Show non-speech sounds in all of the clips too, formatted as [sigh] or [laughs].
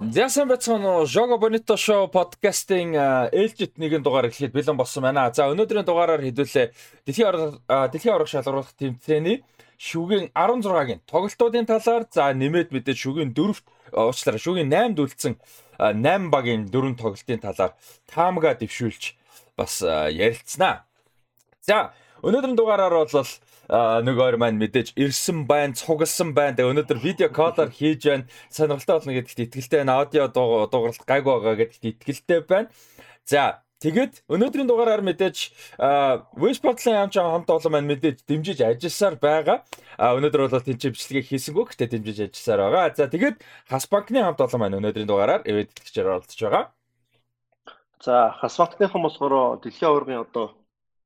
Зясан бацхан Жого Бонито шоу подкастын ээлжит нэгэн дугаар эхлэхэд бэлэн болсон байна. За өнөөдрийн дугаараар хэдүүлээ дэлхийн дэлхийн орох шалгаруулах тэмцээний шүгийн 16-гийн тоглолтуудын талаар за нэмээд мэдээж шүгийн 4-т уучлаарай шүгийн 8-д үлдсэн 8 багийн дөрвөн тоглолтын талаар таамага дэвшүүлж бас ярилцсанаа. За өнөөдрийн дугаараар бол нэг өөр маань мэдээж ирсэн байна, цугласан байна. Тэгээ өнөөдөр видео колор хийж байна. Сонирхолтой болно гэдэгт итгэлтэй байна. Аудио дууралт гайг байгаа гэдэгт итгэлтэй байна. За Тэгээд өнөөдрийн дугаараар мэдээж Westport-ын хамт хамт олон маань мэдээж дэмжиж ажилласаар байгаа. Өнөөдөр бол тэнцээ бичлэгийг хийсэнгүү гэхдээ дэмжиж ажилласаар байгаа. За тэгээд Хас банкны хамт олон маань өнөөдрийн дугаараар эвэд итгэгчээр оролцож байгаа. За Хас банкныхан болохоор дэлхийн аваргын одоо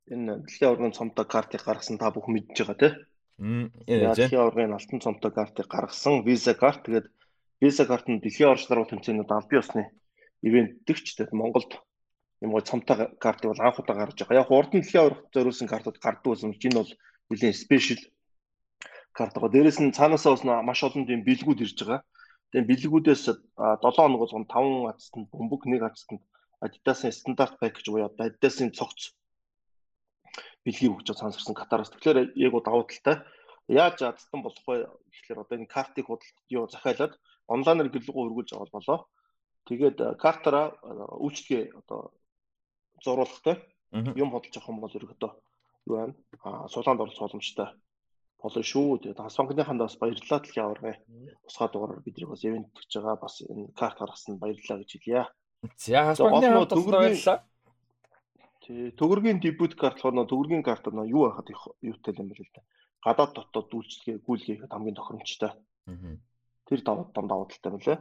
энэ дэлхийн аваргын цомтой картыг гаргасан та бүхэн мэдж байгаа тийм. Дэлхийн аваргын алтан цомтой картыг гаргасан Visa карт. Тэгээд Visa карт нь дэлхийн орчлогын тэмцээнд албан ёсны ивент дэгч тэгээд Монголд юм гоо цомтой картыг бол анх удаа гаргаж байгаа. Яг урд нь дэлхийн аваргад зориулсан картууд гардаг байсан. Энэ бол нэлийн спешиал карт байгаа. Дээрээс нь цаанаасаа бас маш олон тийм бэлгүүд ирж байгаа. Тэгээд бэлгүүдээс 7 хоногоос 5 хацтанд бөмбөг нэг хацтанд Adidas-ын стандарт пакэж буюу Adidas-ын цогц бэлгийг өгч цансарсан Катараас. Тэгэхээр яг уу давуу талтай. Яаж ядтан болох вэ гэхэлэр одоо энэ картыг худалдаж юу захиалаад онлайнаар гэлгүү өргүүлж авал болоо. Тэгээд э, картаараа э, үйлчлэгээ одоо зуруулахтай юм бодож авах юм бол ерөөдөө юу байна? Аа сулаанд орох боломжтой болно шүү. Тэгээд хас банкныханд бас баярлалаа дэлхийн аваргай. Тусгай дугаараар бидний бас ивент хийж байгаа бас энэ карт гаргасан баярлалаа гэж хэлье. За хас банкны хамт баярлалаа. Тий, төгөргийн дебют карт болохоор төгөргийн карт нь юу байхад юутай юм бэ л да. Гадаад дотоод үйлчлэгээ гүйлгээхэд хамгийн тохиромжтой. Аа. Тэр давуу дам давуу талтай мөлий.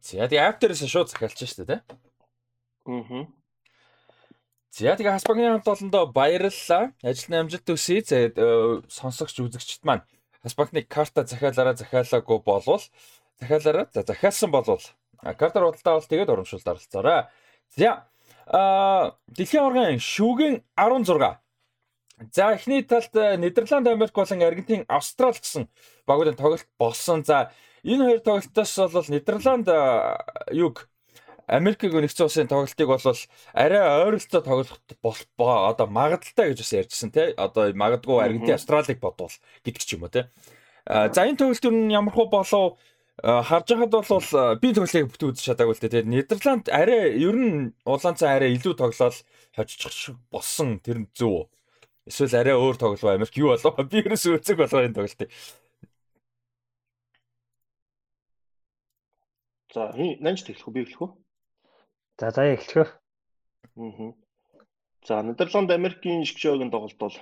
За тэгээ after-ээс шууд захиалж штэ тий. Аа. За тэгээ Хаспагны хамт олондоо баярлалаа. Ажилтны амжилт төсөй. За э, сонсогч үзэгчд маань Хаспагны карта захиалаараа захиалаагүй болвол захиалаараа за захиалсан болвол картаар худалдаа бол тэгээд урамшуулт оролцоорой. За дэлхийн аваргын шүүгийн 16. За эхний талд э, Нидерланд, Америк болон Аргентин, Австрал гэсэн багуудын тоглолт болсон. За энэ хоёр тоглолтоос бол Нидерланд э, юг Америкийг нэгдсэн улсын тоглолтыг бол арай ойролцоо тоглох бол одоо магадaltaй гэж бас ярьжсэн тий. Одоо магадгүй Аргентин, Австралиг бодвол гэдэг ч юм уу тий. За энэ тоглолт нь ямар хөө болов харж байхад бол э, би тоглолтыг бүтэн үзэж чадаагүй л дээ. Тэгээд Нидерланд арай ер нь улаанцаа арай илүү тоглол хожчих шиг болсон тэр нь зөв. Эсвэл арай өөр тоглоо Америк юу болов? Би ерөөс үзэг болгоо энэ тоглолтыг. За, нанж тэглэх үү? Би эхлэх үү? За, за эхлэхөө. Аа. За, Нидерланд Америкийн шгшөөгийн тоглолт бол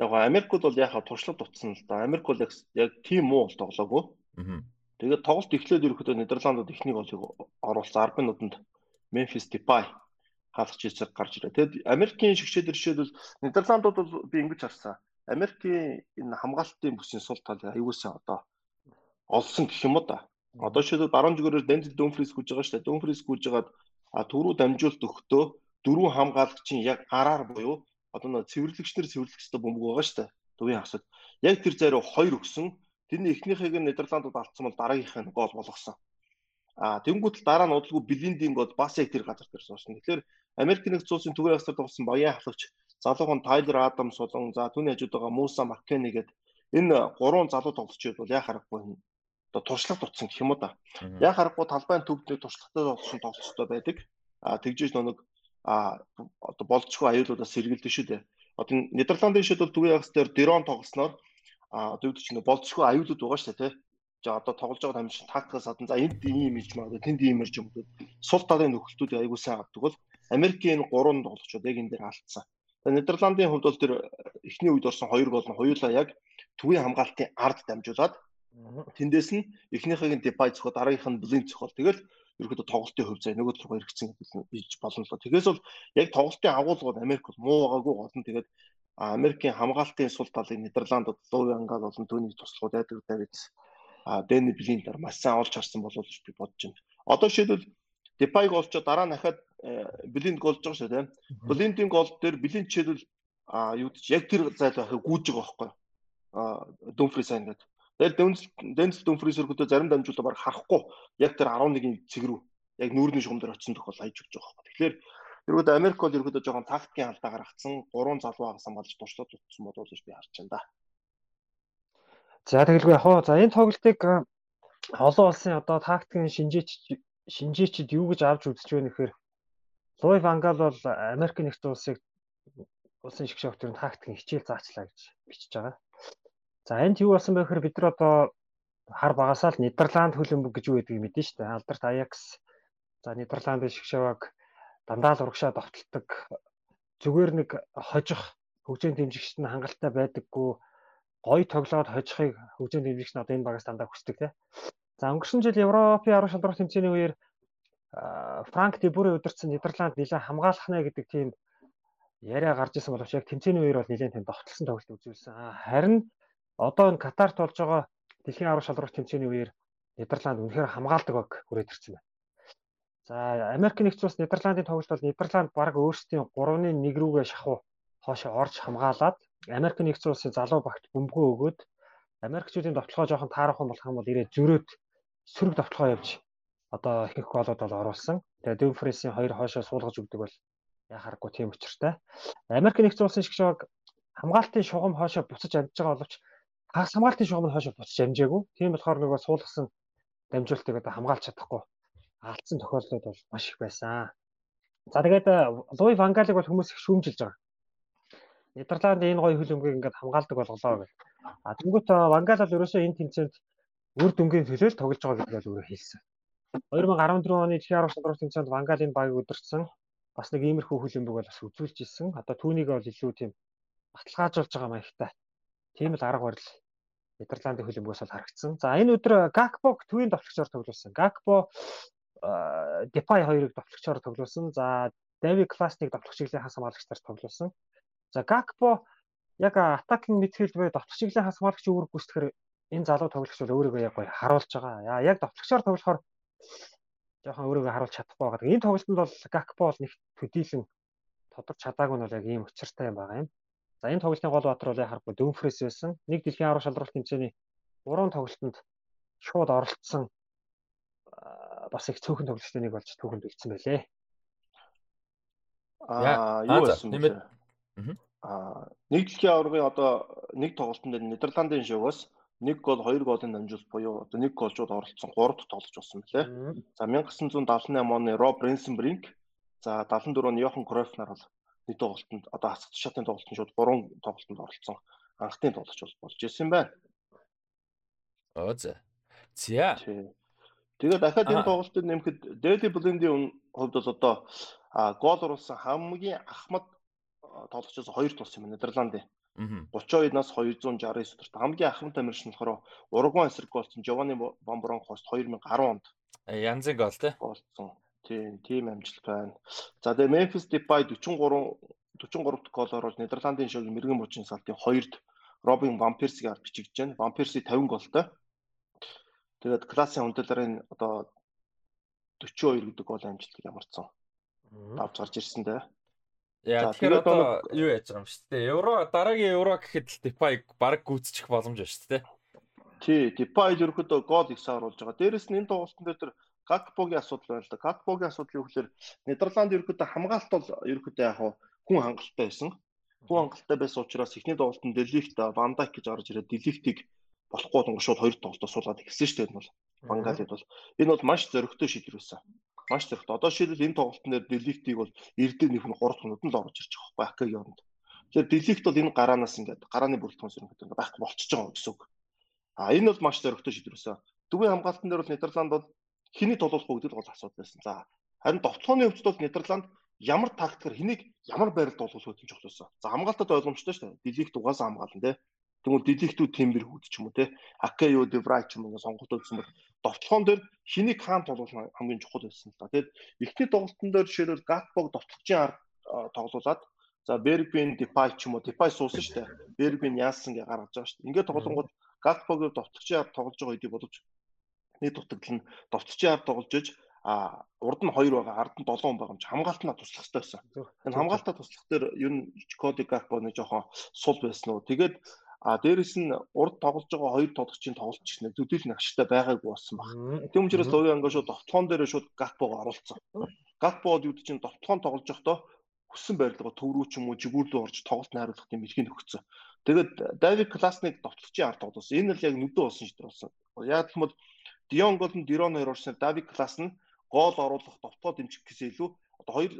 яг Америкууд бол яхаа туршлага дутсан л да. Америк бол яг тийм муу бол тоглоогүй. Аа Тэгээд тоглолт эхлээд ерөөхдөө Нидерландууд эхнийг олыг оруулсан 10 минутанд Memphis Depay хаалгач хэсэг гарч ирээ. Тэгэд Америкийн шигшээд иршээд Нидерландууд бол би ингэж харсан. Америкийн энэ хамгаалтын бүсийн сул талыг аюулсаа одоо олсон гэх юм уу да. Одоо шийдэл баруун зүгээрээр Дэнтл Дүнфрис гүйж байгаа шүү дээ. Дүнфрис гүйж хагаад түрүү дамжуулт өгтөө дөрвөн хамгаалагчийн яг араар буюу одоо нэг цэвэрлэгчнэр цэвэрлэгчтэй бөмбөг байгаа шүү дээ. Төвийн хасад. Яг тэр зайруу хоёр өгсөн Тэрний эхнийхийг нь Нидерландууд алдсан бол дараагийнх нь гол болгосон. А тэнгуут дараа нь удалгүй Билиндийн гол бас яг тэр газар дээр суусан. Тэгэхээр Америк нэгдсэн улсын төвийн хасар тоглосон баян халагч залуухан Тайлер Адамс болон за түүний хажууд байгаа Муса Маккени гэдэг энэ гурван залуу тоглогчид бол яа харахгүй одоо туршлага дутсан гэх юм уу да. Яа харахгүй талбайн төвд нэг туршлагатай болсон тоглолцтой байдаг. А тэгжээж нэг а одоо болцгүй аюулуудаас сэргэлдэж шүү дээ. Одоо Нидерландын шид бол төвийн хагас дээр дрон тоглосноор одоо юу ч нэг болцсохгүй аюулууд байгаа шүү дээ тий. За одоо тоглож байгаа тамирчин тактикаас гадна за энд ийм илж магадгүй тэнд ийм ирж юм гээд сул талын нөхөлтүүд аюул сайн авдаг бол Америкийн гурван тоглогчид яг энэ дээр алдсан. За Нидерландын хувьд бол тэр эхний үед орсон хоёр гол нь хоёулаа яг төвийн хамгаалтын ард дамжуулаад тэндээс нь эхнийхийг нь Depay зөвхөн дараагийнх нь Blink зөвхөн тэгэл ерөөдөө тоглолтын хувь зай нөгөө талруу хэрэгцсэн гэж болно л. Тэгээс бол яг тоглолтын агуулгууд Америк бол муу байгаагүй гол нь тэгээд Америкийн хамгаалтын сул талын Нидерландууд Луи Ангал болон түүний туслахууд байдаг Давид а Дэни Блиндер маш сайн олж харсан болов уу гэж би бодож байна. Одоо жишээлбэл Депайг олчоо дараа нь дахиад Блинд голж байгаа шүү тийм. Блиндийн гол дээр Блинд жишээлбэл а юу гэж яг тэр зайл байхыг гүйж байгаа байхгүй. А Дүнфри сайн гэдэг. Тэгэл Дэнс Дүнфрис өргөдөө зарим дамжуулаа баг харахгүй яг тэр 11-ийн цэг рүү яг нүүрний шугам дээр очисон тохиол хайж өгч байгаа байхгүй. Тэгэхээр ерөөдөө Америк бол ерөөдөө жоохон тактикийн алдаа гаргацсан, гурван залуу хагасан болж туршлаад утсан болов уу гэж би харж байна да. За тэгэлгүй яг хоо за энэ тоглолтыг олон улсын одоо тактикийн шинжээч шинжээчд юу гэж авч үзэж байна гэхээр Луи Вангал бол Америк нэгдсэн улсыг улсын шгшөг төрийн тактикийн хичээл заачлаа гэж бичиж байгаа. За энд юу болсон бэ гэхээр бид нар одоо хар багасаа л Нидерланд хөлбөмбөг гэж юу гэдгийг мэдэн дээ. Алдарт Аякс за Нидерландын шгшаваг дандаа л урагшаа довтолдог зүгээр нэг хожих хөгжийн дэмжигчт нь хангалттай байдаггүй гоё тоглоод хожихыг хөгжийн дэмжигч нь одоо энэ багаас дандаа хүсдэг тий. За өнгөрсөн жил Европын арга шалралт тэмцээний үеэр Франк Дебүрэ удирдсан Нидерланд нэлээд хамгаалах нэ гэдэг тийм яриа гарч исэн боловч яг тэмцээний үеэр бол нэлээд тийм довтлсон тоглолт үзүүлсэн. Харин одоо энэ Катарт болж байгаа дэлхийн аврах шалралт тэмцээний үеэр Нидерланд үнэхээр хамгаалдаг баг хүрээд ирсэн байна. За Америк нэгдсэн улс Нидерландын тоглолт бол Нидерланд баг өөрсдийн 3-1 рүүгээ шахуу хоошоо орж хамгаалаад Америк нэгдсэн улсын залуу багт бөмбөгөө өгөөд Америкчүүдийн товтлогоо жоохон таарах болох юм бол ирээд зөрөөд сөрөг товтлогоо явж одоо их их голоод бол оруулсан. Тэгээ Дэмфресийн хоёр хоошоо суулгаж өгдөг бол яхааргүй тийм учиртай. Америк нэгдсэн улсын шиг шиг хамгаалтын шугам хоошоо буцаж амжиж байгаа боловч хагас хамгаалтын шугам хойшоо буцаж амжаагүй. Тийм болохоор нөгөө суулгасан дамжуултыг одоо хамгаалж чадахгүй алдсан тохиолдлууд бол маш их байсан. За тэгээд Луи Вангалыг бол хүмүүс их шүүмжилж байгаа. Нидерланд энэ гоё хөлбөмбөгийг ингээд хамгаалдаг болголоо гэх. А тэнгуут Вангал бол ерөөсөө энэ тэмцээнд үр дүнгийн төлөөл тоглож байгаа гэдгийг бол өөрөө хэлсэн. 2014 оны дэлхийн арга шалралт тэмцээнд Вангалын баг удирдсан бас нэг иймэрхүү хөлбөмбөг бол бас үзүүлж ирсэн. Одоо түүнийг бол илүү тийм баталгаажуулж байгаа маягтай Тийм л арга барил Нидерландын хөлбөмбөгөөс бол харагдсан. За энэ өдөр Gakpo төвийн товчлогчоор тоглуулсан. Gakpo Depay хоёрыг товчлогчоор тоглуулсан. За David Klaas-ыг товчлог чиглэлийн хас хамгаалагчдаар тоглуулсан. За Gakpo яг атакинг мэдхэл буй товчлог чиглэлийн хас хамгаалагч үүрэг гүйцэтгэхээр энэ залуу тоглогч бол өөрийгөө яг гоё харуулж байгаа. Яг товчлогчоор тоглохоор жоохон өөрийгөө харуулж чадахгүй байгаа. Энэ тоглолтод бол Gakpo бол нэг төдийлөн тодорч чадаагүй нь бол яг ийм учиртай юм байгаа юм. За энэ тоглолтын гол баатар бол харахгүй Дөнфрес байсан. Нэг дэлхийн аврах шалралт тэмцээний 3 тоглолтод шууд оролцсон бас их цөөхөн тоглолтын нэг болж түүхэнд үлдсэн байлээ. Аа юу байсан бэ? Аа нэг дэлхийн аврагын одоо нэг тоглолтын дээр Нидерландын шивээс нэг гол хоёр голын дамжуулалт буюу одоо нэг голжууд оролцсон 3 дахь тоглож болсон байлээ. За 1978 оны Роб Ренсенбринг за 74 оны Йохан Кройф нар бол нэг тоглолтод одоо хасагт шатын тоглолтод шууд 3 тоглолтод оролцсон анхны тоглолч бол болж ирсэн байна. Оо за. За. Тэгээд дахиад энэ тоглолтод нэмэхэд Daily Blind-ийн хувьд бол одоо гол оруулсан хамгийн ахмад тоглогчоос хоёр тулсан юм Нидерландын. 32-наас 269 төрт хамгийн ахмад амирчин болохоор Уругвай эсрэг голцсон Giovanni Bombroncost 2010 онд. Янзын гол тий. Голцсон. Тийм, тийм амжилт байна. За тэгээ Memphis Depay 43 43 дахь гол оруулж Нидерландын шогийн мэрэгэн мужийн салтын 2-д Робин Ван Персиг авч бичигдэж байна. Ван Перси 50 голтой. Тэгээд классын хүндлэрийн одоо 42 гэдэг гол амжилтыг ямарсан. Авч гарч ирсэн дээ. Яа тэгэхээр одоо юу яаж байгаа юм шүү дээ. Евро дараагийн евро гэхэд л Depay баг гүйцэтгэх боломж байна шүү дээ. Тий, Depay ерөөхдөө гол их сааруулж байгаа. Дээрэс нь энэ тоглолтын дээр тэр Гакпогийн асуудал байна л да. Гакпогийн асуудал юу гэхээр Нидерланд ерөөхдөө хамгаалалт бол ерөөхдөө яг хүн хангалттай байсан. Хүн хангалттай байсан учраас эхний тоглолтод Делихт Ван Дайк гэж орж ирээд Делихтийг болохгүй тунг шууд хоёр тоглолтоо суулгаад эхэлсэн шүү дээ энэ бол. Бангалид бол энэ бол маш зөрөгтэй шийдвэр байсан. Маш зөрөгтэй. Одоо шийдэл энэ тоглолтын дээр Делихтийг бол эрдээ нөхөн 3 минутанд л орж байгаа байхгүй Акагийн оронд. Тэгэхээр Делихт бол энэ гараанаас ингээд гарааны бүрэлдэхүүнс ерөнхийдөө ингээд байх болчихж байгаа гэсэн үг. А энэ бол маш зөрөгтэй шийдвэр байсан. Дүүгийн хамгаалтан дээр бол Нидерланд бол хэний тоглох уу гэдэг гол асуудал байсан. За харин довтлооны хөвчд бол Нидерланд ямар тактикээр хэнийг ямар байралд вэ гэж чухал За хамгаалтад ойлгомжтой шүү дээ. Дилихт угаасаа хамгаална те. Тэгмэл дилихтүүд тембэр хүүд ч юм уу те. Акео Деврай ч юм уу сонголт өгсөн бол довтлоон дээр хэнийг хаан тоглох хамгийн чухал байсан л да. Тэгэд эхний тоглолтын дээр жишээлбэл Гатбог довтлогчийн ард тоглуулад за Бербин Депай ч юм уу Депай суусан шүү дээ. Бербин Янсен гэ гаргаж байгаа шүү дээ. Ингээд тоглонгууд Гатбогийн довтлогчийн ард тоглож байгаа үедээ боловч нэг дутагдал нь довтчийн ард тоглож иж а урд нь 2 байгаа ард нь 7 хүн байгаа юм чи хамгаалтнаа туслах хэрэгтэй байсан. Энэ хамгаалтаа туслах дээр ер нь Коди Гакпо нэг жоохон сул байсан уу. Тэгээд А дээрэс нь урд тоглож байгаа хоёр тоглогчийн тоглолт ч нэ төдийлөн ашигтай байгаагүй болсон баг. Тийм учраас ангаа шууд довтлогон дээр шууд Гакпого оруулсан. Гакпогод юу чинь довтлогон тоглож байхдаа хүссэн байрлалгаа төв рүү ч юм уу жигүүр рүү орж тоглолт найруулах юм эрхийг өгсөн. Тэгээд Давид Класныг довтлогчийн ард тоглосон. Энэ л яг нүдэн болсон шийдвэр болсон. Яг юм бол Дион гол нь Дирон хоёр орсноор Давид Класс нь гол оруулах довтлоо дэмжих гэсэн илүү одоо хоёр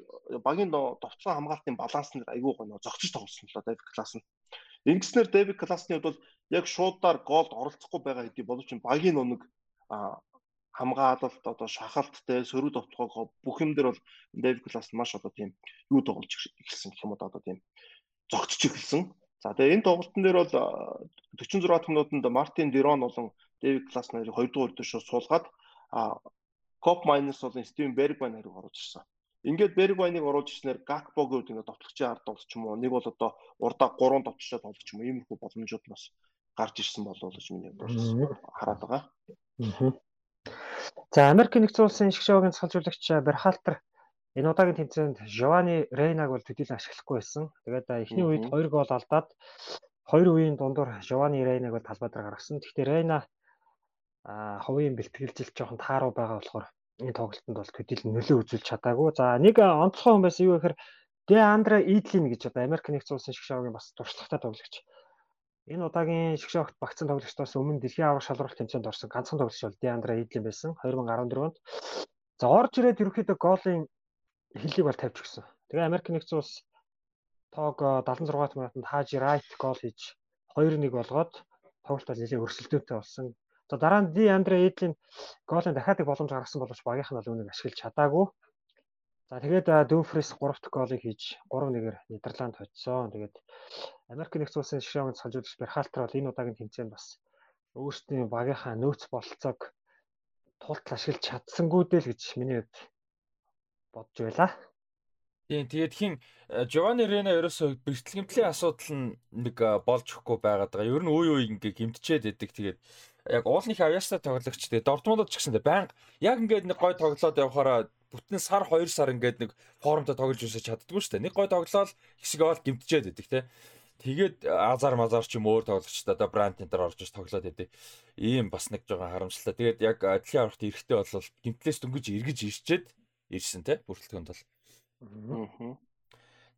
багийн довтлоо хамгаалтын баланс нь айгүй гоо зогсож тоглосон л Давид Класс нь. Ингэснээр Дэвид Классны хувьд бол яг шуудаар голд оролцохгүй байгаа хэдий боловч багийн өнөг хамгаалалт одоо шахалттай сөрөг довтлогоо бүх юм дээр бол Дэвид Класс маш одоо тийм юу тоглож эхэлсэн гэх юм одоо тийм зогцож эхэлсэн. За тэгээ энэ тоглолтын дээр бол 46 минутанд Мартин Дирон болон Дэвид Класс нарыг 2 дугаар дэвшөө суулгаад Коп майнус болон Стивен Бергман нарыг оруулж ирсэн. Ингээд Бергвайныг оруулж ирснээр Гакбогийн үед ингээд товтлогчийн ард болж ч юм уу нэг бол одоо урдаа 3 товтлогчтой тоглож ч юм уу иймэрхүү боломжууд бас гарч ирсэн болов уу гэж миний бодлоо хараад байгаа. За Америк нэгдсэн улсын шиг шоугийн цалжуулагч Берхалтер энэ удаагийн тэмцээнд Жовани Рейнаг бол төдийлөн ашиглахгүй байсан. Тэгээд эхний үед 2 гол алдаад хоёр үеийн дундуур Жовани Рейнаг бол талбай дээр гаргасан. Гэхдээ Рейна а хувийн бэлтгэлжилт жоохон тааруу байгаа болохоор энэ тоглолтод бол төдийлөн нөлөө үзүүлж чадаагүй. За нэг онцгой хүн байсан юу гэхээр Де Андре Идлин гэж одоо Америк нэгдсэн улсын шгшаагийн бас туршлагатай тоглогч. Энэ удаагийн шгшаагт багцсан тоглогчдоос өмнө дэлхийн аврах шалралт тэмцээнд орсон ганцхан тоглогч бол Де Андре Идлин байсан 2014 онд. За орж ирээд ерөөхдөө голын хиллийг бол тавьж өгсөн. Тэгээ Америк нэгдсэн улс тоог 76 минутанд Хажи Райт гол хийж 2-1 болгоод тоглолт бол нэлээд өрсөлдөөнтэй болсон. За дараа нь Ди Андре Эдлийн гоолын дахиад их боломж гаргасан боловч багийнх нь бол үүнийг ашиглаж чадаагүй. За тэгээд Дүүфрис 3 дахь гоолыг хийж 3-1-ээр Нидерланд хоцсон. Тэгээд Америк нэгдсэн улсын шишээгийн цалжуулагч Берхалтер бол энэ удаагийн тэмцээнд бас өөрсдийн багийнхаа нөөц бололцоог тултал ашиглаж чадсангуудээ л гэж миний хувьд бодж байлаа. Тийм тэгээд хин Жовани Рена ерөөсөө бэртэл гэмтлийн асуудал нь нэг болж өгөхгүй байгаад байгаа. Ер нь үе үе ингээ гэмтчээд идэг. Тэгээд яг уулынх авьяастай тоглогч тэгээ Дортмундод ч гэсэн байнга яг ингээд нэг гой тоглоод явахаараа бүтэн сар 2 сар ингээд нэг форумтай тоглож үсэж чаддгүй шүү дээ. Нэг гой тоглоод хэсэг бол гимтчээд байдаг те. Тэгээд азар мазар ч юм өөр тоглогчтой одоо бранд энэ төр орж иж тоглоод байдаг. Ийм бас нэг жоохон харамсалтай. Тэгээд яг дэлхийн аврагт эрэхтэй бол гимтлээс дөнгөж эргэж ирчээд ирсэн те бүрэлдэхүүнд бол. Аа.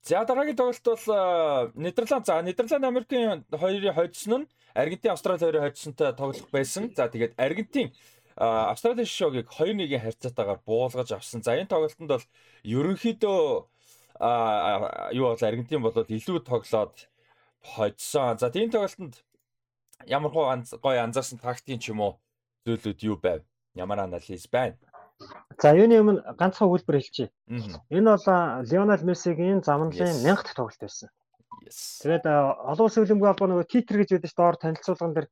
За дараагийн тоглолт бол Нидерланд. За Нидерланд Америкийн хоёрын хоцсон нь Аргентин Австрали хоёрын хоцсонтой тоглох байсан. За тэгээд Аргентин Австралийн шогийг 2-1-ийн харьцаатаагаар буулгаж авсан. За энэ тоглолтод бол ерөнхийдөө юу бол Аргентин бол илүү тоглоод хоцсон. За тийм тоглолтод ямар гой анзаарсан тактикийн ч юм уу зүйлүүд юу байв? Ямар анализ байна? За юуны өмнө ганцхан үйлбэр хэлчихье. Энэ бол Лионел Мессигийн замналын 1000 дахь тоглолт байсан. Тэгээд олон улсын хөлбөмбөгийн албаа нөгөө титр гэж байдаг доор танилцуулган дээр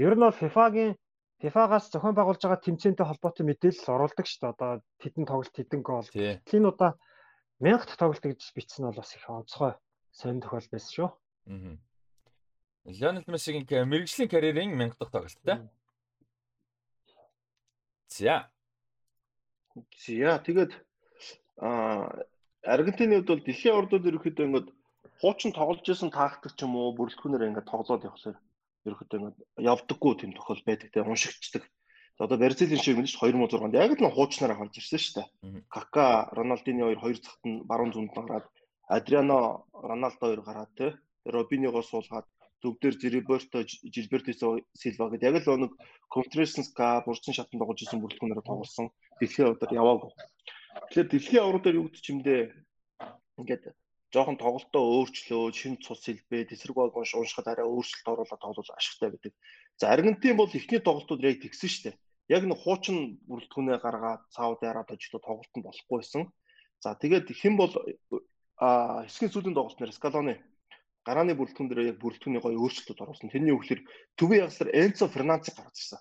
ер нь бол FIFA-гийн FIFA-гаас зохион байгуулж байгаа тэмцээнтэй холбоотой мэдээлэл оруулдаг шүү дээ. Одоо тэдэн тоглолт тэдэн гол. Тийм удаа 1000 дахь тоглолт гэж бичсэн нь бол бас их онцгой сонир тохиол байсан шүү. Аа. Лионел Мессигийн мэрэгжлийн карьерийн 1000 дахь тоглолт тий. За Яа тэгээд а Аргентины хувьд бол дэлхийн ордод ерөөхдөө ингээд хуучин тоглож исэн тактик ч юм уу бүрэлдэхүүнээр ингээд тоглоод явахсаар ерөөхдөө ингээд явдаггүй тийм тохиол байдаг те уншигчдаг. Одоо Бразилийн шиг мэдээж 2006 онд яг л нэг хуучнаараа гарч ирсэн шүү дээ. Кака, Роналдини хоёр хоёр захт нь баруун зүүнд гараад Адриано, Роналдо хоёр гараад те Робинього суулгаад төвдөр Зериберто, Жилберто Силва гэдэг яг л нэг Контресенска бурцын шатанд тоглож исэн бүрэлдэхүүнээр тоглосон. Дэлхийн авралаар яваагүй. Тэгэхээр дэлхийн авралаар юу гэдэг чимдээ ингээд жоохон тоглолтоо өөрчлөө, шин цус хэлбэ, тесрэг баг уншихад арай өөрчлөлт оруулаад тоглол ашигтай байдаг. За Аргентин бол эхний тоглолтууд яг тэгсэн шүү дээ. Яг нэг хуучин бүрэлдэхүүнээ гаргаад Сауди Арабид ажиллаад тоглолтод болохгүй байсан. За тэгээд хэн бол хэсгийн сүүлийн тоглолт нэр Скалоны гарааны бүрэлдэхүүн дээр яг бүрэлдэхүүний гоё өөрчлөлтүүд оруулсан. Тэрний үгээр төвийн ягсаар Энцо Фернандес гарч ирсэн.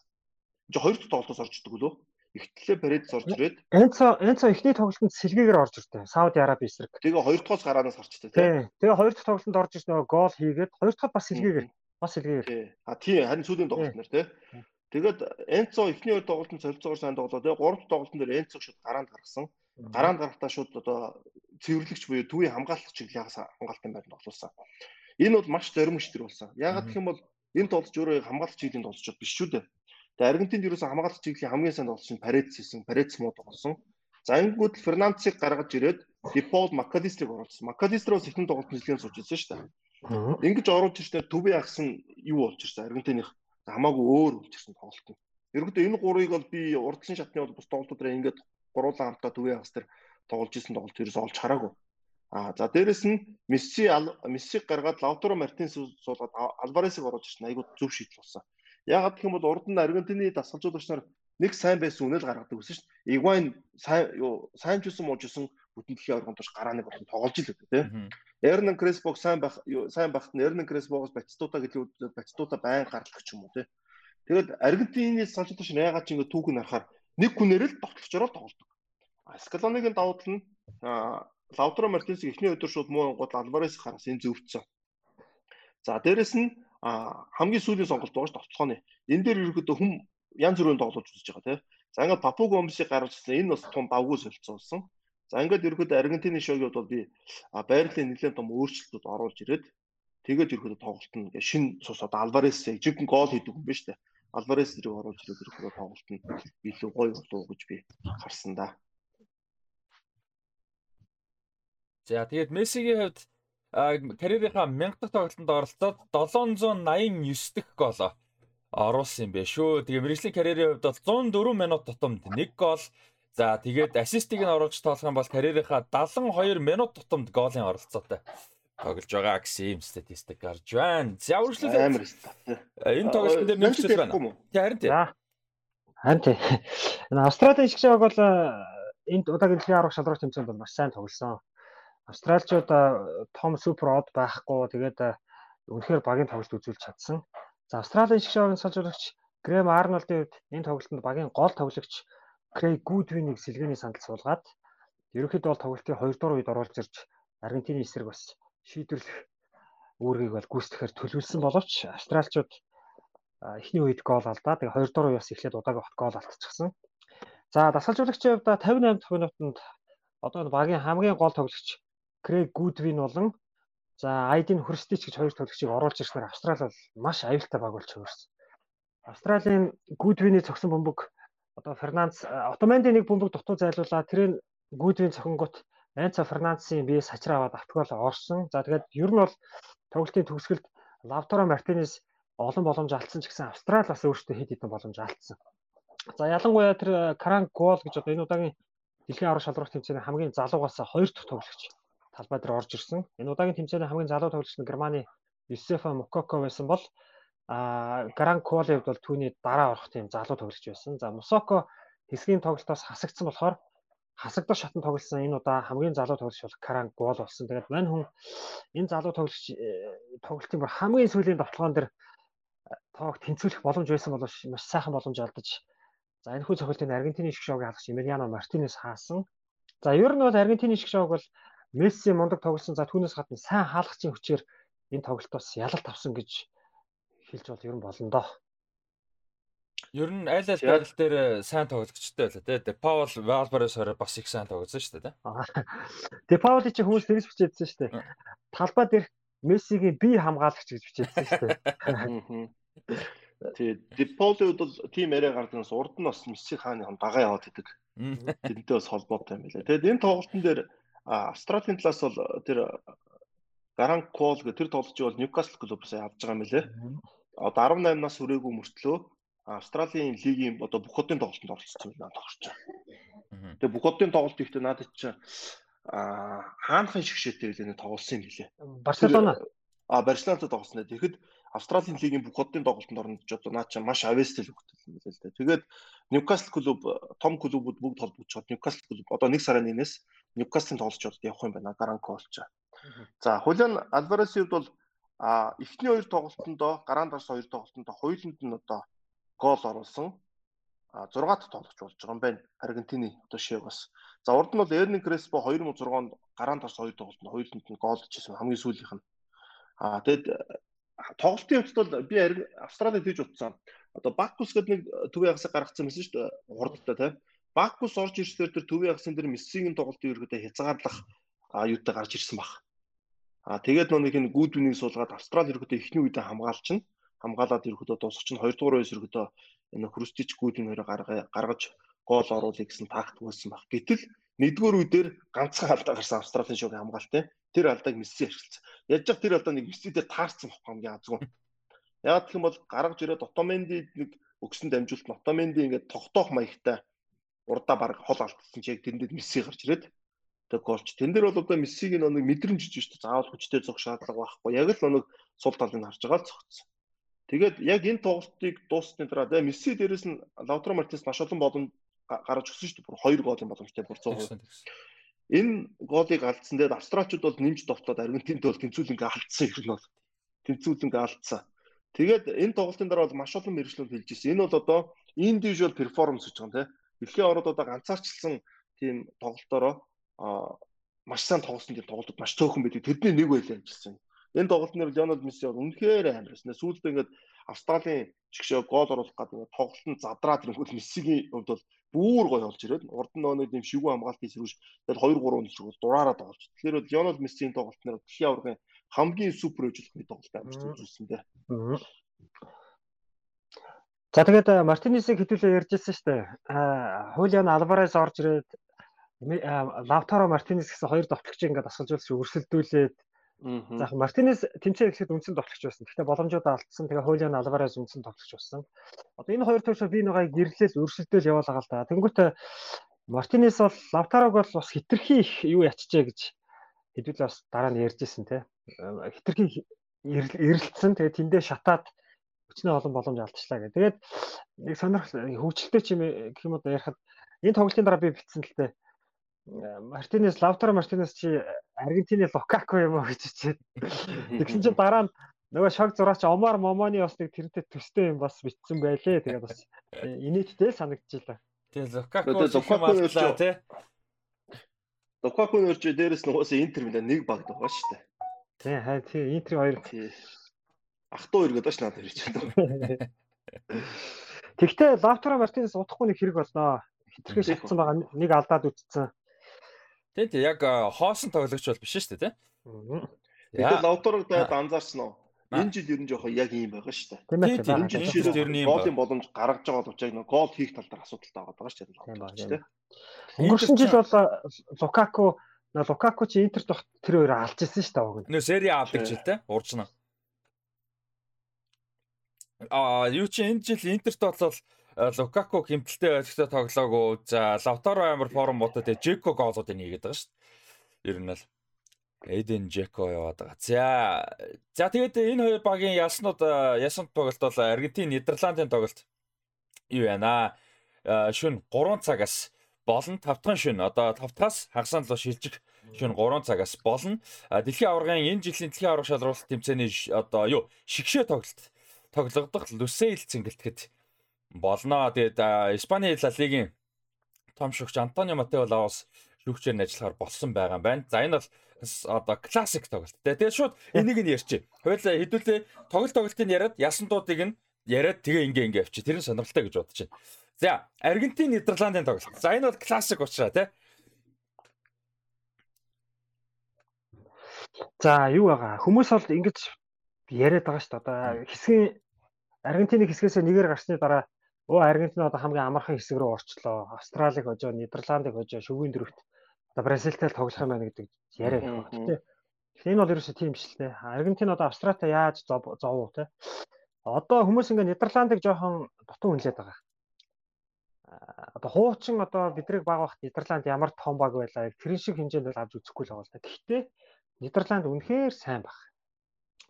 Жи хоёр дахь тоглолтоос орж ирдэг лөө. Ихтлээ Передс орж ирээд Энцо Энцо эхний тоглолтод сэлгээгээр орж ирдэ. Сауди Араби эсрэг. Тэгээ хоёр дахь гараанаас гарчтай тийм. Тэгээ хоёр дахь тоглолтод орж ирсэн нөгөө гол хийгээд хоёр дахь бас сэлгээгээр. Бас сэлгээгээр. А тийм харин сүүлийн тоглолт нэр тийм. Тэгээд Энцо эхний хоёр тоглолтод солилцоогоор сайн тоглоо. Тэгээ гурав дахь тоглолтын дээр Энцо шууд гараанд гаргасан. Гараанд гарахтаа шууд одоо цэвэрлэгч буюу төвийн хамгаалагч чиглэлээс хамгаалтын байранд тоглуулсан. Энэ бол маш зоримж төр болсон. Яагаад гэх юм бол энэ тоглож өөрөө хамгаалах чиглэлийн тоглолцоод биш шүү дээ. Тэгээ Аргентинд ерөөсөн хамгаалах чиглэлийн хамгийн сайн тоглолч нь Парец хийсэн. Парец муу тоглосон. За ингэнгүүт Фернандсыг гаргаж ирээд Дипол Макалистрийг оруулсан. Макалистр бас ихэнх тоглолт нэлээд сууж ирсэн шүү дээ. Ингэж оруулж ирснээр төвийн агс нь юу болж ирсэн? Аргентиных хамаагүй өөр үлчирсэн тоглолт нь. Ерөнхийдөө энэ гурыг бол би урдсан шатны бол бус тоглолтуудаар ингээд гуруулаа хамтаа төвийн агс төр тоглож исэн тоглолт ерөөс олж хараагүй. А за дээрэс нь Месси Мессиг гаргаад Лаутаро Мартинес суулгаад Альваресыг оруулж ирсэн. Айгуу зөв шийдэл болсон. Яагаад гэх юм бол урд нь Аргентины дасгалжуулагч нар нэг сайн байсан үнэл гаргадаг гэсэн шүү дээ. Игвайн сайн юу сайн ч үсэн муужсэн бүтэн дэлхийн оргонд туш гараа нэг болсон тоглож л байдаг тийм. Эрнэн Креспог сайн байх сайн багт нь Эрнэн Креспогоос Батистута гэдэг Батистута байн гарлах ч юм уу тийм. Тэгэл Аргентины салжуулагч яагаад ч ингэ түүх нь харахаар нэг хүнээр л товтлогчороо тоглодог. Скалоныгийн давуу тал нь Лаутаро Мартинес эхний өдөр шууд муу гол Альварес хараас энэ зөвцсөн. За дээрэс нь хамгийн сүүлийн сонголт байгаа ш товтлооны. Энэ дээр ерөөдөө хүм янз бүрийн тоглож үзэж байгаа тийм. За ингээд Папу Гомсыг гаргажсэн энэ бас том давгүй солилцсон. За ингээд ерөөдөө Аргентины шоугууд бол би байрлалын нэлээд том өөрчлөлтүүд оруулж ирээд тэгээд ерөөдөө тоглолт нь шин цусаад Альварес жигэн гол хийдэг юм байна шүү дээ. Альварес зэрэг оруулж ирээд ерөөдөө тоглолт нь илүү гоё болов гэж би харсан да. За тэгээд Мессигийн хувьд карьерийнхаа 1000 дахь тоглолтод оролцоод 789 дэх голоо оруулсан юм бэ шүү. Тэгээ мэрэгжлийн карьерийн хувьд бол 104 минут тутамд 1 гол. За тэгээд ассистийг нь оруулж тоолох юм бол карьерийнхаа 72 минут тутамд голын оролцоотой тоглож байгаа гэсэн юм статистик гарч байна. За үргэлжлүүлээ. Амар стат. Энэ тоглолтын дээр нэмж байна. Харин тий. Харин тий. Энэ Австралийн шиг шаг бол энд удаагийн дэлхийн арга шалралт тэмцээнд бол маш сайн тоглосон. Австралчууд том супер од байхгүй тэгээд үнэхээр багийн тоглолт үзүүлж чадсан. За Австралийн шгшөөгийн салжуулагч Грэм Арнолдын хувьд энэ тоглолтод багийн гол тоглогч Крейг Гудвинийг сэлгээний сандал суулгаад ерөнхийдөө бол тоглолтын 2 дугаар үед оруулж ирж Аргентины эсрэг бас шийдвэрлэх үүргийг бол гүйцэтгэхээр төлөвлөсөн боловч австралчууд эхний үед гол алдаа. Тэгээ 2 дугаар үеэс эхлээд удаагийн хот гол алдчихсан. За дасгалжуулагчийн хувьд 58 дахь минутанд одоо багийн хамгийн гол тоглогч Крейг Гудвин болон За ID-н Хөрстич гэж хоёр тоглогчийг оруулж ирснээр Австрали бол маш аюултай баг болж хувирсан. Австралийн Гудвиний цогсон бөмбөг одоо Фернандс Отоманди нэг бөмбөг дутуу зайлуулаа. Тэр нь Гудвин цохингот Энцо Фернандсын биеэс хачраа аваад автгол орсон. За тэгээд ер нь бол тоглолтын төгсгөлд Лавтаро Мартинес олон боломж алдсан ч гэсэн Австрали бас өөртөө хэд хэдэн боломж алдсан. За ялангуяа тэр Каран Гол гэж одоо энэ удаагийн дэлхийн аврах шалралт тэмцээний хамгийн залуугаас хоёр дахь тоглогч талбай дээр орж ирсэн. Энэ удаагийн тэмцээний хамгийн залуу тоглогч нь Германы Юсефа Мукоко байсан бол а Гран Колевд бол түүний дараа орох тийм залуу тоглогч байсан. За Мусоко хэсгийн тоглолтоос хасагдсан болохоор хасагдах шатнд тоглосон энэ удаа хамгийн залуу тоглогч бол Каран гол болсон. Тэгээд мань хүн энэ залуу тоглогч э, тоглолтын бүр хамгийн сүүлийн тоглоом дээр э, тоог тэнцвүүлэх боломж байсан бол маш сайхан боломж алдаж за энэ хүү цохилтын Аргентины шиг шоуг хаалгач Эмилиано Мартинес хаасан. За ер нь бол Аргентины шиг шоуг бол Месси мундаг тоглосон. За түүнээс гадна сайн хаалгачийн хүчээр энэ тоглолтоос ялалт авсан гэж хэлж бол ер нь болно доо. Ер нь аль аль байрал дээр сайн тоглогчтой байлаа тий. Де Паул Валбарес хороо бас их сайн тоглосон шүү дээ тий. Де Паули чи хүмүүс тэгж бичээдсэн шүү дээ. Талбай дээр Мессигийн би хамгаалагч гэж бичээдсэн шүү дээ. Тэгээ Диполи бол тим яриа гардагнаас урд нь бас Месси хааны дагаа яваад идэг. Тэрнтэй бас холбоотой юм байлаа. Тэгээд энэ тоглолтын дээр Австралийн талаас бол э, тэр Гаран Кол гэх тэр тоглож бол Ньюкасл клубээс авч байгаа лээ. Одоо 18 нас хүрээгүй мөртлөө Австралийн лигийн одоо бүх хотын тоглолтод оролцсон юм тоглож байгаа. Тэгээ бүх хотын тоглолт ихтэй надад чи а хаанхын шгшээтэй хэлээ тоглосон юм билээ. Барселона. А Барселонад тоглосон. Тэгэхэд Австралийн лигийн бүх хотын тоглолтод орнож одоо наа чи маш авэстэл хөгтөл юм билээ л дээ. Тэгээд Ньюкасл клуб том клубүүд бүгд холбогдчиход Ньюкасл клуб одоо 1 сарын 1-ээс Ньюкаслын тоглолцоод явах юм байна. Гаранко олч. За хулиан Альваресийн хувьд бол а эхний хоёр тоглолтонд гараан дарс хоёр тоглолтонд хоёуланд нь одоо гол оруулсан. А 6 дахь тоглогч болж байгаа юм байна. Аргентины одоо шээ бас. За урд нь бол Эрнин Креспо 2006 онд гараан дарс хоёр тоглолтонд хоёуланд нь гол хийсэн хамгийн сүүлийнх нь. А тэгэд тоглолтын хувьд бол би Австралид хийж утсан. Одоо Бакус гэдэг нэг төвийн ягсаа гаргацсан байсан шүү дээ. Хурдтай тийм. Бакус орж ирсээр тэр төвийн ягсан дээр Мессигийн тоглолтын ерөөдөө хязгаарлах аюутай гарч ирсэн баг. А тэгээд нэг энэ гүйдвэнийг суулгаад Австрали ерөөдөө ихний үедээ хамгаалч нь хамгаалаад ерөөдөө дуусах чинь 2 дугаар үеэс ерөөдөө энэ хрустич гүйдвэн хоёроо гаргаж гол оруулах гэсэн тактик байсан баг. Гэтэл нэгдүгээр үедэр ганцхан алдаа гарсан Австралийн шоугийн хамгаалтай. Тэр алдааг Месси ашигласан. Яаж ч тэр алдаа нэг Месси дээр таарсан баг хамгийн азгүй. Яг гэх юм бол гаргаж ирээд Отоменди нэг өгсөн дамжуулт Отоменди ингээд тогтоох маягтай урдаа баг хол алдсан чи яг тэрэнд Месси гарч ирээд тэг голч. Тэн дээр бол одоо Мессиг нэг мэдрэмж жиж шүү дээ. Заавал хүчтэй зогх шаардлага байхгүй. Яг л нэг сул талыг харж байгаа л зогцсон. Тэгээд яг энэ тоглолтыг дуусны дараа тэгээ Месси дээрэс нь Лаутаро Мартинес маш олон боломж гаргаж өгсөн шүү дээ. Бүр хоёр гоолын боломжтой бүр 100%. Энэ гоолыг алдсан. Тэгээд австралчууд бол нэмж довтлоод Аргентинд бол тэнцүүлэнгээ алдсан юм бол. Тэнцүүлэнгээ алдсан. Тэгээд энэ тоглолтын дараа бол маш олон мэрэгчлүүд хэлж ирсэн. Энэ бол одоо individual performance гэж байгаа юм тийм. Дэлхийн одоо ганцаарчлсан тийм тоглолтоороо маш сайн тоглосон тийм тоглолтууд маш цөөхөн байдаг. Тэдний нэг байлаа гэсэн. Энэ тоглолтноор Леонел Месси бол үнэхээр амарсан. Сүүлдээ ингээд Австралийн чигшөө гол оруулах гэдэг ингээд тоглолтод задраад ирэнгүүт Мессигийн хувьд бол бүр гоё болж ирээд урд нь нөгөө тийм шигүү хамгаалтын сэрүүж тэгэл 2 3 өнөсрөл дураараа тоглож. Тэгэхээр бол Леонел Мессийн тоглолтноор дэлхийн аваргын хамгийн супер өжөлтний тоглолт амарч үзүүлсэн дээ. За тэгээд Мартинесийг хэдүүлээ ярьжсэн шүү дээ. Аа Хулиан Алварес орж ирээд Лавтаро Мартинес гэсэн хоёр довтлогчийг ингээд асгалжуулж өрсөлдүүлээд За Мартинес тэмцээн гэхэд үндсэн тоглогч байсан. Гэхдээ боломжууд алдсан. Тэгээ Хулиан Алварес үндсэн тоглогч болсон. Одоо энэ хоёр туушаа би нэг гэрлэл өрсөлдөөл явуулаа л да. Тэнгүүтээ Мартинес бол Лавтарог бол бас хитрхи их юу ячжээ гэж хэдүүл бас дараа нь ярьжсэн те. Хитрхи эрэлтсэн. Тэгээ тэндээ шатаад өчнөө олон боломж алдчихлаа гэх. Тэгээд нэг сонирхол хөвчлөлтэй ч юм гэх юм уу ярихад энэ тоглолтын дараа би битсэн л те Мартинес Лавтаро Мартинес чи Аргентины Лукако юм уу гэж чичээд. Тэгсэн чинь дараа нь нөгөө шог зураач Омар Момоны бас нэг тэрнтэй төстэй юм бас битсэн байлээ. Тэгээд бас инээдтэй санагдчихлаа. Тэгээ Лукако Лукако нөрчөө тий. Лукако нөрчөө дээрэс нь уусаа Интер Милан нэг баг байгаа шүү дээ. Тий хай тий Интер хоёр ах トゥ хоёр гэдэг ш надад ирж байна. [laughs] Тэгтээ Лавтаро Мартинес удахгүй нэг хэрэг болноо. Хитрхээ шатсан байгаа нэг алдаад үтцсэн. Тийм тийм яг хоосон тоглогч бол биш шүү дээ тийм. Тэгээд лавторог дээд анзаарсан уу? Энэ жил ер нь жоохон яг ийм байгаа шүү дээ. Тийм энэ жил ер нь голын боломж гаргаж байгаа боловч яг гол хийх тал дээр асуудалтай байгаа шүү дээ. Өнгөрсөн жил бол Лукаку Лукаку чи Интер дох тэр хоёроо алж ирсэн шүү дээ. Нөө сери авдаг жилтэй уржна. А юу чи энэ жил Интерт бол Э, Лукаку хэмтэлтэй байлгтай тоглоогүй. За Лавтаро амар форм бодоо тэгээ Жеко гоолуудыг хийгээд байгаа шүү дээ. Ер нь л Эден Жеко яваад байгаа. За за тэгээд энэ хоёр багийн яснууд э, ясанд тоглолт бол Аргентин Нидерландын тоглолт юу яана. Э, шүн 3 цагаас болон 5 дахь шүн одоо 5 дахаас хагасаа л шилжих шүн 3 цагаас болно. Дэлхийн аваргын энэ жилийн дэлхийн аварга шалралт тэмцээний одоо юу шигшээ тоглолт тоглогдох Люсейл цэнгэлтгэд болно. Тэгээд Испани Ла Лигийн том шүгч Антонио Матео Лаос шүгчээр нь ажиллахаар болсон байгаа юм байна. За энэ бол одоо классик тоглолт. Тэгээд шууд энийг нь ярьчих. Хойлоо хэдүүлээ тоглолт тоглолтыг яриад ясан дуудыг нь яриад тэгээ ингээ ингээ авчи. Тэр нь сонирхолтой гэж бодож байна. За, Аргентин Нидерландын тоглолт. За энэ бол классик уучраа тий. За, юу байгаа? Хүмүүс бол ингэж яриад байгаа шүү дээ. Одоо хэсгийн Аргентины хэсгээс нэгээр гарсны дараа Өө Аргентин одоо хамгийн амархан хэсэг рүү орчлоо. Австралиг хожоо, Нидерландыг хожоо, шүгэн дөрөвт одоо Бразилтай тоглох юм байна гэдэг яриа явах тийм. Энэ бол ерөөсөө тийм биш л те. Аргентин одоо Австралитай яаж зовоо те. Одоо хүмүүс ингээ Нидерландыг жоохон дутуу хүнлээд байгаа. Одоо хуучин одоо бидрийг баг бахт Нидерланд ямар том баг байлаа. Тэрэн шиг хэмжээнд бол авч үзэхгүй л байгаа л та. Гэхдээ Нидерланд үнэхээр сайн баг.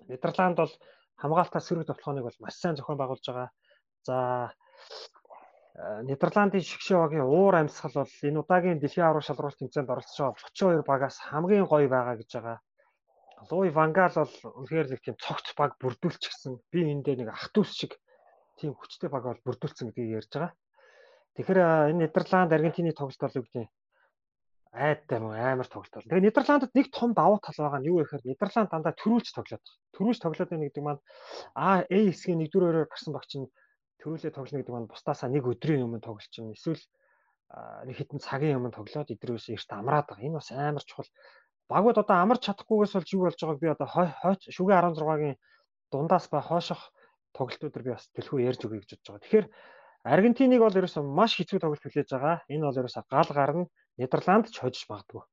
Нидерланд бол хамгаалтаа сөрөг тоглохоныг бол маш сайн зохион байгуулж байгаа. За Э, Нидерландын шигшээ багийн уур амьсгал бол энэ удаагийн дэлхийн аврал шалралт тэмцээнд оролцож байгаа 32 багаас хамгийн гоё байгаа гэж байгаа. Луи Вангал бол үнэхээр нэг тийм цогц баг бүрдүүлчихсэн. Би эндээ нэг ах トゥ ус шиг тийм хүчтэй баг бол бүрдүүлсэн гэдгийг ярьж байгаа. Тэгэхээр э, энэ Нидерланд Аргентины тоглолт бол юу гэдэг айдтай мөн амар тоглолт. Тэгээ Нидерландд нэг том давуу тал байгаа нь юу вэ гэхээр Нидерланд дандаа төрүүлж тоглоод байгаа. Төрүүлж тоглоод байна гэдэг маань А А хэсгийн 1-4-өөр гарсан багч нь төрүүлээ тоглоно гэдэг нь бусдаасаа нэг өдрийн өмнө тоглож чинь эсвэл нэг хэдэн цагийн өмнө тоглоод идрээс эрт амраад байгаа. Энэ бас амар чухал. багууд одоо амарч чадахгүйгээс болж юу болж байгааг би одоо хойч шүгэ 16-гийн дундаас ба хойших тоглолтуудаар би бас төлхөө ярьж өгье гэж бодож байгаа. Тэгэхээр Аргентиныг бол ерөөсөө маш хэцүү тоглолт хүлээж байгаа. Энэ бол ерөөсөө гал гарна Нидерланд ч хожиж магадгүй.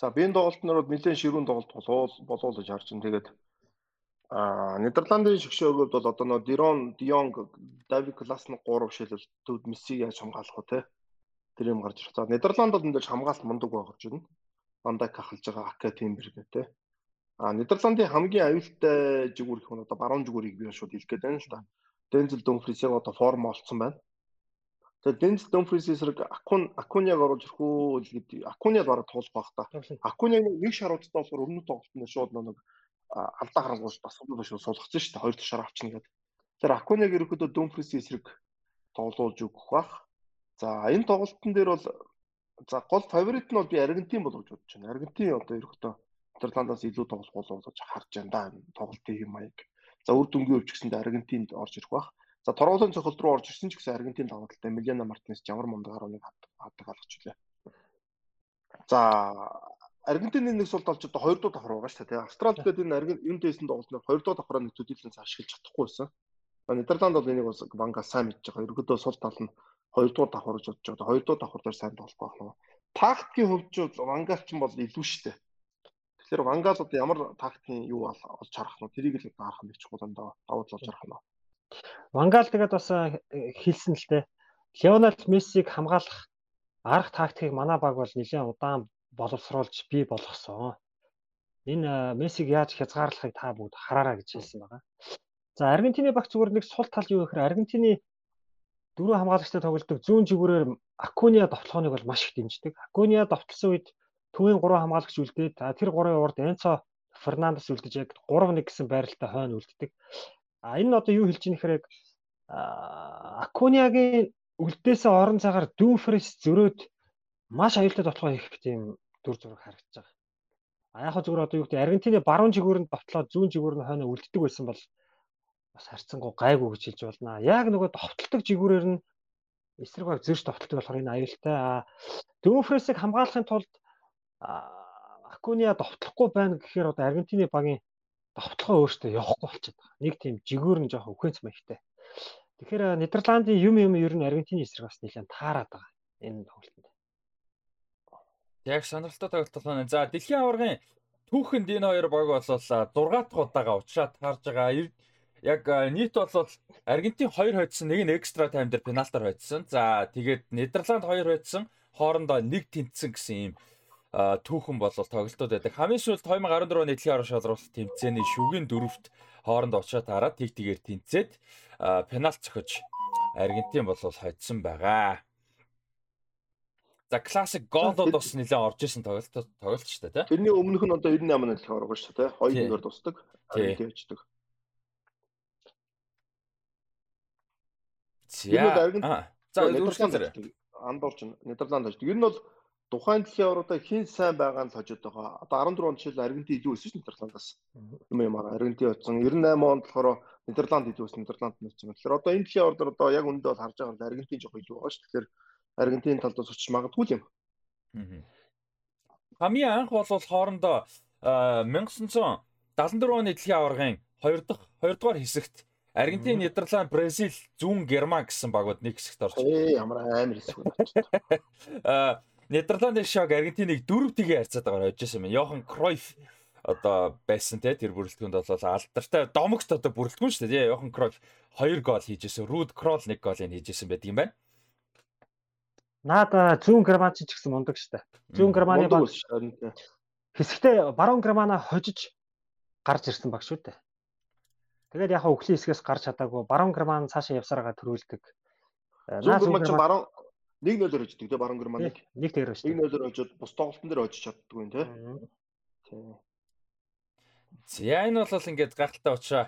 За би энэ тоглолтноор нэлээд ширүүн тоглолт болов гэж харж байна. Тэгээд а Нидерландын шгшөөгөөд бол одоо нөө Дирон, Дионг, Давид Класны 3 шилэл төвд Мессиг яаж хамгаалах вэ те? Тэр юм гарч ирэх. За Нидерланд бол энэ дээр хамгаалалт мундаг байгаа гэж байна. Бандак ахалж байгаа Ака Тимберг те. А Нидерландын хамгийн аюултай жигүүр нь одоо баруун жигүүрийг би шууд хэлэх гээд байна л да. Дензел Дөнфрисийг одоо форм олцсон байна. Тэгээд Дензел Дөнфрис эсрэг Акун Акуняг оруулж ирэх үү гэдэг Акуняд бараг туулах байх та. Акуняг нэг шаруудтай болохоор өмнө тоглолтод шууд нэг алдаа харангуйш тасгалж биш суулгацсан шүү дээ. Хоёр тушаар авчна гэдэг. Тэр Акуняг ерөөхдөө Дөнфрис эсрэг тоглуулж өгөх бах. За энэ тоглолтын дээр бол за гол фаворит нь бол би Аргентин болгож бодож байна. Аргентин одоо ерөөхдөө Нидерландаас илүү тоглох болов гэж харж байна да. Тоглолтын юм аяг. За үр дүнгийн өвчгсөнд Аргентинд орж ирэх бах. За торгуулийн цохилт руу орж ирсэн ч гэсэн Аргентин давааталтай Милена Мартинес ямар мундаг 11 хаадаг алгач үлээ. За Аргентины нэг сул талч одоо 2 дугаар давхар байгаа шүү дээ. Австрал гэдэг энэ Аргент энэ дэйсэн тоглолтоор 2 дугаар давхраа нэг төдийлэн ашиглаж чадахгүй байсан. Нидерланд бол энийг бас Ванга сайн мэдж байгаа. Ерөнхийдөө сул тал нь 2 дугаар давхар гэж бодож байгаа. 2 дугаар давхар дээр сайн тоглох байх нь. Тактикийн хөвж Вангалч нь бол илүү шүү дээ. Тэгэхээр Вангал одоо ямар тактикийн юу олж харах нь тэрийг л гарах нь чухал энэ давуу тал олж харах нь. Вангал тэгээд бас хэлсэн л дээ. Леонард Мессиг хамгаалах арга тактикийг манай баг бол нэлээд удаан боловсруулж бий болгосон. Энэ Мессиг яаж хязгаарлахыг та бүгд хараарай гэж хэлсэн байгаа. За Аргентины баг зүгээр нэг сул тал юу гэхээр Аргентины дөрөв хамгаалагчтай тоглолдог зүүн жигүүрээр Акуниа довтлохоныг бол маш их дэмждэг. Акуниа довтлсон үед төвийн 3 хамгаалагч үлдээд тэр 3-ын урд Энцо Фернандес үлдэж яг 3-1 гэсэн байралтай хойно үлддэг. А энэ нь одоо юу хэлж ийм хэрэг Акуниагийн үлдээсээ орон цагаар Дүүфрес зөрөөд маш аюултай тоглоо хийх тийм дүр зураг харагдаж байгаа. А яг зүгээр одоо юу гэдэг Аргентины баруун жигүүрэнд довтлоо зүүн жигүүр нь хойно үлддэг байсан бол бас харьцангуй гайгүй гэж хэлж болно. Яг нөгөө довтолдог жигүүрээр нь эсрэг баг зөрч довтолдог болохоор энэ аюултай. А Дүүфресийг хамгаалахын тулд Акуниа довтлохгүй байна гэхээр одоо Аргентины багийн довтлохоо өөртөө явахгүй болчиход байгаа. Нэг тийм жигүүр нь жоох өхөнц маягтай. Тэгэхээр Нидерландын юм юм ер нь Аргентины эсрэг бас нэлээд таарад байгаа энэ тоглолтод. Яг сонирхолтой тоглолт байна. За дэлхийн аваргын түүхэнд энэ хоёр баг болол 6 дахь удаага уучраад таарж байгаа. Яг нийт бол Аргентин 2 хоцсон, нэг нь экстра тайм дээр пенальтаар хоцсон. За тэгээд Нидерланд 2 хоцсон, хоорондоо нэг тэнцсэн гэсэн юм түүхэн болол тоглолтууд байдаг. Хамгийн сүүлд 2014 оны дэлхийн орон шалралт тэмцээний шүгийн дөрөвт хооронд очоод хараад тэг тэгээр тэнцээд пенальт цохиж Аргентин болол хоцсон байгаа. За классик голод бас нэлээд орж исэн тоглолт тоглолт шүү дээ тий. Тэрний өмнөх нь одоо 98 оны дэлхийн оргоо шүү дээ. 2-1-ээр дусдаг. Аргентин очдог. За. За, Нидерланд андуурч Нидерланд очдог. Ер нь бол тухайн дэлхийн аваргуудаа хин сайн байгаа нь хожоод байгаа. Одоо 14 онд жишээл Аргентин илүү өссөн ш Нидерландаас. Юм ямар Аргентин очсон. 98 онд болохоор Нидерланд илүү өссөн, Нидерланд нь очсон. Тэгэхээр одоо энэ дэлхийн аваргаар одоо яг үндэ бол харж байгаа нь Аргентин жоох илүү байгаа ш. Тэгэхээр Аргентин талдаас очиж магадгүй юм. Хамгийн анх бол хоорондоо 1974 оны дэлхийн аваргын 2 дахь 2 дугаар хэсэгт Аргентин, Нидерланд, Бразил, Зүүн Герман гэсэн багууд нэг хэсэгт орж. Ямар амар хэсэг вэ? [laughs] Аа Нидерландын шог Аргентиныг 4-1 харьцаад байгаа хожижсэн юм. Йохан Кройф одоо байсан те тэр бүрэлдэхүүнд бол алдартай домогт одоо бүрэлдэхүүн шүү дээ. Йохан Кройф 2 гол хийжсэн. Руд Крол 1 голыг хийжсэн байдаг юм байна. Наад зүүн германч ч гэсэн мундаг шүү дээ. Зүүн германы баг хэсэгтээ баруун германа хожиж гарч ирсэн баг шүү дээ. Тэгээд яг өвхлийн хэсгээс гарч чадаагүй баруун герман цаашаа явсараа төрүүлдэг. Зүүн герман ч баруун 1-0-оор очдөг те баруун германыг. Нэг дээр очдөг. 1-0-оор очоод бус тоглолтын дээр очиж чаддгүй юм те. Тийм. За энэ бол ингээд гахалтай учраа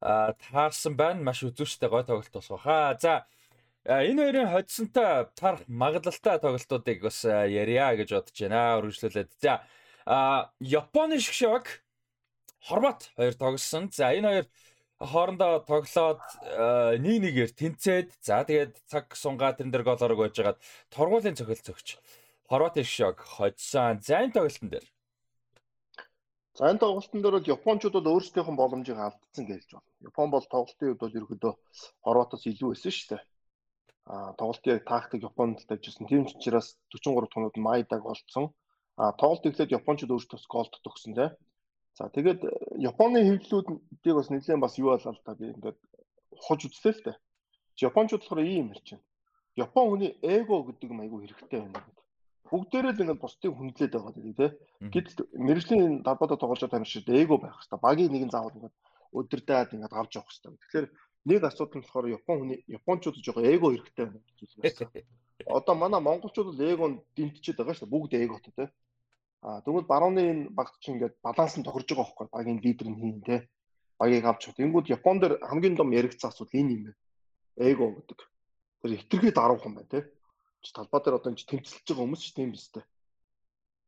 таарсан байна. Маш үзүүштэй гой тоглолт болох баха. За энэ хоёрын хоцсонтой тарах магадлалтай тоглолтуудыг бас ярья гэж бодож байна. Үргэлжлүүлээд. За Японы шгшог Хорват хоёр тоглосон. За энэ хоёр хоорондоо тоглоод э, нэг нэгээр тэнцээд за тэгээд цаг сунгаа тэрэн дээр гол орог байжгаад торгуулийн цохил цогч Хорватын шок хоцсон. За энэ тоглолтын дээр. За энэ тоглолтын дээр бол Япончууд бол өөрсдийнх нь боломжийг алдсан гэж байна. Япон бол тоглолтын үед бол ерөөдөө Хорватоос илүү байсан шүү дээ. А тоглолтын яг тактик Японд тавьжсэн. Тийм учраас 43 тоноод Майдаг болцсон. А тоглолт эхлээд Япончууд өөрсдөөс голд төгсөн тий. За тэгээд Японы хэвлэлүүдийг бас нэлээд бас юу болоо л та би ингээд ухаж үзлээ л дээ. Япончууд болохоор ийм хэлж байна. Япон хүний эго гэдэг юм айгүй хэрэгтэй байна гэдэг. Бүгдээрээ л ингээд бусдыг хүндлээд байгаа гэдэг тий. Гэт мэрэгжлийн талбайд тоглож байгаа шиг эго байх хэрэгтэй. Багийн нэгэн заавал ингээд өдөрдөөд ингээд авч явах хэрэгтэй. Тэгэхээр нэг асуудал нь болохоор Япон хүний Япончууд жоохон эго хэрэгтэй байна гэж хэлсэн. [laughs] Одоо манай монголчууд л эгонд дэмтчихэд байгаа шүү дээ. Бүгд эготой тий. А тэгвэл барууны энэ багт чинь ингээд баланс нь тохирж байгаа байхгүй багийн лидер нь хийн те багийг авч чад. Тэнгүүд Япон дээр хамгийн том яригдсан асуудал энэ юм байна. Эго гэдэг. Тэр хитрхий даруухан байна те. Чи талбай дээр одоо энэ тэмцэлж байгаа хүмүүс ч тийм биз дээ.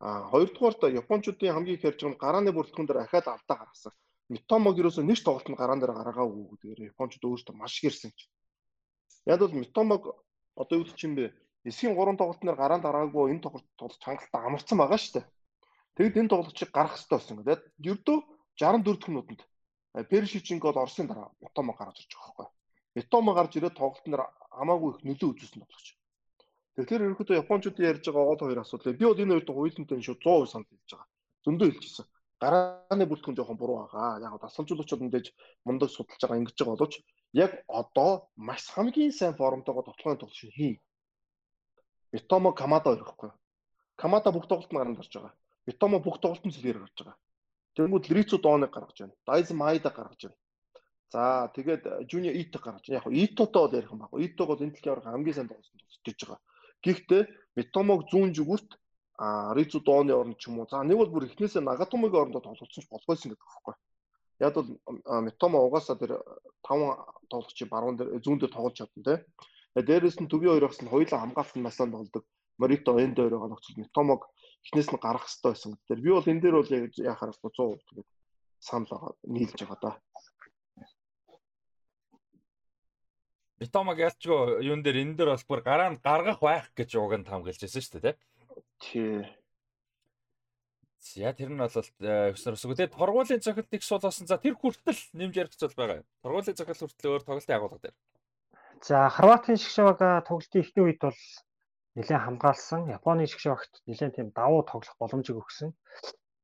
А хоёрдугаарт Япончуудын хамгийн их ярьж байгаа нь гарааны бүрэлдэхүүн дээр ахаад алдаа гаргасан. Митомог ерөөсөө нэг тоглолт нь гараан дээр гаргаагүй гэдгээр Япончууд өөрсдөө маш гэрсэн ч. Яг бол Митомог одоо юу ч юм бэ? Эсгийн 3 тоглолтноор гараан дараагүй энэ тоглолт тоглож хангалттай амарсан байгаа шүү дээ. Тэгэд энэ тоглолтыг гарах хэрэгтэй болсон гэдэг. Ердөө 64 дахь минутанд Першичинг бол Оросын дараа Метомо гарч ирж байгаа байхгүй. Метомо гарч ирээд тоглолт нэр хамаагүй их нөлөө үзүүлсэн тоглож. Тэгэхээр ерөнхийдөө Япончуудын ярьж байгаа гол хоёр асуудал. Би бол энэ хоёрт хуйлантай шууд 100% санал хэлж байгаа. Зөндөө хэлчихсэн. Гарааны бүртгэн жоохон буруу байгаа. Яг тасалжуулагчид мэдээж мундаг судалж байгаа ингэж байгаа боловч яг одоо маш хамгийн сайн формтойгоо тоглохын тулд хий. Метомо Камада байхгүй. Камада бүх тоглолтод гаранд орж байгаа. Битомо бүх тоглолтын цэлгээр гарч байгаа. Тэнгүүд Лрицу дооныг гаргаж байна. Дайз Майда гаргаж байна. За тэгээд Жуниор Ито гаргаж байна. Яг нь Итотоо бол ярих юм баг. Итог бол энэ дэлхийн аврах хамгийн сайн тоглосон тоглож байгаа. Гэхдээ Битомог зүүн зүгүрт а Рицу дооны оронд ч юм уу. За нэг бол бүр эхнээсээ Нагатомогийн орондоо тоглолцсон ч болохгүйсэн гэдэг байхгүй. Яг бол Метомо угаасаа тэр 5 тоглогчийн баруун дээр зүүн дээр тоглож чадсан тий. Дээрээс нь төвийн хоёр багс нь хоёулаа хамгаалсан насанд болдог. Морито энэ дээр байгаа нөхцөл Метомог эхнээс нь гарах хэрэгтэй байсан гэдэг. Би бол энэ дээр бол яг яхаар 100% тэгээд санал байгаа нийлж байгаа да. Битомаг ялчгүй юун дээр энэ дээр бол бүр гараа нь гаргах байх гэж уг нь хамгаалж байсан шүү дээ тий. За тэр нь бол өснөр өсгөө. Тэгээд торгуулийн цохилтыг суулгасан. За тэр хүртэл нэмж ярих зүйл байгаа. Торгуулийн цохил хүртэл өөр тоглолтын агуулга дээр. За Хорватын шгшавага тоглолтын эхний үед бол нэлээд хамгаалсан. Японы шгшавагт нэлээд тийм давуу тоглох боломжийг өгсөн.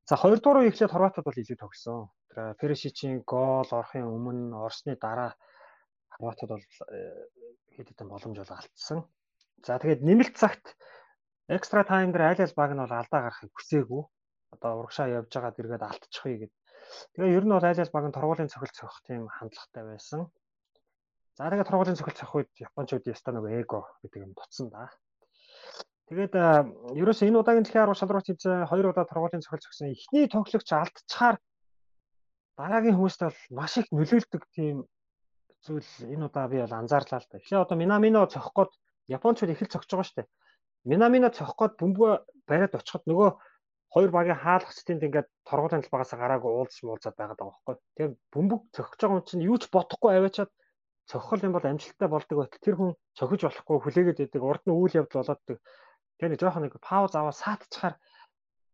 За хоёрдугаар үе эхлээд Хорватууд бол илүү тогсон. Тэр Перешичийн гол орохын өмнө Оросны дараа Хорватууд бол хэд хэдэн боломж бол алдсан. За тэгээд нэмэлт цагт экстра тайм дээр аль аль баг нь бол алдаа гарахыг хүсээгүй. Одоо урагшаа явж байгаа дэргээд алдчихъя гэд. Тэгээ ер нь бол аль аль баг нь торгуулийн цохил цохих тийм хандлагатай байсан. За тэгээд торгуулийн цохил цохих үед Япончууд ястаа нөгөө эго гэдэг юм дутсан да. Тэгээд ерөөсөө энэ удаагийн дэлхийн 10 шалралт тэмцээн хоёр удаа торгуулийн цохил зогсон. Эхний тоглогч алдчихаар дараагийн хүмүүст бол маш их нөлөөлдөг тийм зүйл энэ удаа би бол анзаарлаа л да. Эхлээ одоо Минамино цохих гээд Япончууд их л цогж байгаа шүү дээ. Минамино цохих гээд бөмбөгөө бариад очиход нөгөө хоёр багийн хаалгачдын ингээд торгуулийн талбайгаас гараагүй уулзч муулзаад байгаа байхгүй. Тэгээ бөмбөг цохиж байгаа юм чинь юу ч бодохгүй аваачаад цохол юм бол амжилттай болдог байтал тэр хүн цохиж болохгүй хүлээгээд идэг урд нь үйл явдал болоод Тэгээ нэг жоохон нэг пауз аваад саатчихаар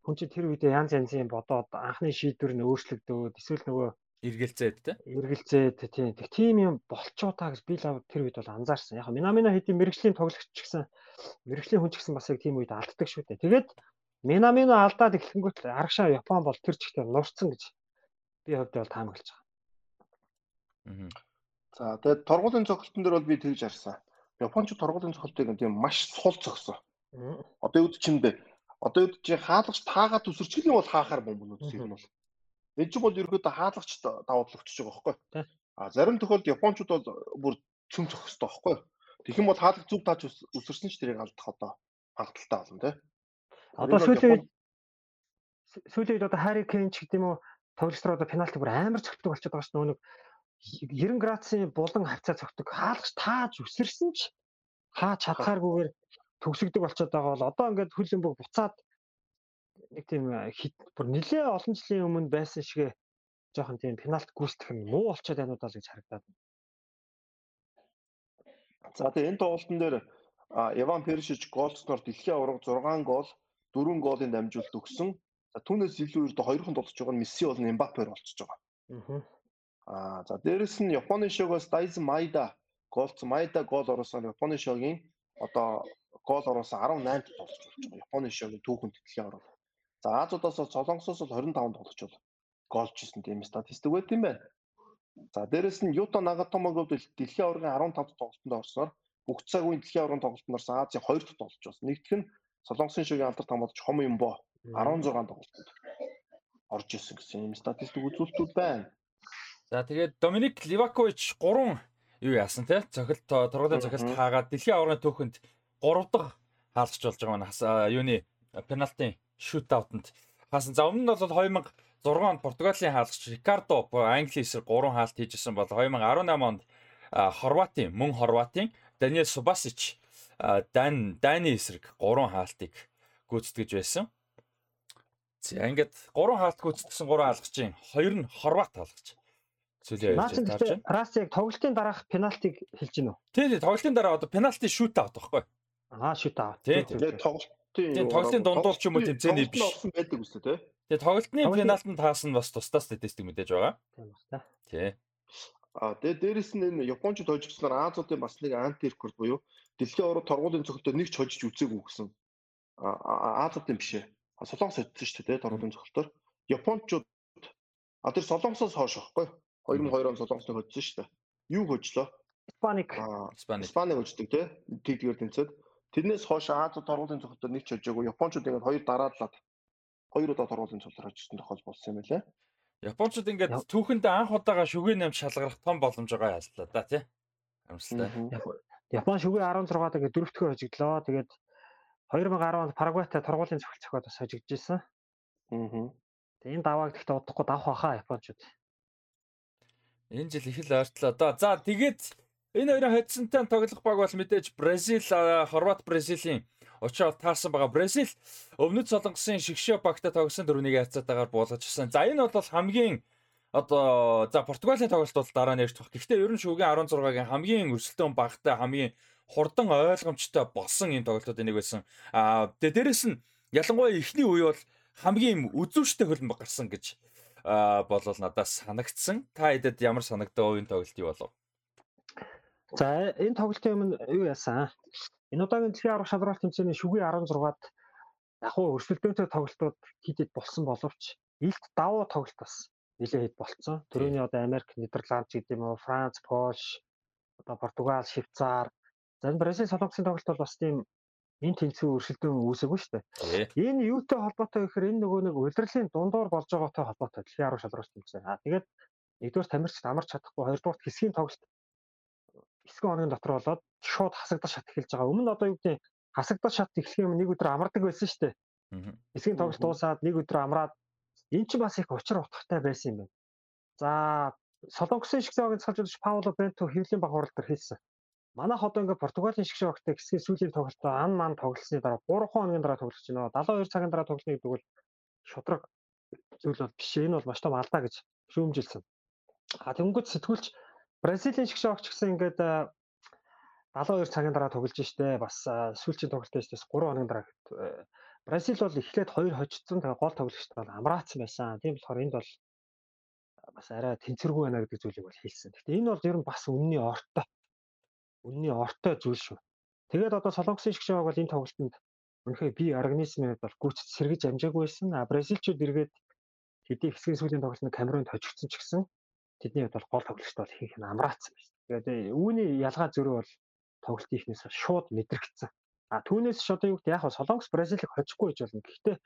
хүн чинь тэр үедээ янз янзын бодоод анхны шийдвэр нь өөрчлөгдөөд эсвэл нөгөө эргэлзээд те эргэлзээд тийм тэг тийм юм болчоо та гэж би л тэр үед бол анзаарсан. Яг Минамина хэдийн мэрэгжлийн тоглогч ч гэсэн мэрэгжлийн хүн ч гэсэн бас яг тийм үед алддаг шүү дээ. Тэгээд Минамина алдаад эхлэнгүүт арагшаа Япон бол тэр чигтээ нурцсан гэж би хувьд бол таамаглаж байгаа. За тэгээд торгуулийн цогцолтон дээр бол би тэгж харсан. Японч торгуулийн цогцолтыг тийм маш сул зогсон. Одоо юу ч юм бэ? Одоо юу чи хаалгач таагаа төсөрчих юм бол хаахаар бомбнууд юм бол. Энэ ч бол ерөөдөө хаалгач даваад л өчөж байгаа байхгүй. А зарим тохиолдолд японочууд бол бүр цөм зөх хөстэй байхгүй. Тэгэх юм бол хаалгач зүг тааж өсөрсөн ч тэрийг алдах одоо хангалттай болно тий. Одоо сүүлийн сүүлийн одоо Хари Кейн ч гэдэг юм уу тоглолтоор одоо пенальти бүр амар цогтөг болчиход байгаа ш нь нэг 90 градусын булан хавцаа цогтөг хаалгач тааж өсөрсөн ч хаа чадхааргүйгээр төгсөгдөг болчиход байгаа бол одоо ингээд хөлбөмбөг буцаад нэг тийм бүр нэлээ олон жилийн өмнө байсан шиг жоохон тийм пеналт гүйцэтгэх нь муу болчиход байна удаа л гэж харагдаад байна. За тэгээ энэ тоглолтын дээр Иван Першич голцноор дэлхийн аварга 6 гол 4 голын дамжуулалт өгсөн. Түүнээс илүү ердөө хоёрхан тоглож байгаа нь Месси болон Эмбапер болчихж байгаа. Аа за дээрэс нь Японы шогоос Дайзен Майда голцсон Майда гол оруулсан Японы шогийн одоо гол оруулсан 18-т тоглож байгаа. Японы шогийн түүхэнд дэлхийн аварга. За Азуудаас бол Солонгосоос бол 25 тоглож бол голж исэн тийм статистик байт юм байна. За дээрэс нь Юта Нагатомог дэлхийн аваргын 15 тоглолтод орсноор бүх цаг үеийн дэлхийн аваргын тоглолтод орсон Азийн 2 дахь тоглож байна. Нэгдүгээр нь Солонгосын шогийн алдарт хамгаалж Хом Юмбо 16 тоглолтод орж исэн гэсэн юм статистик үзүүлэлтүүд байна. За тэгээд Доминик Ливакович 3 юу яасан те цохилт тургуулын цохилт хаагаад дэлхийн аваргын түүхэнд 3 дахь хаалцж болж байгаа нь юуны пенальтын шут аутанд хаасан. За өмнө нь бол 2006 онд Португалийн хаалгач Рикардо Англи эсрэг 3 хаалт хийжсэн бол 2018 онд Хорватын мөн Хорватын Даниэл Субасич Дан Дани эсрэг 3 хаалтыг гүйцэтгэж байсан. За ингээд 3 хаалт гүйцэтгсэн 3 хаалгачийн 2 нь Хорват хаалгач. Зүйлээ ярьж байна. Рас яг тоглолтын дараах пенальтиг хэлж гинөө. Тий, тий, тоглолтын дараа одоо пенальти шут аут байхгүй. Аа, аут. Тий, тий. тоглолтын тий, тоглолтын дундуур ч юм уу тэмцээний биш. Болсон байдаг үстэй тий. Тэгээ тоглолтны пенальтанд таасан бас тусдаа статистик мэдээж байгаа. Тийм баг та. Тий. А тэгээ дээрэс нь энэ Японч тожигчнаар Азуудын бас нэг анти рекорд буюу дэлхийн аварга торгуулийн цогтөд нэг ч хожиж үзээгүй гэсэн. Азуудын биш ээ. Солонгос очсон шүү дээ торгуулийн цогтөөр. Япончууд а тэр Солонгосоос хойш байхгүй 2002 он Солонгосныг хожсон шүү дээ. Юу хожлоо? Испаник. Испаник. Испаник хождог тий. Тэгдгээр тэнцээд тэрнээс хойш Азууд торгуулийн цогтөд нэг ч хожоогүй. Япончууд ингээд хоёр дараалаад хоёр удаа торгуулийн цогтөөр хожсон тохиол болсон юм байлаа. Япончууд ингээд түүхэндээ анх удаага шүгэн намж шалгарах том боломж байгаа яллаа да тий. Амсалтай. Япон шүгэн 16-аад ингээд дөрөвдүгээр хожигдлоо. Тэгээд 2010 онд Парагвайтай тургуулийн цогц цохоод бас хожигдж ирсэн. Аа. Тэгээд энэ давааг гэхдээ удахгүй давах байхаа Япончууд. Энэ жил их л ойртлоо доо. За тэгээд энэ хоёрын хоцсонтой тоглох баг бол мэдээж Бразил, Хорват Бразилийн Очоод таарсан байгаа Бразил өвнөд солонгосын шигшээ багтаа тогсон дөрвнийг хайцаатаагаар буулгажсан. За энэ бол хамгийн одоо за Португалийн тоглолт бол дараа нь ярьж баг. Гэхдээ ерөн шүүгийн 16-гийн хамгийн өрсөлдөөн багтаа хамгийн хурдан ойлгомжтой болсон энэ тоглолтууд нэг байсан. Аа тэгээ дээрэс нь ялангуяа эхний үе бол хамгийн үзүүштэй хөлн гарсан гэж аа болол надад санагдсан. Та хэдэд ямар санагдав энэ тоглолт юу болов? За энэ тоглолтын өмнө юу яасан? Энэ удаагийн дэлхийн аврах шалралт тэмцээний шүгэн 16-ад яг уу өрсөлдөөнтэй тоглолтууд хийдэд болсон боловч илт давуу тоглолт бас нэлээд хэд болцсон. Төрөний одоо Америк, Нидерланд гэдэг юм уу, Франц, Польш, одоо Португал, Швейцар. За энэ Бразил, Солонгосын тоглолт бол бас тийм энэ тэнцүү өрсөлдөөн үүсэгүй шүү дээ. Энэ юутай холбоотой гэхээр энэ нөгөө нэг удирдлын дундуур болж байгаатай холбоотой дэлхийн аврах шалралт тэмцээн. Аа тэгээд нэгдүгээр тамирчид амарч чадахгүй, хоёрдугаар хэсгийн тоглолт хэсэг хоногийн дотор болоод шууд хасагдах шат эхэлж байгаа. Өмнө нь одоо юу гэдэг хасагдах шат эхлэх юм нэг өдөр амардаг байсан шүү дээ. Хэсгийн тоглолт дуусаад нэг өдөр амраад эн чинь бас их учир утгатай байсан юм байна. За Солонгосын шгшөөгийн цалжуулагч Пауло Бенто хэвлийн баг хурал дээр хэлсэн. Манайх одоо ингээ Португалийн шгшөөгтэй хэсгийн сүүлийн тоглолтоо ан ман тоглосны дараа 3 хоногийн дараа тоглож байна. 72 цагийн дараа тоглоно гэдэг бол шудраг зүйл бол биш. Энэ бол маш том алдаа гэж шүүмжилсэн. А тэнгууд сэтгүүлч Бразилийн шгшөөгч гэсэн ингээд 72 цагийн дараа тоглож штэ бас сүүлчийн тоглолтын штэ 3 хоногийн дараа Бразил бол эхлээд 2 хожицсон тэгээ гол тоглогчд бол амраацсан байсан. Тийм болохоор энд бол бас арай тэнцвэргүй байна гэдэг зүйлийг бол хэлсэн. Гэхдээ энэ бол ер нь бас үнний ортой. Үнний ортой зүйл шүү. Тэгээд одоо солонгосын шгшөөг бол энэ тоглолтод үнэхээр бие организмыг бол гүйцэд сэргэж амжаагүй байсан. А бразилчууд эргээд хэдий хэсгийн сүүлийн тоглолтод Камерунд хожигдсон ч гэсэн тэдний хувьд бол гол тоглогчд бол ихэнх нь амраацсан байсан. Тэгээд үүний ялгаа зөрүү бол тоглолтын ихнээс шууд мэдрэгдсэн. А түүнээс ч одоо юу гэдэг яг Солонгос Бразилийг хожихгүй гэж болно. Гэхдээ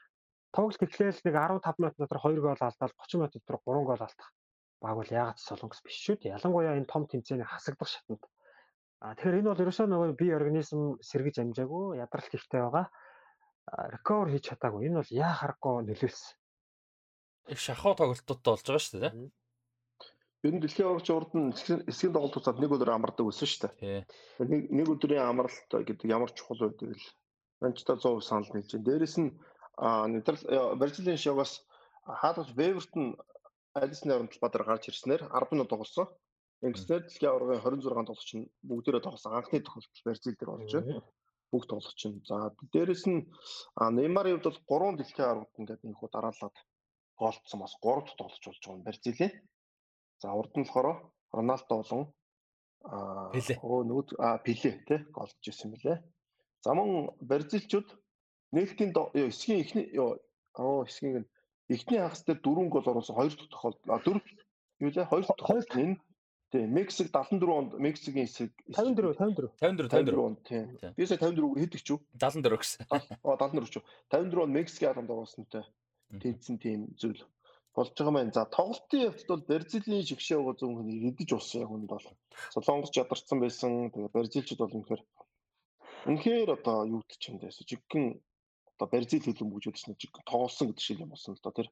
тоглолт эхлээл нэг 15 минут дотор 2 гол алдаад 30 минут дотор 3 гол алдах баг бол яагаад Солонгос биш шүү дээ. Ялангуяа энэ том тэмцээний хасагдах шатнд. А тэгэхээр энэ бол ерөөсөө нөгөө бие организм сэргэж амжаагүй, ядралт ихтэй байгаа. Recover хийж чадаагүй. Энэ бол яа харахгүй нөлөөлсөн. Их шахуу тоглолтуудтай болж байгаа шүү дээ. Ер нь дэлхийн аврагч урд нь эсгийн тоглолт туцаад нэг өдөр амардаг байсан шүү дээ. Нэг нэг өдрийн амралт гэдэг ямар чухал байдаг л манчта 100% санал нийлж байна. Дээрэс нь Нидерланд Бразилийн шоугаас хаалгач Вевертон Алисны оромт бадар гарч ирснээр 10 минут тоглосон. Ингэснээр дэлхийн аврагын 26 тоглогч нь бүгдээрээ тоглосон анхны тохиолдол Бразил дээр болж байна. бүх тоглогч нь. За дээрэс нь Неймарын хувьд бол 3 дэлхийн аргууд ингээд нэг хуу дараалаад голцсон бас 3 дахь тоглож болж байгаа юм Бразилийн. За урд нь болохоор Роналдо болон аа өө нөгөө а Пиле тий голж ирсэн мөлий. За мөн Бразилчууд нээлтийн эсгийн ихний оо эсгийн эхний хагас дээр дөрвөн гол оруулсан хоёр дахь тохиолдол дөрөв юу лээ хоёр дахь тохиолдол нь Тийм, Мексик 74 онд Мексикийн эсрэг 54 54 54 54 онд тийм. Би сая 54-ээр хэдэг ч юу? 74 гэсэн. Аа 74 ч юу. 54 онд Мексикийн харамд оруулсантай тэнцсэн тийм зүйл болж байгаа маань. За тоглолтын явцад бол Бразилийн шигшээ байгаа зөв хүн идэж болсон яг хүнд бол. Солонгос ядарсан байсан. Тэгээ Бразилчууд бол үнэхээр үнэхээр одоо юу гэж юм дээс. Жиггэн одоо Бразил хөлбөмбөжүүд чинь жиггэн тоглосон гэдэг шиг юм болсон л доо тэр.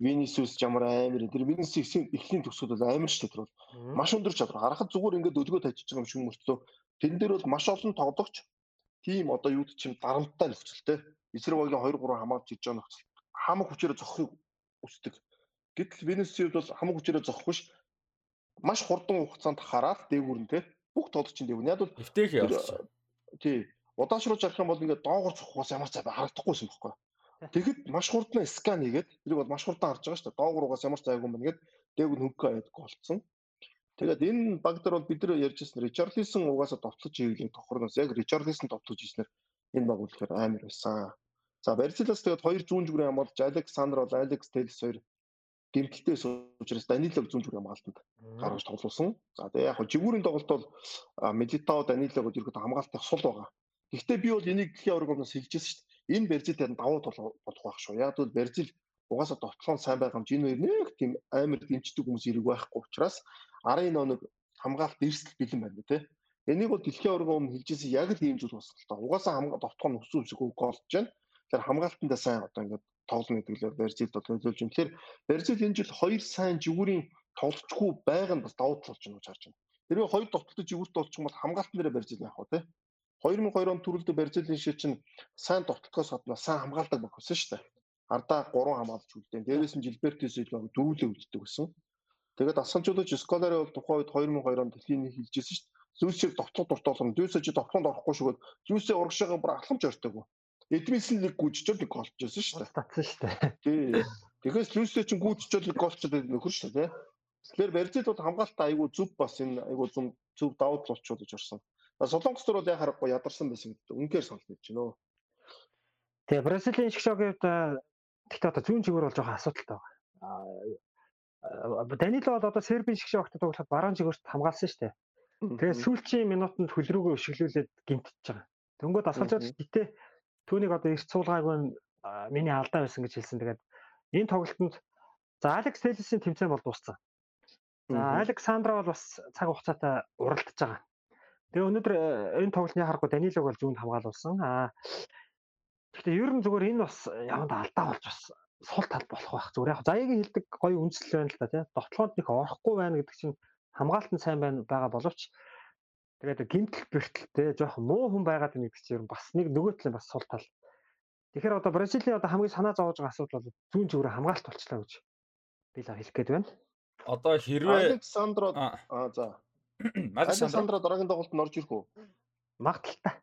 Винисиус ямар амар тэр Винисиус эхлийн төгсгөл бол амар шүү дээ тэр бол. Маш өндөр чадвар. Харахад зүгээр ингээд өдгөө тажиж байгаа юм шиг мөртлөө. Тэн дээр бол маш олон тоглогч тийм одоо юу гэж юм дарамттай нөхцөлтэй эсрэг багийн 2 3 хамгаалж ирж байгаа нөхцөл хамаг хүчээр зохихыг хүсдэг гэтэл Винисиус бол хамаг хүчээр зохих биш маш хурдан хугацаанд хараад дээгүүрэн те бүх тоглогчийн дээгүүр яг бол эвтэйх явуулчих тий удаашруулж харах юм бол ингээд доогор зохихоос ямар цай харагдахгүй юм бохоо Тэгэхэд маш хурдан скан хийгээд тэрийг бол маш хурдан харж байгаа шүү дээ. Доогуураас ямар цайгүй юм нэгэд дээгүр хөнгөө аяд голцсон. Тэгээд энэ баг дээр бол бид нар ярьжсэн Ричарлисон угаасаа товтлож ийлээ тохорноос яг Ричарлисон товтлож ийснээр энэ баг үлэхээр амар байсан. За Барселонаас тэгээд хоёр зүүн зүгрийн хамгаалж Александр бол Алекс Телс хоёр гэмтэлтэй учраас Данилог зүүн зүгрийн хамгаалтанд гаргаж тоглуулсан. За тэгээд яг жигүүрийн тоглолт бол Милитао Данилогод ерөөд хамгаалтын сул байгаа. Гэхдээ би бол энийг дэлхийн авраг өмнөөс хэлжсэн шүү дээ энэ Бразил дээр давуу тал болох байх шүү. Яг бол Бразил угаасаа тоглоом сайн байгаа юм. Энэ хоёр нэг тийм амар дэмждэг хүмүүс ирэх байхгүй учраас арын нэг хамгаалт эрсдэл бэлэн байна тий. Энийг бол дэлхийн аварга өмнө хэлжсэн яг л ийм зүйл болсон л та. Угаасаа хамгаалт тоглоом өсөв өсөв голж байна. Тэгэхээр хамгаалтандаа сайн одоо ингээд тоглоно гэдэг л Бразил бол нөлөөлж байна. Тэгэхээр Бразил энэ жил хоёр сайн жигүүрийн тоглолцгүй байгаа нь бас давуу тал болж байна гэж харж байна. Тэрвээ хоёр тоглолтод жигүүрт болчих юм бол хамгаалтан дээр Бразил яах вэ тий? 2002 он төрөлдөө Бразилийн шээ чинь сайн тоглолтоос гадна сайн хамгаалдаг баг байсан шүү дээ. Ардаа 3 хамгаалж үлдэн. Дээрээс нь Жилберто Силва дөрүлээ үлддэг байсан. Тэгээд асамжуулагч Сколари бол тухайн үед 2002 онд дэлхийн нэг хэлжсэн шүү дээ. Зүүсийг довтлох дуртай болсон. Зүүсэж довтлоход орохгүй шүүгээд зүүсээ урагшаага бүр ахламж ойртойгоо. Эдмисэн нэг гүйчжэл нэг голч байсан шүү дээ. Татсан шүү дээ. Тий. Тэгэхээр зүүсээ чинь гүйчжэл нэг голчод нөхөр шүү дээ. Тэгэхээр Бразил бол хамгаалтаа айгүй зөв бас энэ айгүй зөв давуу тал болчиход орсон. Солонгос төр бол яг харахгүй ядарсан байсан гэдэг. Үнээр сонс гэж байна. Тэгээ Бразилийн шгшогийн хувьд тэгтээ одоо зүүн чигээр бол жоохон асуудалтай байна. Данило бол одоо Сербийн шгшогт тоглоход баруун чигээрт хамгаалсан шүү дээ. Тэгээ сүүлчийн минутанд хөл рүүгээ өшөглүүлээд гинтэж байгаа. Дөнгөд асуулжаад гэтээ түүнийг одоо эрт суулгаагүй нь миний алдаа байсан гэж хэлсэн. Тэгээд энэ тоглолтод за Алекс Телесийн тэмцээн бол дууссан. За Александра бол бас цаг хугацаатай уралдаж байгаа. Тэгээ өнөөдөр э, энэ тоглолтны харахгүй Данилог бол зүүнд хамгаалуулсан. Аа Гэхдээ ер нь зүгээр энэ бас яванд алдаа болж бас сул тал болох байх. Зүгээр яг заяагийн хилдэг гоё үндэслэл байна л да тий. Довтлоонд нэг орохгүй байна гэдэг чинь хамгаалт нь сайн байна байгаа боловч тэгээд гимтэл бэртэлтэй жоох муу хүн байгаад байна гэдэг чинь ер нь бас нэг нөгөө талын бас сул тал. Тэгэхээр одоо Бразилийн одоо хамгийн санаа зовж байгаа асуудал бол зүүн зүгээрээ хамгаалт болчлаа гэж би л хэлэх гээд байна. Одоо хэрвээ Александро аа за Александра дараагийн тоглолтод орж ирэх үү? Магадaltaй.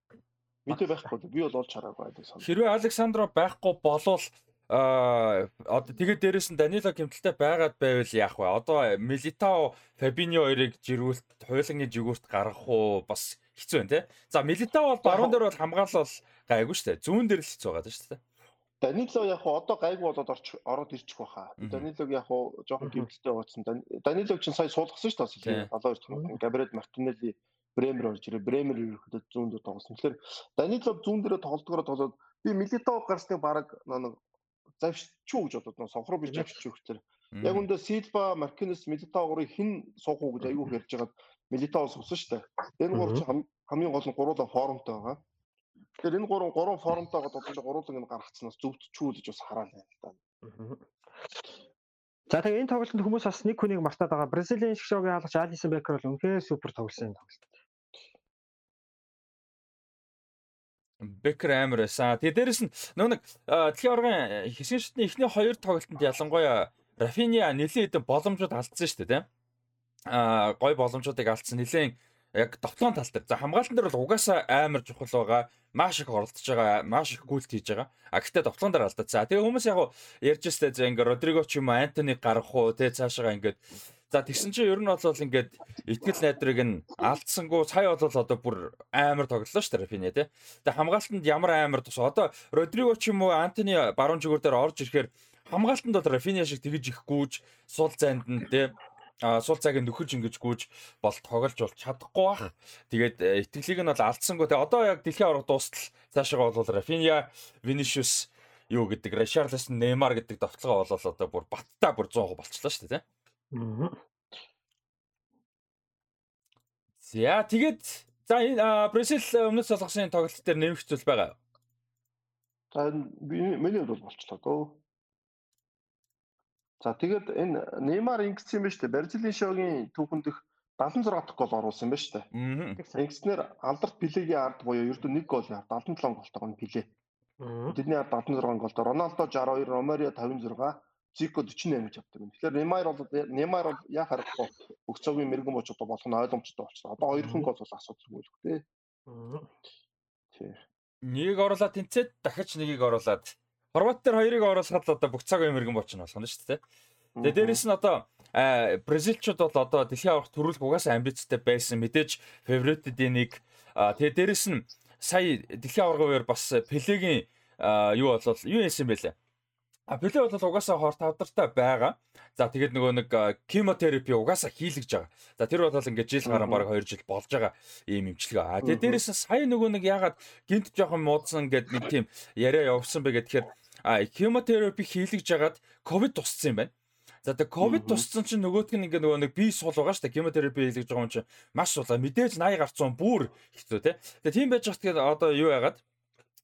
Мэдээ байхгүй. Би бол олж хараагүй Александра. Хэрвээ Александра байхгүй болвол Э, Аа одоо тэгээд дээрэс нь Данило гэмтэлтэй байгаад байвал яах вэ? Одоо Милитао Фабиньо хоёрыг жирүүлт хуйлангийн жигүүрт гаргах уу бас хэцүү байна тий. За Милитао бол баруун дээр бол хамгаалал гайгүй шүү дээ. Зүүн дээр л хэцүү байгаа шүү дээ. Данило яг хуу одоо гайгүй болоод орч ороод ирчих واخа. Данилог яг хуу жоохон гэмтэлтэй ууцсан. Данилог чинь сая суулгасан шүү дээ. 72 Габриэл Мартинелли Бремер орж ирээ. Бремер ерөөхдөө зүүн дээр тоглосон. Тэгэхээр Данило зүүн дээрээ тоглодгороо болоод би Милитао гарсныг баг нэг завшчуу гэж бодоод нөө сонхроо бич завшчуу гэхээр яг үндэ Силва, Маркинес, Милитаогоорыг хэн суух уу гэж аюу ярьж байгаад Милитао суусан шүү дээ. Энэ гурав хамгийн гол нь гуруула форумтай байгаа. Тэгэхээр энэ гурван гурван формтойгоо тоглож гуруулаг нь гаргацснаас зөвдчүү гэж бас хараал байна л да. За тэгээ энэ тоглолтод хүмүүс бас нэг хүнийг мартаад байгаа. Бразилийн шгшогийн хаалгач Алисон Бекер бол үнэхээр супер тоглосон тоглолт. Бекер амар байсан. Тэгээ дээрэс нь нөгөө нэг дэлхийн оргын хэсгийн шатны эхний хоёр тоглолтод ялангуяа Рафиня нэлээд хэдэн боломжууд алдсан шүү дээ, тийм. Аа гой боломжуудыг алдсан. Нэлээд яг довтлогын тал дээр. За хамгаалтан дээр бол угаасаа амар чухал байгаа. Маш их оролдож байгаа, маш их гүйлт хийж байгаа. А гэхдээ довтлогон дээр алдаад. За тэгээ хүмүүс яг ярьж өстэй за ингээ Родриго ч юм уу Антони гарах уу тэгээ цаашаа ингээд За тэгсэн чинь ер нь бол ингээд итгэл найдрыг нь алдсангүй сая бол одоо бүр амар тоглолоо ш Рафиня тий. Тэгээ хамгаалтанд ямар амар тус одоо Родриго ч юм уу Антони баруун зүгүүр дээр орж ирэхээр хамгаалтанд бол Рафиня шиг тэгж их гүүж сул зайд нь тий а сул цагийг нөхөж ингэж гүйж бол тоглож бол чадахгүй бах. Тэгээд э, итгэлийг нь бол алдсангүй. Тэгээ одоо яг дэлхийн авраг дуустал цаашаа бол Рафиня, Vinicius юу гэдэг, Richarlison, Neymar гэдэг довтлогоо болол одоо бүр баттай бүр 100% болчихлоо шүү дээ, тийм. За тэгээд за энэ Бразил өмнөд солонгосын тоглолт дээр нэмэх зүйл байгаа. За миний бол болчлоо. За тэгээд энэ Неймар ингэсэн юм ба штэ. Бразилийн шогийн түүхэн дэх 76 дахь гол оруулсан юм ба штэ. Ингэснээр алдарт Пилегийн ард буюу ердөө нэг гол яар 77 голтойгоо нь Пиле. Тэдний ард 76 голтой. Роналдо 62, Ромарио 56, Зико 48 гэж авдаг юм. Тэгэхээр Неймар бол Неймар бол яа харахгүй өгцөөгийн мэрэгэн боч одоо болох нь ойлгомжтой болчихсон. Одоо хоёрхан гол бол асуудалгүй л үү. Тий. Нэг оруулаад тэнцээд дахиж нэгийг оруулаад Хорват дээр хоёрыг оруулахад л одоо бүх цаг эмэргэн болчихно болох нь шүү дээ. Тэгээ дээрэс нь одоо Бразилчууд бол одоо дэлхийн аврах төрүүлэх угаасаа амбицтай байсан мэдээж фаворитуудын нэг тэгээ дээрэс нь сая дэлхийн аваргын үеэр бас Пелегийн юу болол юу яасан бэлээ А Пеле бол угаасаа хор тавдартай байгаа. За тэгээд нөгөө нэг кемотерапи угаасаа хийлгэж байгаа. За тэр бол ингээд жил гарan баг 2 жил болж байгаа ийм эмчилгээ. А тэгээд дээрээс сая нөгөө нэг ягаад гинт жоохон муудсан гэд нэг тийм яриа явуулсан бэ гэхээр а кемотерапи хийлгэж жагаад ковид тусцсан юм байна. За тэгээ ковид тусцсан чинь нөгөөтг нь ингээ нөгөө нэг бие сул байгаа шүү дээ. Кемотерапи хийлгэж байгаа юм чинь маш сул. Мэдээж 80 гарцсан бүр хэцүү те. Тэгээ тийм байж хат тэгээд одоо юу яагаад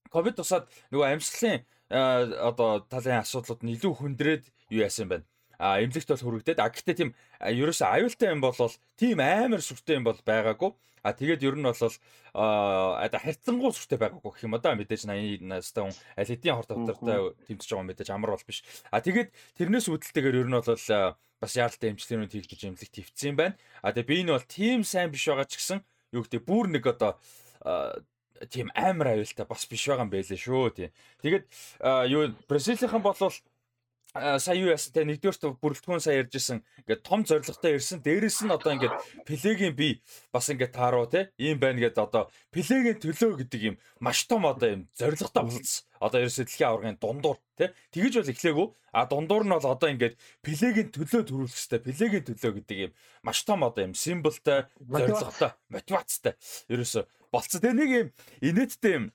ковид тусаад нөгөө амьсгалын одоо талын асуудлууд нь илүү хүндрээд юу яасан байна? А эмнэлэгт бол хүрэгдээд а гэхдээ тийм ерөөсөө аюултай юм бол тийм амар сүртэй юм бол байгаагүй. А тэгээд ер нь бол а харьцангуй сүртэй байгаагүй гэх юм да мэдээж 80 настай хүн аль хэдийн хорт тавтартай тэмцэж байгаа мэдээж амар бол биш. А тэгээд тэрнээс үүдэлтэйгээр ер нь бол бас яаралтай эмчилгээнүүд хийж эмнэлэгт твцсэн юм байна. А тэгээд би энэ бол тийм сайн биш байгаа ч гэсэн юу гэдэг бүр нэг одоо тийм амар аюултай бас биш байгаа юм байлээ шүү тий. Тэгээд юу Бразилийнхан болвол сая юу яасан те нэгдүгээрт бүрэлдэхүүн сая ярьжсэн. Ингээд том зоригтой ирсэн. Дээрэс нь одоо ингээд плегийн би бас ингээд тааруу те ийм байна гэд одоо плегийн төлөө гэдэг юм маш том одоо юм зоригтой болсон одоо ерөөсөө дэлхийн аваргын дундуур те. Тэгэж бол эхлээгүү. А дундуур нь бол одоо ингээд плегийн төлөө төрүүлэх хэрэгтэй плегийн төлөө гэдэг юм маш том одоо юм символтой зоригтой мотивацтай ерөөсөө болцсон те нэг юм инээдтэй юм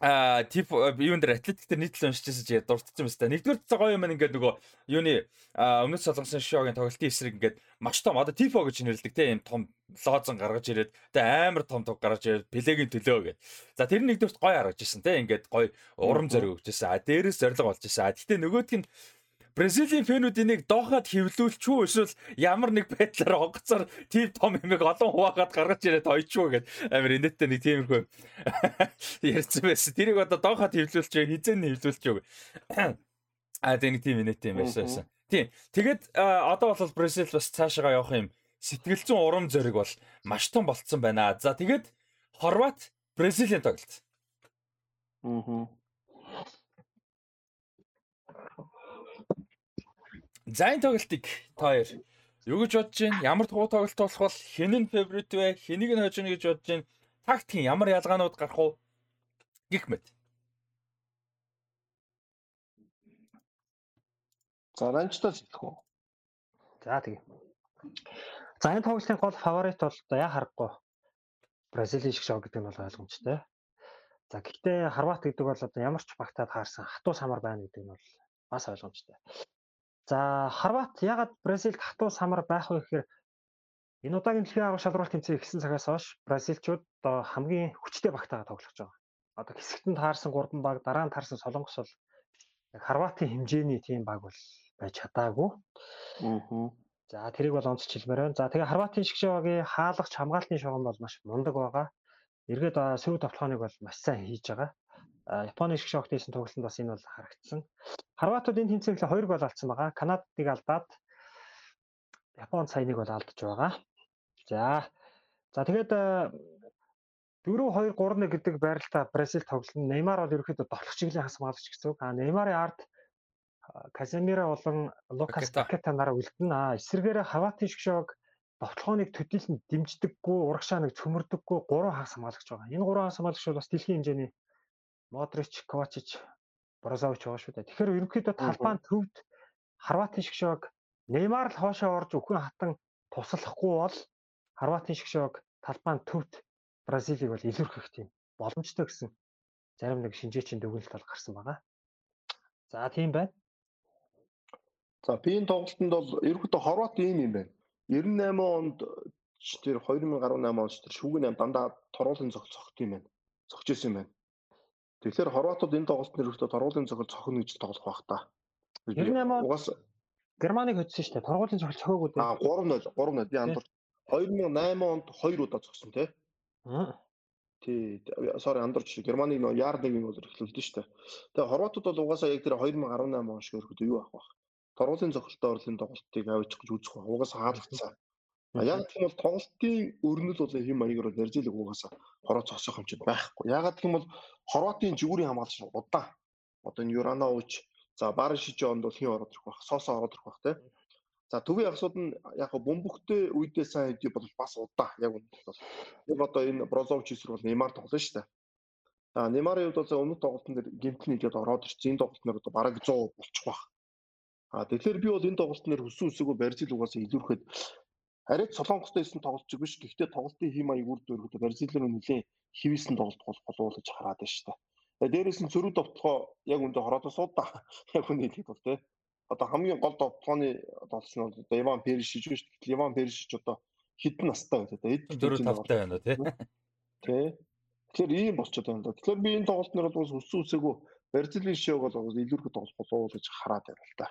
а тип юун дээр атлетик дээр нийтлэл уншижсэн чи дурдсан юм байна. Нэгдүгээр цаг гоё юм ингээд нөгөө юуны өмнөд солонгосын шоугийн тоглолтын эсрэг ингээд маш том одоо тифо гэж нэрлэдэг те юм том лозон гаргаж ирээд тэгээ амар том туг гаргаж ирээд плегийн төлөө гэд. За тэр нэгдүгээрт гоё харагч ирсэн те ингээд гоё урам зориг өгч ирсэн. А дээрээс зориг болж ирсэн. А гэтээ нөгөөдг нь Бразилийн фэнүүд энийг доохот хөвлүүлчихүү эсвэл ямар нэг байдлаар онгоцоор тийм том юмэг олон хуваагаад гаргаж ирээд ойчгүй гэд амир инээдтэй нэг тиймэрхүү [laughs] ярьсан байсан. Тэрийг одоо доохот хөвлүүлчих хизээ нь хөвлүүлчих. [clears throat] А тэр нэг тийм инээдтэй юм байсан. Тийм. Тэгэд одоо бол Бразил бас цаашаа явах юм сэтгэл зүйн урам зориг бол маш том болцсон байна. За тэгэд Хорват Бразилийн тоглолт. Аа. За энэ тоглолтыг та хоёр юу гэж бодож байна? Ямар тухай тоглолт болох бол нь фаворит вэ? Хэнийг нь хожно гэж бодож байна? Тактикийн ямар ялгаанууд гарах вэ? гэх мэт. За ранчтаа хэлэх үү? За тэгье. За энэ тоглолтын гол фаворит бол яа харахгүй Бразилийн шиг шоу гэдэг нь бол ойлгомжтой. За гэхдээ Хорват гэдэг бол одоо ямар ч багтаад хаарсан хатуу самар байна гэдэг нь бол бас ойлгомжтой. За Хорват ягаад Бразилд хатуу самар байх вэ гэхээр энэ удаагийн дэлхийн авах шалралт тэмцээн ихсэн цагаас хойш бразилчууд одоо хамгийн хүчтэй багтаага тоглож байгаа. Одоо хэсэгт нь таарсан 3 баг, дараа нь таарсан Солонгос бол Хорватын хэмжээний тийм баг бол байж чадаагүй. Аа. За тэрийг бол онцч хэлмээр байна. За тэгээ Хорватын шгшөөгийн хаалгач хамгаалтын шугам бол маш мундаг байгаа. Эргээд сүү тоглохоныг бол маш сайн хийж байгаа. Японы шиг шогт хийсэн тоглолтод бас энэ бол харагдсан. Хорватууд энэ тэмцээглээ 2 гол алдсан байгаа. Канадыг алдаад Японд сая нэг бол алдаж байгаа. За За тэгээд 4-2 3-1 гэдэг байралтаа Бразил тоглоно. Неймар бол ерөөхдөө долох чиглэлийн хас маалгач гэсэн үг. А Неймарын ард Каземира болон Лукас Пакета нараа үлдэн. А эсэргээрээ Хаватын шгшог довтлооны төдийлөнд дэмждэггүй, урагшаа нэг цөмөрдөггүй 3 хагас хамгаалагч байгаа. Энэ 3 хагас хамгаалагч бол бас дэлхийн хэмжээний Модрич, Ковачич, Брозович байгаа шүү дээ. Тэгэхээр ерөнхийдөө талбайн төвд Хорватын шгшог Неймар л хоошоо орж өхөн хатан туслахгүй бол Хорватын шгшог талбайн төвд Бразилийг бол илүүрхэх тийм боломжтой гэсэн зарим нэг шинжээчийн дүгнэлт бол гарсан байгаа. За тийм байна. За пийн тоглолтод бол ерөнхийдөө Хорват ийм юм байна. 98 онд тэр 2018 онд тэр шүүгэн 8 дандаа торгуулийн зохиол цогт юм байна. Цогч исэн юм байна. Тэгэхээр хорватууд энэ тоглолтын ерөөхдөө торгуулийн зохиол цохно гэж тоглох байх та. 98 угаас Германыг хоцсон шүү дээ. Торгуулийн зохиол цохоогүй дээ. Аа 3-0 3-0 би андуурч 2008 онд 2 удаа зогсон тий. Аа. Тий, sorry андуурч Германыг нөө яардагийн бол эхлүүлдэ шүү дээ. Тэгээ хорватууд бол угаасаа яг тэр 2018 он шиг өрхөд юу авах байх торгуулийн зохилттой орлын тоглолтыг авч гэж үзэх ба. Угаасаа хаалгацсан. А яг тийм бол тоглолтын өрнөл бол хэм маягаар Бразилийг угаасаа хороо цогсох хэмжээд байхгүй. Ягаад гэх юм бол Хорватын жигүүрийн хамгаалагч удаан. Одоо энэ Юранович за Баришич онд бол хин ороод ирэх байх. Сосо ороод ирэх байх те. За төвийн агсууд нь яг бөмбөгтэй үедээ сайн хэдий бол бас удаан. Яг үнэ бол. Яг одоо энэ Брозович эсрэг бол Неймар тоглоно шүү дээ. За Неймарын хувьд бол өмнөх тоглолтын дээр гимтний игээд ороод ирсэн. Энэ тоглолтноор одоо бараг 100 болчих واخ. А тэгэхээр би бол энэ тоглолтноор хүссэн үсээгөө Бразил угаасаа илүүрхэд арайд Солонгостой исэн тоглолт биш. Гэхдээ тоглолтын хэм маяг үр дүргүүд Бразилээр нэлийн хэвээсэн тоглолт бол болов гэж хараад байна шүү дээ. Дээрээс нь зөрүү довтлогоо яг үндэ хороодоо суудаа. Яг үндэ хэлэх бол тий. Одоо хамгийн гол довтлооны тоглолт нь бол Иван Перишич шүү дээ. Иван Перишич одоо хэдэн настай вэ тий. Эд 4 тавтай байна тий. Тий. Тэгэхээр ийм болчиход байна да. Тэгэхээр би энэ тоглолтноор бол хүссэн үсээгөө Бразилийн шоуг бол илүүрхэд тоглох болов гэж хараад байна л да.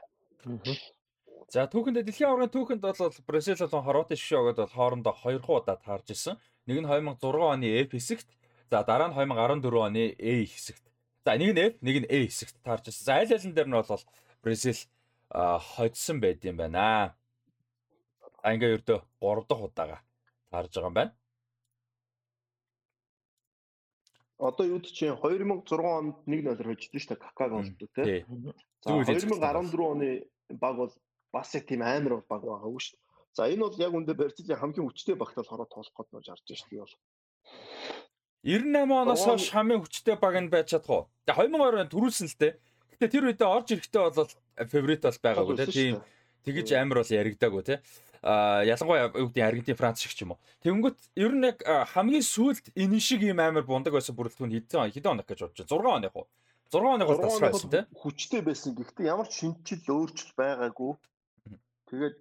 За түүхэнд дэлхийн аваргын түүхэнд бол Бразил болон Хорватын шишөөгд бол хоорондоо 2 удаа таарж исэн. Нэг нь 2006 оны F хэсэгт, за дараа нь 2014 оны A хэсэгт. За нэг нь F, нэг нь A хэсэгт таарж исэн. За аль алин дээр нь бол Бразил хоцсон байд юм байна. А ингээ ердөө 3 дахь удаага таарж байгаа юм байна. Одоо юуд чинь 2006 онд 1-0 хождсон шүү дээ. Какаг болдог тийм. За 2014 оны баг бол бас яг тийм амар баг байгаагүй шүү дээ. За энэ бол яг үндэ Бразилийн хамгийн хүчтэй багтаал хороо тоолох гээд нож харж байна шүү дээ бол. 98 оноос хойш хамгийн хүчтэй баг нь байж чадах уу? Тэгээ 2020 он төрүүлсэн л дээ. Гэтэ тэр үедээ орж ирэхдээ бол фаворит бол байгаагүй тийм. Тэгэж амар бол яригдаагүй тийм а ялангуяа юу гэдэг Аргентин Франц шиг ч юм уу. Тэнгүүт ер нь яг хамгийн сүүлд энэ шиг ийм амар бундаг байсан бүрэлдэхүүн хэдэн хэдэн оног гэж бодож 6 оных уу? 6 оных бол тасраа байсан тийм. Хүчтэй байсан. Гэхдээ ямар ч шинжил өөрчлөлт байгаагүй. Тэгээд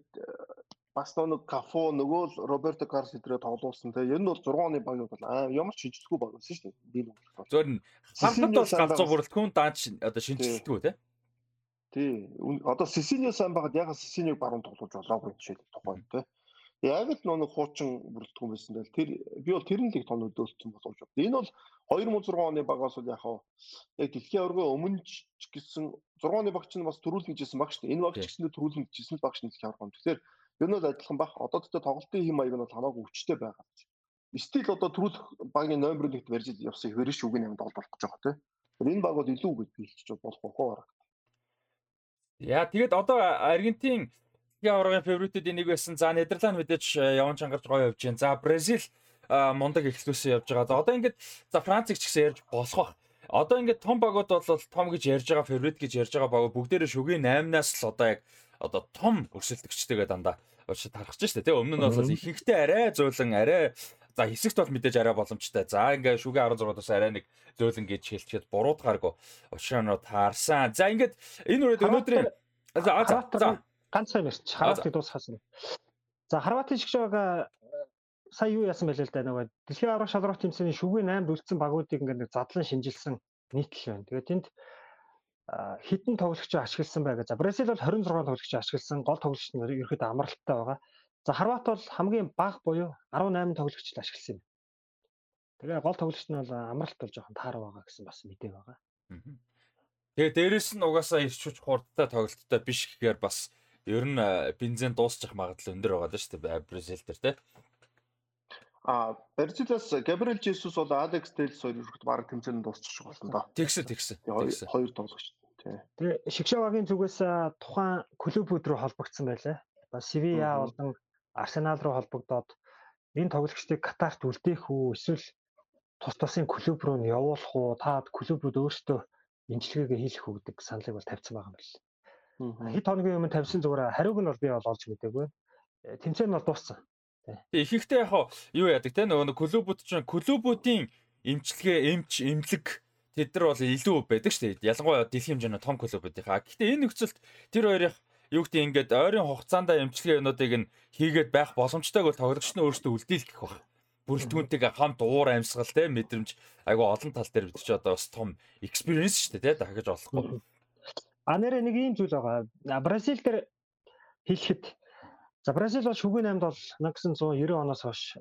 бас нэг Кафо нөгөө л Роберто Карлос өдрөө тоглуулсан те. Ер нь бол 6 оны баг бол аа ямар ч шинжилгүй баг байсан шүү дээ. Би нэг. Зөвөр нь хамтд бол галзуу бүрэлдэхүүн дааж одоо шинжилдэггүй те. Тий. Одоо Сесиньо сайн байгаад ягаад Сесиньог баруун тоглуулж болоогүй жишээ тухайн тий. Яг л нэг хуучин бүрэлдэхүүн байсан дээр тэр би бол тэр л их том өдөөлсөн боловч. Энэ бол 2006 оны багаас бол яг яг дэлхийн аваргын өмнө ч гэсэн 6 оны багч нь бас төрүүлнэ гэжсэн баг шүү дээ. Энэ багч гэсэндээ төрүүлнэ гэжсэн багч нь дэлхийн аваргын. Тэгэхээр ер нь бол адилхан баг. Одоо тэгтээ тоглолтын хэм маяг нь бол хамаагүй хүчтэй байгаа. Стил одоо төрүүлэх багийн номер 1-т барьж явсан хөрөш үгийн юм тоглох гэж байгаа тий. Энэ баг бол илүү гэж хэлчих болох байхгүй. Яа тэгээд одоо Аргентин аваргын фаворитуудын нэг байсан. За Нидерланд мэдээж э, яван чангарч гоё явж байна. За Бразил мундаг эхлүүлсэн явж байгаа. За одоо ингээд за Францыг ч гэсэн ярьж болох бах. Одоо ингээд том багууд бол том гэж ярьж байгаа фаворит гэж ярьж байгаа багууд бүгдээрээ шүгийн 8-аас л одоо яг одоо том өрсөлдөгчтэйгээ дандаа очиж тархаж штэ тий өмнө нь бол ихэнхдээ арай зөөлөн арай За хэсэгт бол мэдээж арай боломжтой. За ингээ шүгэ 16-аас арай нэг зөөлөн гэж хэлчихэд буруутгааргүй ушаануу таарсан. За ингээд энэ үрээд өнөөдрийн за за ганц юм ярьч Хорватыг дуусгасан. За Хорватын шиг байгаа сая юу яасан бэлээ л да нөгөө дэлхийн аврах шалрах тэмцээний шүгэ 8-д үлдсэн багуудыг ингээд нэг задлан шинжилсэн нийтлэл байна. Тэгээд тэнд хитэн тоглогчоо ашигласан байгаа. За Бразил бол 26 тоглогчоо ашигласан. Гол тоглогч нь ерөөхдөө амралттай байгаа. За Хорват бол хамгийн бага буюу 18 тоглогчд ашигласан юм. Тэгээ гол тоглогч нь бол амралт бол жоохон таараа байгаа гэсэн бас мэдээ байгаа. Тэгээ дээрэс нь угаасаа ирчүүч хурдтай тоглолттой биш гэхээр бас ер нь бензин дуусчих магадлал өндөр байгаа даа шүү дээ Бразил дээр тий. А Бразилиас Габриэл Жесус бол Алекс Телс хоёр өрхөд баг тэмцээнд дуусчих болно да. Тэгсэн тэгсэн. Хоёр тоглогч. Тэгээ Шигшавагийн зүгээс тухайн клубүүд рүү холбогдсон байлаа. Севиа болон Арсенал руу холбогдоод энэ тоглогчдыг Катарт үлдээх үү эсвэл тус тусын клуб руу нь явуулах уу? Та клубүүд өөрсдөө имчилгээгээ хийх үү гэдэг саналыг бол тавьсан байгаа юм байна. Хэд хоногийн өмнө тавьсан зүгээр хариуг нь бол би бол олж мэдээгүй. Э, тэмцээн нь бол дууссан. Тэг ихэнхдээ яг юу яадаг те нөгөө клубүүд чинь клубүүдийн эмчилгээ эмч эмнэлэг тэд нар бол илүү байдаг шүү дээ. Ялангуяа дэлхийн хэмжээний том клубүүдийнхаа. Гэхдээ энэ нөхцөлд тэр хоёрын юу гэдэг ингээд ойрын хугацаанд эмчилгээнүүдийг нь хийгээд байх боломжтойг бол тоглогч нь өөрсдөө үлдээлгэх баг. Бүрэлдэхүүнтэйгээ хамт уур амьсгал те мэдрэмж айгу олон тал дээр бид ч одоо бас том experience шүү дээ те дахиж олохгүй. А нэрэ нэг ийм зүйл байгаа. Бразил дээр хэлэхэд За Бразил бол шүгэн 8-д бол 1990 оноос хойш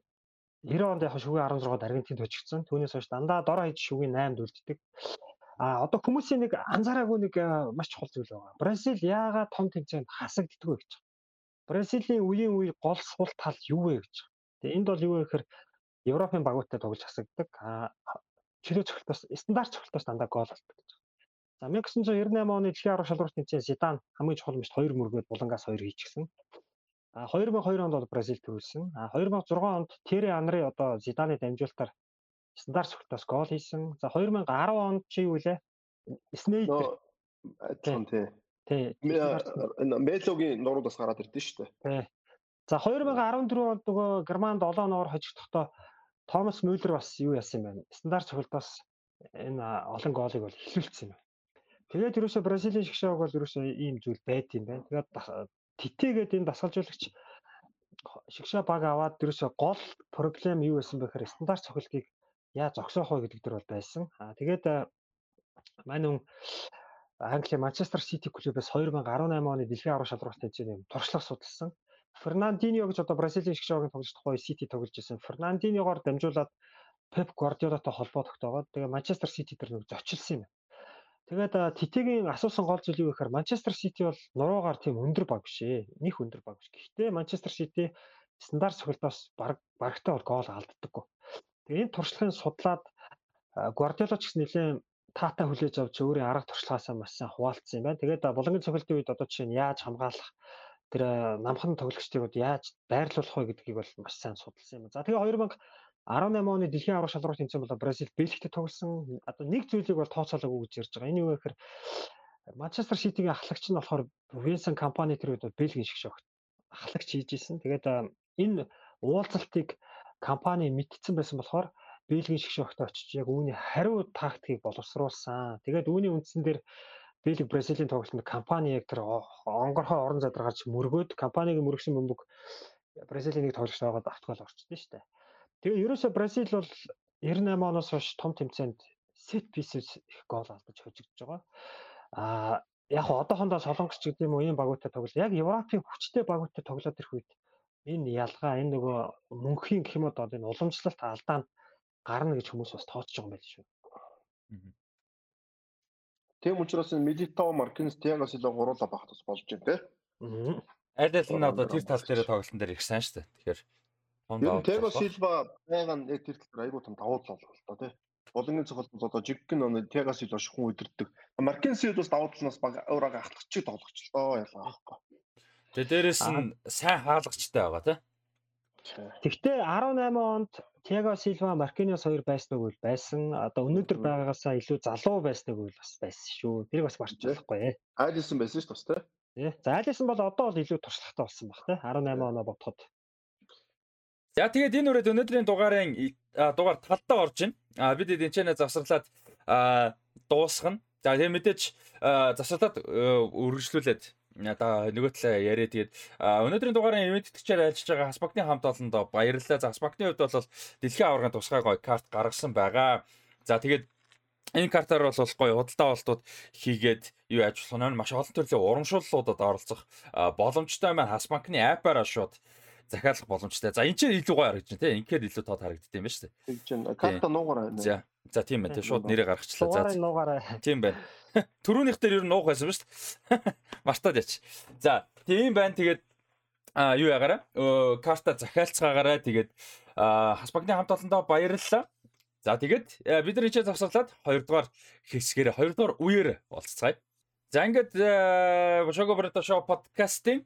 90 онд яг шүгэн 16-д Аргентинд точигдсон. Түүнээс хойш дандаа дор хаяж шүгэн 8-д үлддэг. А одоо хүмүүсийн нэг анзаараагүй нэг маш чухал зүйл байгаа. Бразил яагаад том тэмцээнд хасагддаг вэ гэж. Бразилийн үеийн үе гол сул тал юу вэ гэж. Тэгээ энд бол юу вэ гэхээр Европын багуудтай тоглож хасагддаг. А чөлөө цогтоос стандарт цогтоос дандаа гол болдог гэж. За 1998 оны дэлхийн арга шалралт тэмцээн Зидан хамгийн чухал мэж 2 мөргөд булангаас 2 хийчихсэн. А 2002 онд бол Бразил төрүүлсэн. А 2006 онд Терри Анри одоо Зиданы дамжуулалтаар стандарт цогтоос гол хийсэн. За 2010 онд чи юу вэ? Снейдер. Тийм тий. Тий. Мелогийн нуруудаас гараад ирдэ шүү дээ. Тий. За 2014 онд нөгөө Германд 7 ноор хожигдохдоо Томас Мюллер бас юу яасан юм бэ? Стандарт цогтоос энэ олон гоолыг бол эхлүүлсэн юм. Тэгээд ерөөсө Бразилийн шгшааг бол ерөөсө ийм зүйл байт юм байна. Тэгээд титэгээд энэ дасгалжуулагч шигшаа баг аваад дэрсээ гол проблем юу байсан бэ гэхээр стандарт цохилтыг яа зогсоох вэ гэдэг дээр бол байсан. Аа тэгээд манай хүн Англи Манчестер Сити клубээс 2018 оны дэлхийн аврах шалралт тэмцээний туршлага судалсан. Фернандиньо гэж одоо Бразилийн шгшаагийн тоглож тухай Сити тоглож байсан. Фернандиньогоор дамжуулаад Пеп Гвардиолатай холбоо тогтоогоод тэгээ Манчестер Сити дээр нэг зочилсан юм. Тэгээд Титэгийн асуусан гол зүйл юу гэхээр Манчестер Сити бол нуруугаар тийм өндөр баг биш ээ. Них өндөр баг биш. Гэхдээ Манчестер Сити стандарт цохилтоос баг багтаа бол гол алддаггүй. Тэгээ энэ туршлагын судлаад Гвардиола ч гэсэн нэлээд таата хүлээж авч өөрийн арга туршлагаасаа маш сайн хуваалцсан юм байна. Тэгээд булангийн цохилтын үед одоо жишээ нь яаж хамгаалах тэр намхан тоглогчдыг яаж байрлуулах вэ гэдгийг бол маш сайн судалсан юм. За тэгээ 2000 18 оны дэлхийн аврах шалралт тэмцээн болоо Бразил Бельгиэд тоглосон. Одоо нэг зүйлийг бол тооцоолоогүй гэж ярьж байгаа. Энэ юу вэ гэхээр Манчестер Ситигийн ахлагч нь болохоор Винсен компани тэр үед Бельгийн шиг шогт ахлагч хийж исэн. Тэгээд энэ уулзалтыг компани мэдсэн байсан болохоор Бельгийн шиг шогт очиж яг үүний хариу тактикийг боловсруулсан. Тэгээд үүний үндсэн дээр Бельги Бразилийн тоглолтод компани яг тэр онгорхоо орон задаргаач мөргөөд компаниг мөргсөн бөмбөг Бразилийн нэг тоглогч байгаад автгаал орчдөө шүү дээ. Тэгээ ерөөсө Бразил бол 98 оноос хойш том тэмцээнд set pieces их гол алдаж хожигдож байгаа. Аа яг одоохондоо солонгос ч гэдэг юм уу ийм багуудтай тоглол. Яг Европын хүчтэй багуудтай тоглоод ирэх үед энэ ялгаа энэ нөгөө мөнхийн гэх юм уу энэ уламжлалт алдаа нь гарна гэж хүмүүс бас тооцож байгаа юм байл шүү. Тийм учраас Militao Marquinhos Thiago Silva гуруула багт бас болж байна те. Аль аль нь одоо тэр тал дээр тоглолтын дээр их сайн шүү дээ. Тэгэхээр Ер нь Tego Silva байгаа нь яг тэр талаар айгүй том давуу тал бол тоо тий. Болонгийн цохол бол одоо жиггэн оны Tego Silva шихун өдөрдөг. Сид бас давуу талнаас баг өөрөөгөө ахлагчиг тоглогч л доо ялгаа байхгүй. Тэгээ дээрэс нь сайн хаалгачтай байгаа тий. Тэгвэл 18 онд Thiago Silva, Marquinhos хоёр байснаг үл байсан. Одоо өнөөдөр байгаагаасаа илүү залуу байснаг үл бас байсан шүү. Тэрийг бас марч болохгүй ээ. Айлисон байсан шүү дээ. Тий. За айлисон бол одоо бол илүү туршлагатай болсон баг тий. 18 оноо бодоход. За тэгээд энэ үрээд өнөөдрийн дугаарын дугаар талдаа орж байна. А бид энэ чэнэ завсарлаад дуусгана. За тэгээд мэдээч завсарлаад үргэлжлүүлээд одоо нөгөө талаа яриа тэгээд өнөөдрийн ивент тэтгэгчээр альжиж байгаа Хаспагтны хамт олондоо баярлалаа. За Хаспагтны хувьд бол дэлхийн аваргын тусгай гоё карт гаргасан байгаа. За тэгээд энэ картаар бол гоё худалдаа болтууд хийгээд юу ажиллах нь маш олон төрлийн урамшууллуудад оролцох боломжтой маань Хасбанкны аппаараа шууд захиалах боломжтой. За энэ ч илүү гоё харагдаж байна тийм. Инхээр илүү тод харагддаг юм ба шүү дээ. Тэгж байна. Карта нуугараа байна. За. За тийм байна. Тэг шууд нэрээ гаргачлаа. За. Нуугараа. Тийм байна. [laughs] Төрөөнийх дээр ер нь нуух байсан ба шүү дээ. [laughs] Мартаад яач. За, тийм байна. Тэгээд а юу ягаараа? Карта захиалцгаагаараа тэгээд хас багны хамт олондоо баярлалаа. За тэгээд бид нар ичээ завсарлаад 2 дугаар хэсгээр 2 дугаар үеэр уулзцгаая. За ингээд Шого Брата шоу подкастын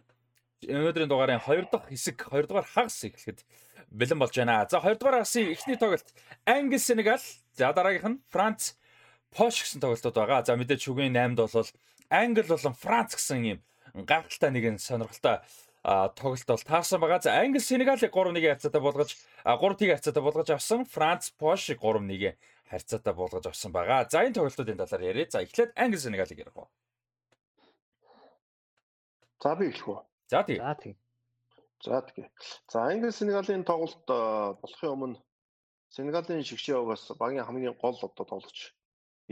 өнөөдрийн дугаарын 2 дахь хэсэг 2 дугаар хагас эхлэхэд бэлэн болж байна. За 2 дугаар хагасын эхний тоглолт Англи Сенегал, за дараагийнх нь Франц Пош гэсэн тоглолтууд байгаа. За мэдээж шүгэний 8-д бол Англи болон Франц гэсэн юм гайхалтай нэгэн сонирхолтой тоглолт бол таарсан байгаа. За Англи Сенегалыг 3-1 харьцаатай болгож 3-1 харьцаатай болгож авсан. Франц Польшийг 3-1 харьцаатай болгож авсан байгаа. За энэ тоглолтуудын талаар яриа. За эхлээд Англи Сенегалыг ярих уу. За би эхлэх үү. За тийм. За тийм. За тэгээ. За Англи Сенегалийн тоглолт болохын өмнө Сенегалийн шигшээ угаас багийн хамгийн гол одоо тоглогч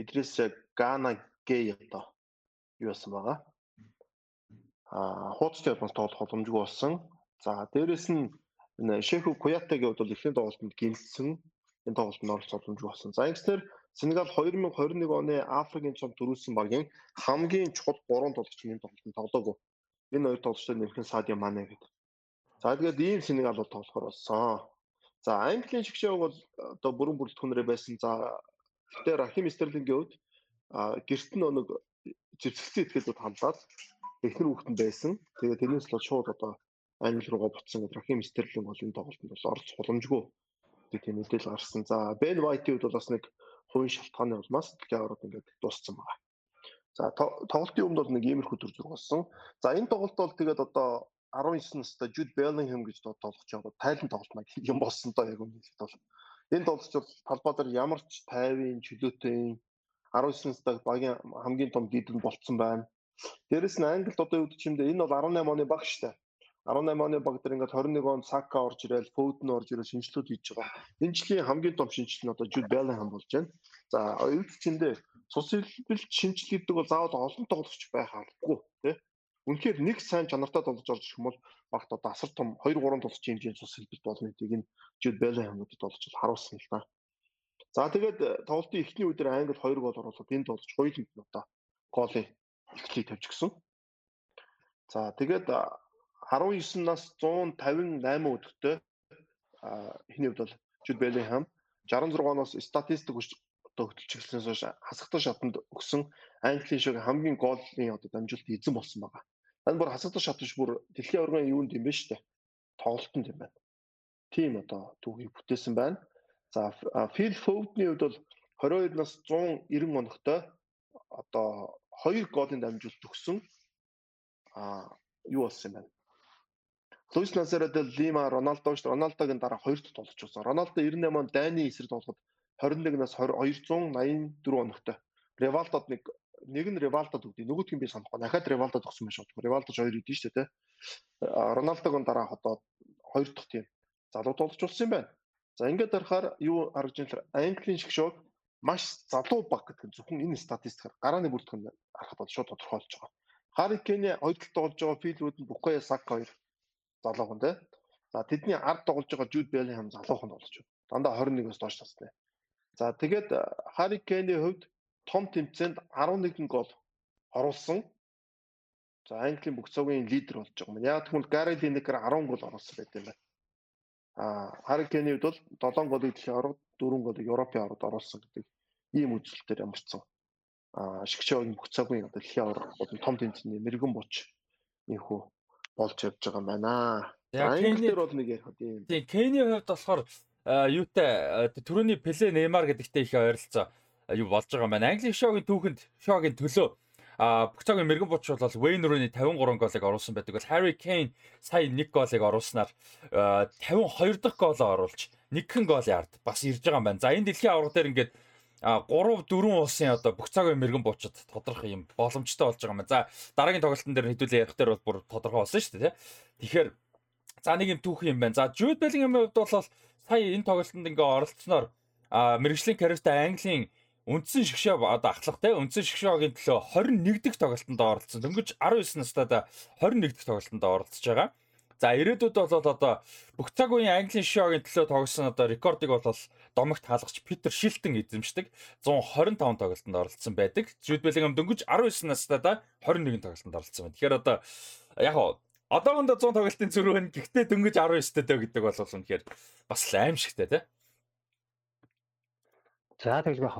Идрис Гана Гэй одоо юу болсон байгаа хуудастай холбоос тоглох боломжгүй болсон. За дээрэс нь Шефу Куятагийн хувьд бол эхний тоглолтод гинэлсэн энэ тоглолтод оролцох боломжгүй болсон. За ингэснээр Сенегал 2021 оны Африкийн чамд төрүүлсэн багийн хамгийн чухал 3 тоглогч энэ тоглолтод тоглоогүй. Энэ хоёр тоглогчтой нэрхэн Сади Мане гэдэг. За тэгээд ийм Сенегал бол тоглохоор болсон. За Английн шигшээ бол одоо бүрэн бүрэлдэхүүнрээ байсан. За гэтээ Рахим Стерлингийн хувьд гэрт нь нэг зэвсэгцэн ихтгэлүүд хамлаад эхнэр хүүхэд нь байсан. Тэгээд тэрнээс л шууд одоо англи руугаа буцсан Рахим Стерлинг бол энэ тоглолтод бол орж боломжгүй гэдэг тийм мэдээлэл гарсан. За Бен Вайтийн хувьд бол бас нэг хувийн шалтгааны улмаас дэлхийн аваад ингээд дууссан байна. За тоглолтын өмнө бол нэг иймэрхүү төр зураг болсон. За энэ тоглолт бол тэгээд одоо 19 настай Jude Bellingham гэж тоглож байгаа тайлан тоглолт маяг юм болсон доо яг үнэхээр бол энэ тоглолт бол талбай дээр ямар ч тайвын чөлөөтэй 19 настай багийн хамгийн том дид нь болцсон байна. Дээрэс нь Англид одоо юу гэдэг энэ бол 18 оны баг шүү дээ. 18 оны баг дээр ингээд 21 онд Сака орж ирэл, Foden орж ирэл шинжилүүд хийж байгаа. Энэ жилийн хамгийн том шинжил нь одоо Jude Bellingham болж байна. За оюутчиндээ цус хэлбэлт шинжил гэдэг бол заавал олон тоглогч байх албагүй тий. Үнэхээр нэг сайн чанартай тоглож орж ирэх юм бол багт одоо асар том 2 3 тоглогч хэмжээний цус хэлбэлт болно гэдгийг энэ Jude Bellingham-уудад болж харуулсан л да. За тэгээд тоглолтын эхний өдөр Англи 2 гол оруулаад энэ тоглогч хоёуланд нь одоо голын эхлэлийг тавьж гисэн. За тэгээд 19 нас 158 өдөртөө эхний хувьд бол Jude Bellingham 66 оноос статистик одоо хөтөлж эхэлснээс хойш хасагдсан шатанд өгсөн Английн шиг хамгийн гоолын одоо дамжуулалт эзэн болсон байгаа. Энэ бүр хасагдсан шат биш бүр дэлхийн аваргын юунд юм бэ штэ. Тоглолтод юм байна. Тим одоо түүхийг бүтээсэн байна. За Phil Foden-ийн хувьд бол 22 нас 190 оногтой одоо хоёр голын дамжуулалт өгсөн а юу болсон юм байна. Луис Назаро del Lima Роналдо ш Роналдогийн дараа хоёр дахь тоглож байсан. Роналдо 98 он дайны эсрэг тоглоход 21 нас 284 оногтой. Ревалдод нэг нэг нь Ревалдод өгдөө. Нөгөөх нь би санахгүй. Дахиад Ревалдод өгсөн байж магадгүй. Ревалдож хоёр идэв шүү дээ. Роналдогийн дараа одоо хоёр дахь тийм залуу тоглож болсон юм байна. За ингээд дарахаар юу харж юм Английн шгшөөг маш залуу баг гэдэг нь зөвхөн энэ статистикаар гарааны бүртгэнд харахад бол шууд тодорхойлж байгаа. Харри Кейний хоёр талд тоглож байгаа Филвуд нь Букая Сак хоёр залуухан тий. За тэдний ард тоглож байгаа Жуд Беллинgham залуухан болж байна. Дандаа 21-оос доош настай. За тэгээд Харри Кейний хувьд том тэмцээнд 11 гол оруулсан. За Английн бүх цагийн лидер болж байгаа юм. Яг тэгвэл Гари Линекер 10 гол оруулсан байт юм байна. А Харри Кейний хувьд бол 7 голыг дэлхийн аварга дөрвөн голыг Европын аваргад оруулсан гэдэг ийм үзэлтээр ямарчсан. Аа шигчөөгийн бүх цагийн одоо дэлхийн болон том тэмцээний мэрэгэн буч ийхүү болж явж байгаа юм байна. Англиэр бол нэг ярих тийм. Тийм, Кений хувьд болохоор юутай түрүүний Пеле Неймар гэдэгтэй их ойролцоо юу болж байгаа юм байна. Англи шоугийн түүхэнд шоугийн төлөө А бүх цагийн мэрэгэн буч бол Wayne Rooney 53 голыг оруулсан байдаг. Бол Harry Kane сая 1 голыг оруулснаар 52 дахь гоолоо оруулж нэгхэн голын ард бас ирж байгаа юм байна. За энэ дэлхийн аварга дээр ингээд а 3 4 улсын одоо бүх цагийн мэрэгэн буучид тодорхой юм боломжтой болж байгаа юм. За дараагийн тоглолтын дээр хэдүүлээ ярих дээр бол бүр тодорхой болсон шүү дээ. Тэгэхээр за нэг юм түүх юм байна. За Jude Bellingham-ийн хувьд бол сая энэ тоглолтод ингээ оролцсноор мэрэгжлийн карьертай Английн үндсэн шгшээ одоо ахлахтай үндсэн шгшөөгийн төлөө 21 дэх тоглолтод оролцсон. Дөнгөж 19 настайдаа 21 дэх тоглолтод оролцож байгаа. За ирээдүйд бол одоо бүх цаг үеийн Английн шоугийн төлөө тогсон одоо рекордыг бол домогт хаалгач Питер Шилтон эзэмшдэг 125 тоглолтод оролцсон байдаг. Жуд Беллингем дөнгөж 19 настайдаа 21 тоглолтод оролцсон байна. Тэгэхээр одоо яг Одоогондоо 100 тоглолтын зөрүү байна. Гэхдээ дөнгөж 19 дэ гэдэг бол үнэхээр бас аимшигтай тий. За яах вэ?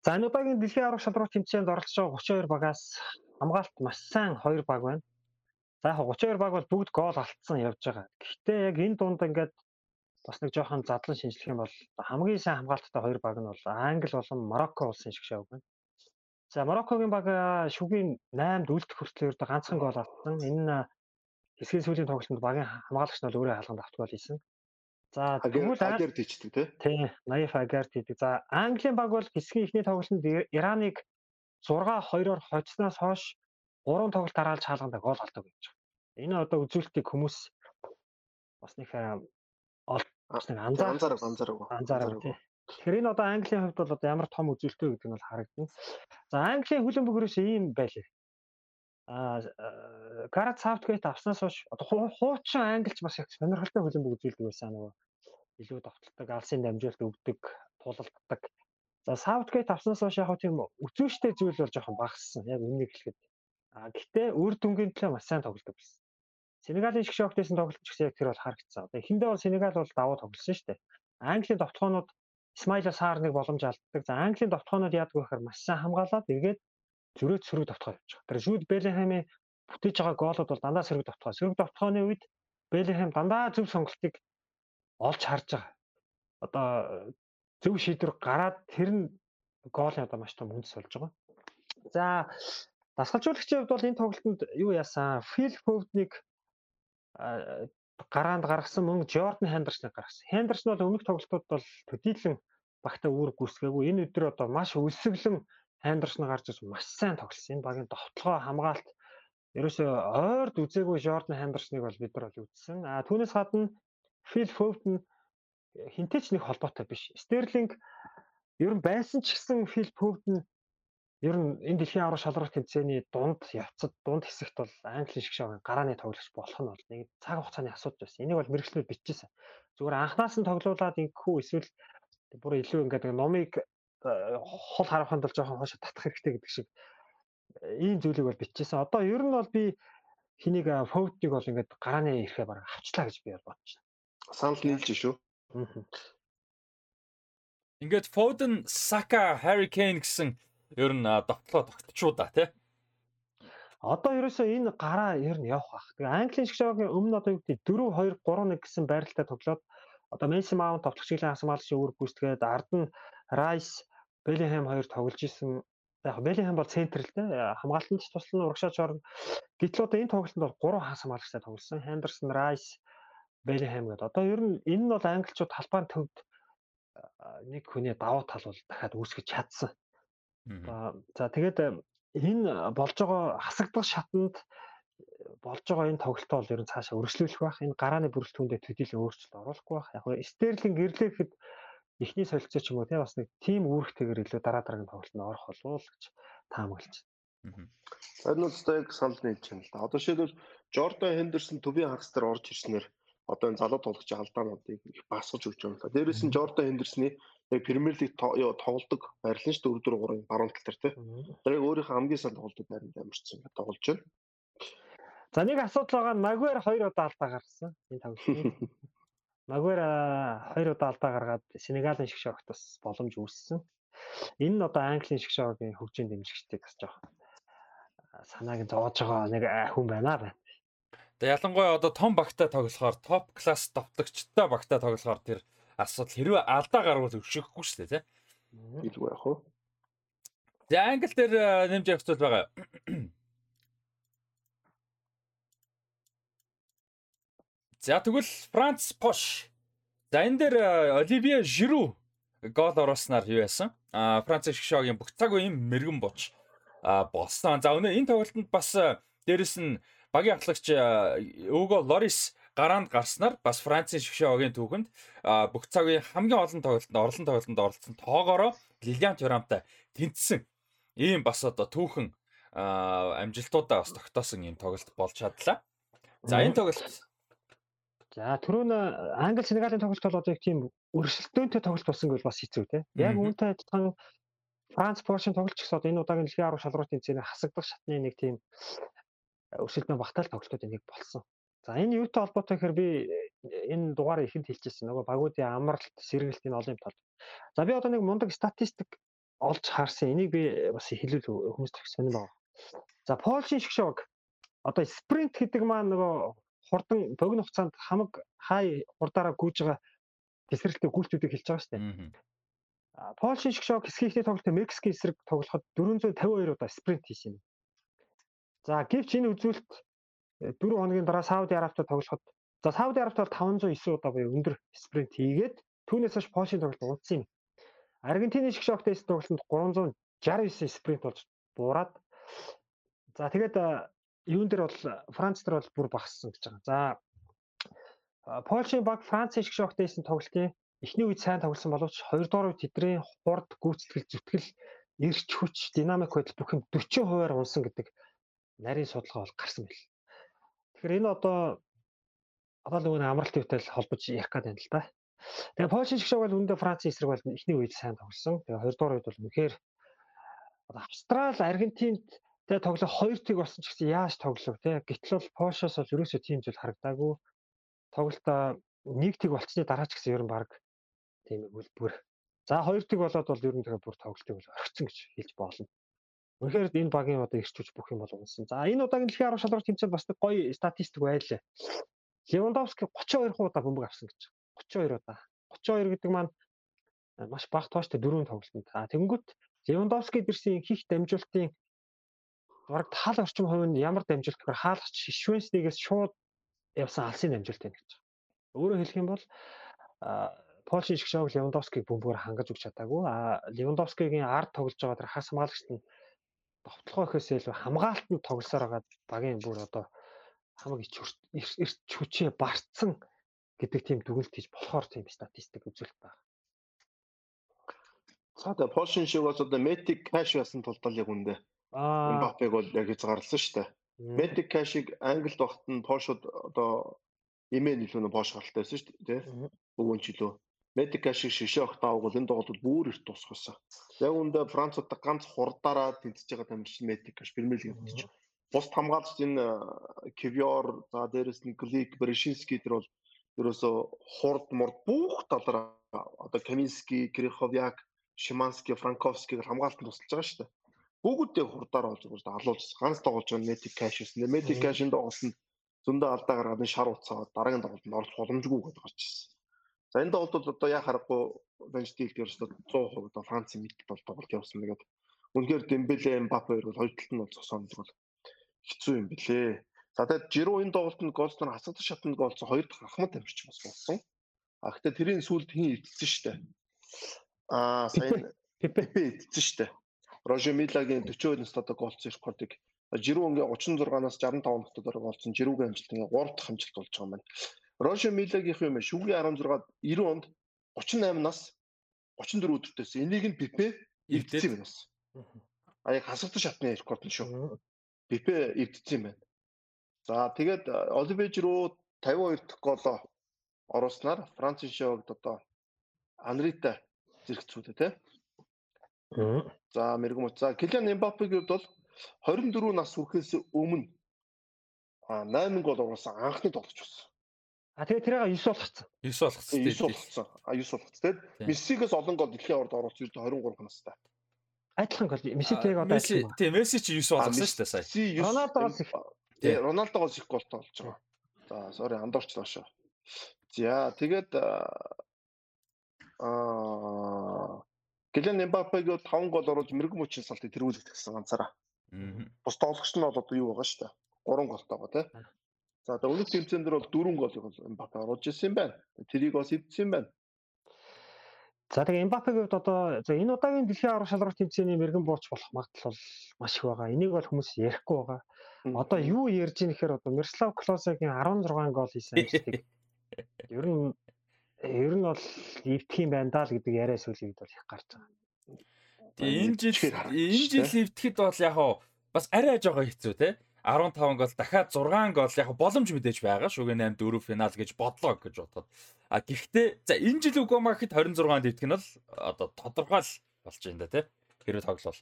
За энэ удаагийн дэлхийн аврах шалралт тэмцээнд оролцож байгаа 32 багаас хамгаалт маш сайн 2 баг байна. За яг 32 баг бол бүгд гол алдсан явж байгаа. Гэхдээ яг энэ дунд ингээд бас нэг жоохон задлан шинжлэх юм бол хамгийн сайн хамгаалттай хоёр баг нь бол Англи болон Марокко улсын шиг шавь байна. За Мароккогийн баг шүгийн 8-д үлдэх хүртэл ердөө ганцхан гол алдсан. Энэ нь хэсгийн сүүлийн тоглолтод багийн хамгаалагч нь өөрөө хаалганд авт гол хийсэн. За тэгвэл Агарт хийдэг тий. Тий, Наиф Агарт хийдэг. За Английн баг бол хэсгийн ихний тоглолтод Ираныг 6-2-оор хоцсноос хойш 3 тоглолт дараалж хаалганд гол олдог гэж байна. Энэ одоо үзүүлэлтийг хүмүүс бас нэг нэг анзаарах анзаарах анзаарах. Тэгэхээр энэ одоо Английн хувьд бол одоо ямар том үзүүлэлттэй гэдэг нь бол харагдана. За Английн хөлн бөгөөс ийм байлээ. Аа Гарат Саутгейт авснаас хойш одоо хуучин англич бас их сонирхолтой хөлн бөг үзүүлдэг байсан нөгөө илүү довтлдог, алсын дамжуулт өгдөг, тулалддаг. За Саутгейт авснаас хойш яг тийм өцөөштэй зүйл бол жоохон багассан. Яг үннийг хэлэхэд. А гэхдээ үр дүнгийн төлөө маш сайн тоглодог байсан. Сенегалийн шиг шогтойсэн тоглолт гэсэн яг тэр бол харагдсан. Одоо эхэндээ бол Сенегал бол давуу тоглосон шүү дээ. Английн товтгоонууд Исмаила Саарныг боломж алддаг. За Английн товтгоонууд яадаг вэ гэхээр маш сайн хамгаалаад эргээд зөрөөд сөрөг товтгоо явж байгаа. Тэр Жуд Беллинхэмийн бүтээж байгаа гоолууд бол дандаа сөрөг товтгоо. Сөрөг товтгооны үед Беллинхэм дандаа зөв сонголтыг олж харж байгаа. Одоо зөв шийдвэр гараад тэр нь гоолын одоо маш том үндэс болж байгаа. За дасгалжуулагчийн хувьд бол энэ тоглолтод юу яасан? Фил Фовдник гараанд гаргасан мөн Jordan Henderson-ыг гаргасан. Henderson бол өмнөх тоглолтууд бол төдийлөн багтаа үүрэг гүйцгээгүй. Энэ өдөр одоо маш өлсгөлэн Henderson гарч ирж маш сайн тоглосон. Энэ багийн довтлогоо хамгаалт ерөөсөө ойрд үзээгүй Jordan Henderson-ыг бол бид нар бол үзсэн. А түүнээс гадна Phil Foden хинтээч нэг холбоотой биш. Sterling ер нь байсан ч гэсэн Phil Foden ер нь энэ дэлхийн аврах шалралт тэмцээний дунд явцад дунд хэсэгт бол англи шиг шавын гарааны тоглогч болох нь бол нэг цаг хугацааны асуудал байсан. Энийг бол мэрэгчлүүд бичижсэн. Зүгээр анханаас нь тоглоулаад ингэхүү эсвэл бүр илүү ингээд номыг хол хараханд бол жоохон хоошо татах хэрэгтэй гэдэг шиг э, ийм зүйлийг бол бичижсэн. Одоо ер нь бол би хэнийг фовдыг бол ингээд гарааны ирэхээ баг авчлаа гэж би бол бодож байна. Санал нийлж шүү. Ингээд Foden, Saka, Harry Kane гэсэн ер нь довтлоо тогтчуу да тий. Одоо ерөөсөө энэ гараа ер нь явах бах. Тэгээ Английн шиг шогийн өмнө одоо юу гэдэг 4 2 3 1 гэсэн байралтай тоглоод одоо Месси Маунт товтлогчийн хамгаалалт шиг үүрэг гүйцэтгээд ард нь Райс, Беллинхэм хоёр тоглож исэн. Яг Беллинхэм бол центр л дээ. Хамгаалтанд туслан урагшаач орно. Гэтэл одоо энэ тоглолтод бол 3 хас хамгаалагчтай тоглосон. Хендерсон, Райс, Беллинхэм гэдэг. Одоо ер нь энэ нь бол англичууд талбайн төвд нэг хүний давуу тал бол дахиад үүсгэж чадсан. За тэгээд энэ болж байгаа хасагдах шатанд болж байгаа энэ тоглолтоо бол ер нь цаашаа өргөжлүүлэх байх. Энэ гарааны бүрэлдэхүүндээ төдийлөн өөрчлөлт оруулахгүй байх. Яг нь Стерлинг ирлээхэд эхний солилцоо ч юм уу тий бас нэг тим үүрэгтэйгээр илүү дараа дараагийн тоглолтод орох болов уу гэж таамаглаж байна. Энэ бол яг санал нийлж байна л да. Одоо жишээлбэл Жордан Хендерсон төвийн хагас дээр орж ирснээр одоо энэ залуу тоглогч алдаануудыг их басгаж өгч байгаа юм л да. Дээрээс нь Жордан Хендерсны яг Премьер Лиг тоглодог байрлал нь шүү дээ 4 3-ын баруун тал дээр тий. Тэр яг өөрийнхөө хамгийн сайн тоглодог байранд амарчсан ингээд тоглож байна. За нэг асуудал байгаа нь Магуайр 2 удаа алдаа гаргасан энэ тоглолтод. [laughs] Магуайр 2 удаа алдаа гаргаад Сенегалийн шиг шогт бас боломж үүссэн. Энэ нь одоо Английн шиг шогийн хөгжийн дэмжигчтэй бас жоох санааг зоож байгаа нэг хүн байна байна. Тэгээ ялангуяа одоо том багтаа тоглохоор топ класс давтагчтай багтаа тоглохоор тэр асуудал хэрвээ алдаа гарвал өвшөхгүй шүү дээ тийм. Илгүй яах вэ? За англ дээр нэмж явах зүйл байгаа. За тэгвэл Франц Пош. За энэ дээр Оливье Жиру гол оруулснаар юу яасан? А Франц Шишогийн бүх цаг үеийн мэрэгэн боч болсон. За өнөө энэ тоглолтод бас э, дээрэс нь багийн ахлагч Уго Лорис гараанд гарснаар бас Францын шгшөөгийн түүхэнд бүх цагийн хамгийн олон тоглолтод орлон тоглолтод оролцсон тоогоороо Лилиан Турамтай тэнцсэн. Ийм бас одоо түүхэн амжилтуудаа бас тогтоосон ийм тоглолт болж чадлаа. За энэ тоглолт За түрүүн Англи Сенегалийн тоглолт бол одоо яг тийм өрсөлдөөнтэй тоглолт болсон гэж бас хэцүү те. Яг үүнтэй адилхан Франц Поршийн тоглолт ч гэсэн одоо энэ удаагийн дэлхийн 10 шалралтын цэний хасагдах шатны нэг тийм өрсөлдөөн багтаал тоглолтууд нэг болсон. За энэ юутай холбоотой гэхээр би энэ дугаарыг ихэнд хэлчихсэн. Нөгөө багуудын амралт, сэргэлт энэ олон юм тал. За би одоо нэг мундаг статистик олж харсан. Энийг би бас хэлүүл хүмүүст их сонирн байгаа. За Польшийн шгшог одоо спринт гэдэг маань нөгөө хурдан богино хугацаанд хамаг хай хурдаараа гүйж байгаа тесрэлттэй гүйлтүүдийг хэлж байгаа шүү дээ. Польшийн шгшог хэсгийн ихний тоглолтод Мексикийн эсрэг тоглоход 452 удаа спринт хийсэн. За гэвч энэ үзүүлэлт 4 хоногийн дараа Сауди Арабтай тоглоход за Сауди Арабтай бол 509 удаа буюу өндөр спринт хийгээд түүнээс хойш Польшийн тоглолт унтсан юм. Аргентины шиг шоктэй тоглолтод 369 спринт болж буураад за тэгээд юун дээр бол Франц дээр бол бүр багассан гэж байгаа. За Польшийн баг Францын шиг шоктэйсэн тоглолтын эхний үед сайн тоглосон боловч хоёрдугаар үед тэдний хурд гүйцэтгэл зүтгэл эрч хүч динамик байдал бүх юм 40%-аар унсан гэдэг нарийн судалгаа бол гарсан байл. Тэгэхээр энэ одоо одоо нөгөө амралт өвтэй холбож ярих гэдэг юм л да. Тэгээ Польшийн шиг бол үндэ Францын эсрэг бол эхний үед сайн тоглосон. Тэгээ хоёрдугаар үед бол үнэхээр Австрал, Аргентинд тэгээ тоглох хоёр тэг болсон ч гэсэн яаж тоглов те. Гэтэл бол Польшоос бол ерөөсөө тийм зүйл харагдаагүй. Тоглолтоо нэг тэг болцсны дараа ч гэсэн ер нь баг тийм үлбэр. За хоёр тэг болоод бол ер нь тэгээ бүр тоглолтыг бол орхисон гэж хэлж болно. Үнэхээр энэ багийн одоо ирч хүч бүх юм бол унсан. За энэ удаагийн дэлхийн 10 шалралт тэмцээнд бас гоё статистик байлаа. Левандовски 32 удаа бөмбөг авсан гэж. 32 удаа. 32 гэдэг маань маш бага тоочтой дөрөв тоглолтод. А тэгэнгүүт Левандовски дэрсэн хийх дамжуулалтын бараг тал орчим хувь нь ямар дамжуулалт гэхээр хаалгач Швенснигээс шууд явсан алсын дамжуулалт байна гэж. Өөрөөр хэлэх юм бол Польшийн шиг шоог Левандовскиг бөмбөгөөр хангаж өгч чадаагүй. А Левандовскигийн ард тоглож байгаа тэр хас хамгаалагчт нь довтлогоо ихээс илүү хамгаалтанд тоглосоор байгаа багийн бүр одоо хамаг эрч хүчээ барцсан гэдэг тийм дүгнэлт хийж болохоор тийм статистик үзүүлэлт байна. За тэгээ Польшин шиг бас одоо Matic Cash байсан тул яг үндэ. Мбаппег бол яг хязгаарласан шүү дээ. Matic Cash-ыг Англид багт нь Польшод одоо имэн илүү нэ Польш гаралтай байсан шүү дээ. Өвөн ч илүү. Медика шиг шишээ огтааг бол энэ тоглолтод бүр их тусгасан. Яг үндэ Француудаа ганц хурдаараа тэнцэж байгаа тамирчин Медика ш Премьер лиг явчих. Бус хамгаалагч энэ Кивьор за дээрэс нь Глик Брешинский тэр бол ерөөсө хурд мурд бүх талаараа одоо Каминский, Криховяк, Шиманский, Франковский гэл хамгаалтанд тусалж байгаа шүү дээ. Бүгдээ хурдаар олж өгөөд алуулж ганц тоглож байгаа Медик Кэш гэсэн. Медик Кэшинд тоглосон зөндөө алдаа гаргаад шар уцаад дараагийн тоглолтод орох боломжгүй гэдээ гарч ирсэн. За энэ тоглолтод одоо яа харахгүй дээр өстө 100% одоо Францын мэдд бол тоглолт явуулсан нэгэд. Үнэхээр Дембеле, Мбаппе хоёр бол хоёр талд нь бол зогсоон бол хэцүү юм билээ. За тэгээд Жиру энэ тоглолтод голцоор хасагдах шатнд голцсон хоёр дахь ахмад амжирч бас болсон. А гэхдээ тэрийн сүүлд хин эдэлсэн шүү дээ. Аа сайн Пепе эдэлсэн шүү дээ. Роже Милагийн 40 өдөрт одоо голцсон рекордыг Жиру ингээ 36-наас 65 нотодор голцсон Жиругийн амжилт ингээ 3 дахь амжилт болж байгаа юм байна. Рошо Милагийнх юм шүгний 16-ад 90 онд 38 нас 34 өдөртөөс энийг нь Пипе эвдсэн юм бас. А яг хасагт шатны рекорд нь шүү. Пипе эвдсэн юм байна. За тэгээд Оливеж руу 52 дахь голоо оруулснаар Францын шоуд одоо Анрита зэрэгцүүлээ тий. За мэрэгм уцаа Килиан Эмбапегийн хувьд бол 24 нас хүрэхээс өмнө а 8 гол оруулсан анхны тоглогч болсон. А тэгээ тэрийг 9 болгоцсон. 9 болгоцсон. 9 болгоцсон. А 9 болгоцсон. Тэгээд Мессигээс олон гол дэлхийн аварт оруулсан ердөө 23 настай. Адилхан гол Месси тэрийг одоо адилхан. Тийм Месси чи 9 болгосон шүү дээ сая. Роналдогоос их. Тийм Роналдогоос их гол тоолж байгаа. За sorry андуурчлаа шоо. За тэгээд аа Гэлен Эмбапег 5 гол оруулж мэрэгэн мөчийн салтыг тэргүүлэх гэсэн ганцаараа. Бус тоглогч нь бол одоо юу байгаа шүү дээ. 3 голтой байгаа тийм. За одоо өмнөх тэмцээн дээр бол дөрвөн голыг бол Мбаппе оруулж ирсэн юм байна. Тэрийг бас эвдсэн юм байна. За тэгээ Мбаппегийн хувьд одоо за энэ удаагийн дэлхийн аврах шалралт тэмцээний мэрэгэн бууч болох магадлал бол маш их байгаа. Энийг бол хүмүүс ярихгүй байгаа. Одоо юу ярьж ийн гэхээр одоо Мирослав Клосагийн 16 гол хийсэн амжилтыг [laughs] ер нь ер нь бол эвдэх юм байна даа л гэдэг яриа сүлийг бол их гарч байгаа. Тэгээ энэ жил энэ жил эвдэхэд бол яг бас арай жоо хэцүү те 15 гол дахиад 6 гол яг боломж мэдээж байгаа. Шүгэ 8 4 финал гэж бодлоо гэж бодоод. А гэхдээ за энэ жил Угома гэхэд 26-нд дэвтэх нь бол одоо тодорхой л болж байна да тий. Хэрвээ тоглол.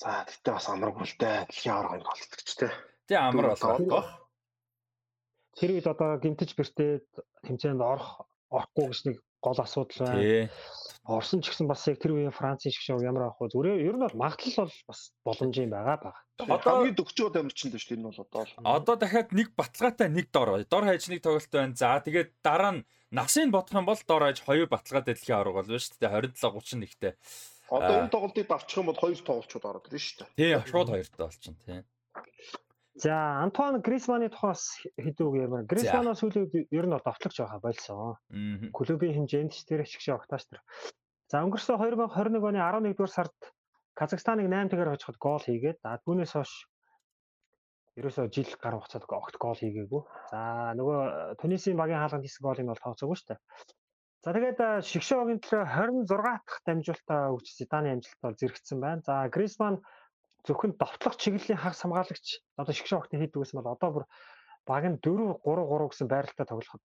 За тэгтээ бас амар гүлтэй дэлхийн аваргын голтгч тий. Тий амар болох. Тэр үед одоо гимтэж бэртээд тэмцээнд орох орохгүй гэж нэг гол асуудал байна. Орсон ч гэсэн бас яг тэр үеийн Францын шиг шиг ямар авах вэ? Зүгээр ер нь бол магадлал бол бас боломж юм байгаа баг. Одоо хамгийн дөгчөөд амарчин дээ шүү дээ энэ бол одоо. Одоо дахиад нэг баталгаатай нэг дор. Дор хаяж нэг тоглолт байна. За тэгээд дараа нь насыг бодох юм бол дор хаяж хоёр баталгаатай дэлхийн авраг болно шүү дээ. 27 31-тэй. Одоо энэ тоглолтыг давчих юм бол хоёр тоглолчуд ороод ирнэ шүү дээ. Тий, шууд хоёртой болчихно тий. За Антуан Грисманы тухаас хэдүү үг ярмаар. Грисман сүүлийн ер нь бол давтлагч байгаа болсон. Клубын хэмжээнд ч тэр ашиг шиг огтааш тэр. За өнгөрсөн 2021 оны 11 дугаар сард Казахстаныг 8 тэгээр хожиход гол хийгээд а түүнээс хойш ерөөсөө жил гар хугацаанд огт гол хийгээгүй. За нөгөө Тунисийн багийн хаалганд хийсэн голыг бол тооцоогүй шүү дээ. За тэгээд Шигшогийн төлөө 26 дахь дамжуулалтаа өгч Зиданы амжилт бол зэрэгцсэн байна. За Грисман зөвхөн довтлох чиглэлийн хагас хамгаалагч одоо шигшээ огтны хийдэг гэсэн бол одоо бүр баг нь 4 3 3 гэсэн байралтай тоглоход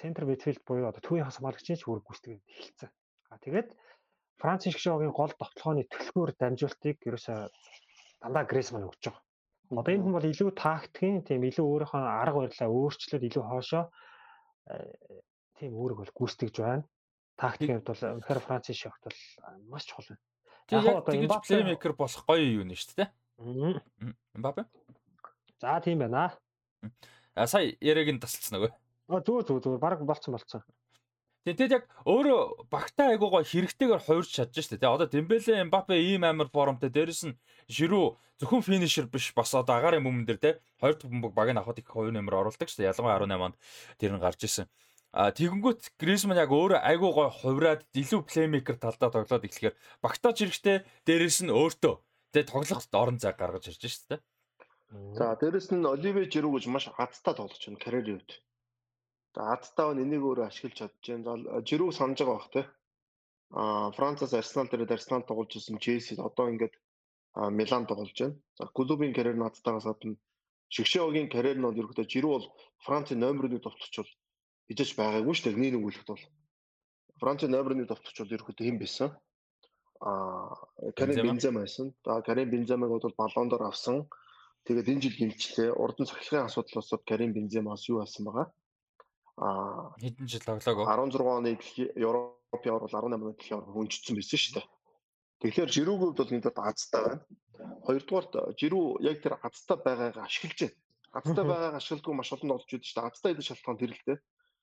центр midfield буюу одоо төвийн хагас хамгаалагчийн ч үүрэг гүйцэтгэж эхэлсэн. А тэгээд Франц шигшээгийн гол довтлохооны төлхөөр дамжуултыг ерөөсөө дандаа Грисман өгч байгаа. Одоо энэ хүн бол илүү тактикийн тийм илүү өөрийнхөө арга барилаа өөрчлөөд илүү хоошоо э, тийм үүрэг бол гүйцэтгэж байна. Тактикийн хувьд бол үнэхээр Франц шигт бол маш чухал байна. Яг одоо ингэж плеймейкер болох гоё юу нэ шүү дээ. Мбаппе. За тийм байна. А сая яриаг нь тасалсан нөгөө. А зүг зүг зүг баг болцсон болцсон. Тэгээд яг өөрөө багтаа айгуугаа хэрэгтэйгээр хувирч чадж штэ. Тэгээ одоо Дембеле, Мбаппе ийм амар формтой дээрэс нь Жиру зөвхөн финишер биш бас одоо агаарын бүмэн дээр те хоёр дахь бөмбөг баг нь авахд их хоёр нэмэр оруулдаг штэ. Ялангуяа 18 онд тэр нь гарч исэн. А тэгэнгүүт Грисман яг өөрөө айгуу гой хувраад илүү плеймейкер талдаа тоглоод эхлэхээр багтаач хэрэгтэй дээрэс нь өөртөө тэгээ тоглоход орон зай гаргаж ирж шүү дээ. За дээрэс нь Оливе Жиру гэж маш хаттай тоглож байна карьерийн үед. За хаттай нь энийг өөрөө ашиглаж чадж байна. Жиру санаж байгаа бах те. А Францаас Арсенал дээр Арсенал тоглож исэн Челси одоо ингээд Милан тоглож байна. За клубын карьер надтайгаас гадна Шигшээгийн карьер нь бол ерөөдөө Жиру бол Францын номер 1 товтлогч бол идэж байгаагүй шүү дээ. Нэг өгүүлэхэд бол Францын номер 1 товтлогч бол ерөөхдөө хэн байсан? Аа, Карим Бензема байсан. За Карим Бенземаг бол баллон дор авсан. Тэгээд энэ жил гимчлээ. Урдан цахилгаан асуудлаас Карим Бенземаас юу болсон байгаа? Аа, хэдэн жил тоглоагүй? 16 оны Европын авар бол 18 оны дэлхийн авар хөнжсөн байсан шүү дээ. Тэгэхээр Жирүүг бол энэ дот азтай байна. Хоёрдугаарт Жирүү яг тэр азтай байгаагаа ашиглаж байна. Азтай байгаагаа ашигладаг маш олон болж байдаг шүү дээ. Азтай идэх шалтгаан тэр л дээ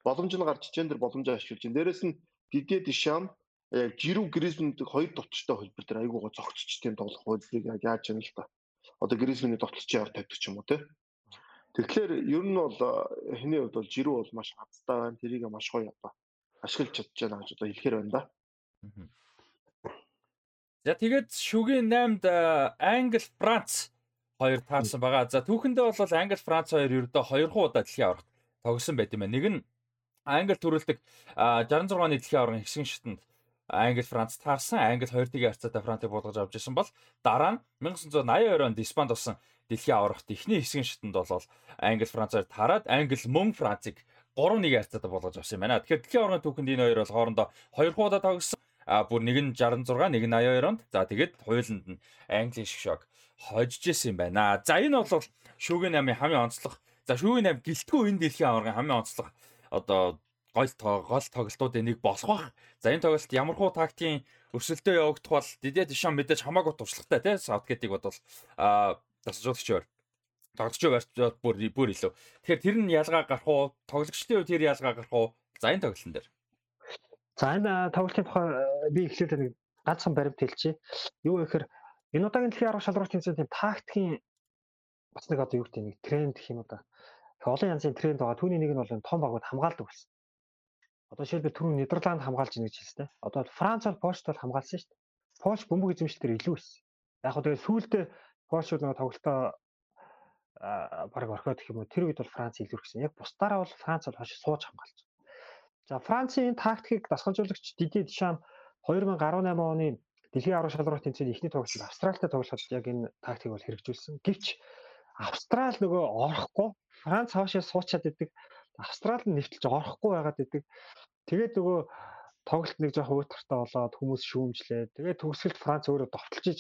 боломж нь гарч ичэн дэр боломжоо ашиглаж байна. Дээрэс нь Дидье Дишам яг Жиру Гризмэнд хоёр тотчтой холбор дээр айгуугаа зогцч тийм тоглох байдлыг яг яаж юм л та. Одоо Гризмэний тотч яваар тавьдаг ч юм уу те. Тэгэхээр ер нь бол хэний хувьд бол Жиру бол маш хацтай байна. Тэрийг маш гоё одоо ашиглаж чадж байна гэж одоо хэлэхэр байна да. За тэгээд шүгийн 8-д Англи Франц хоёр таарсан байгаа. За түүхэндээ бол Англи Франц хоёр ердөө хоёр хуу удаа дэлхийн аврагт тогсон байт юм байна. Нэг нь Англи төрүүлдэг 66 оны дэлхийн аваргын хэсгийн шатанд Англи Франц таарсан. Англи 2-1 харьцаатай Францыг болгож авч ирсэн бол дараа нь 1982 онд Испанд болсон дэлхийн аваргт эхний хэсгийн шатанд бол Англи Францаар таарад Англи мөн Францыг 3-1 харьцаатай болгож авсан юм байна. Тэгэхээр дэлхийн аваргын түүхэнд энэ хоёр бол хоорондоо 2 хуудаа тогссон. А бүр нэг нь 66, нэг нь 82 онд. За тэгээд хуйланд нь Английн шок хожиж исэн юм байна. За энэ бол шүүгийн 8-ын хамгийн онцлог. За шүүгийн 8 гэлтгүй энэ дэлхийн аваргын хамгийн онцлог одоо гол гол тоглолтуудын нэг болох бах. За энэ тоглолт ямар хуу тактикийн өрсөлдөө явагдах бол Дидэ Дишан мэдээж хамаагүй туршлагатай тийм Саутгейтиг бодвол а тасжуулагчаар тоглогчоо барьж бүр бүр илүү. Тэгэхээр тэр нь ялгаа гарах уу? Тоглогчдын хувьд тэр ялгаа гарах уу? За энэ тоглолтын дээр. За энэ тоглолтын тухай би эхлээд нэг ганцхан баримт хэлчихье. Юу гэхээр энэ удаагийн дэлхийн арга шалралт тэмцээний тактикийн бас нэг одоо юу гэдэг нэг тренд гэх юм уу да олон янзын тренд байгаа. Түүний нэг нь бол том багууд хамгаалдаг болсон. Одоо жишээлбэл түрүү Нидерланд хамгаалж ийн гэж хэлсэн. Одоо Франц бол Польшд бол хамгаалсан шүү дээ. Польш бөмбөг эзэмшлэлтэр илүү байсан. Яг хөө тэгээд сүүлдээ Польшууд нэг тоглолтоо баг орхиод гэх юм уу тэр үед бол Франц илүүрхсэн. Яг бусдаараа бол Франц бол хойш сууж хамгаалж. За Францын тактикийг дасгалжуулагч Дидье Дишам 2018 оны дэлхийн аврал шалралт тэмцээний эхний тоглолтод Австралитай тоглоход яг энэ тактикийг бол хэрэгжүүлсэн. Гэвч Австрал нөгөө орохгүй Франц хоошоо суучаад идэг. Австрал нь нэвтэлж орохгүй байгаад идэг. Тэгээд нөгөө тоглолт нэг жоохон уйтгартай болоод хүмүүс шүүмжлээ. Тэгээд төгсгөлт Франц өөрөө довтолж иж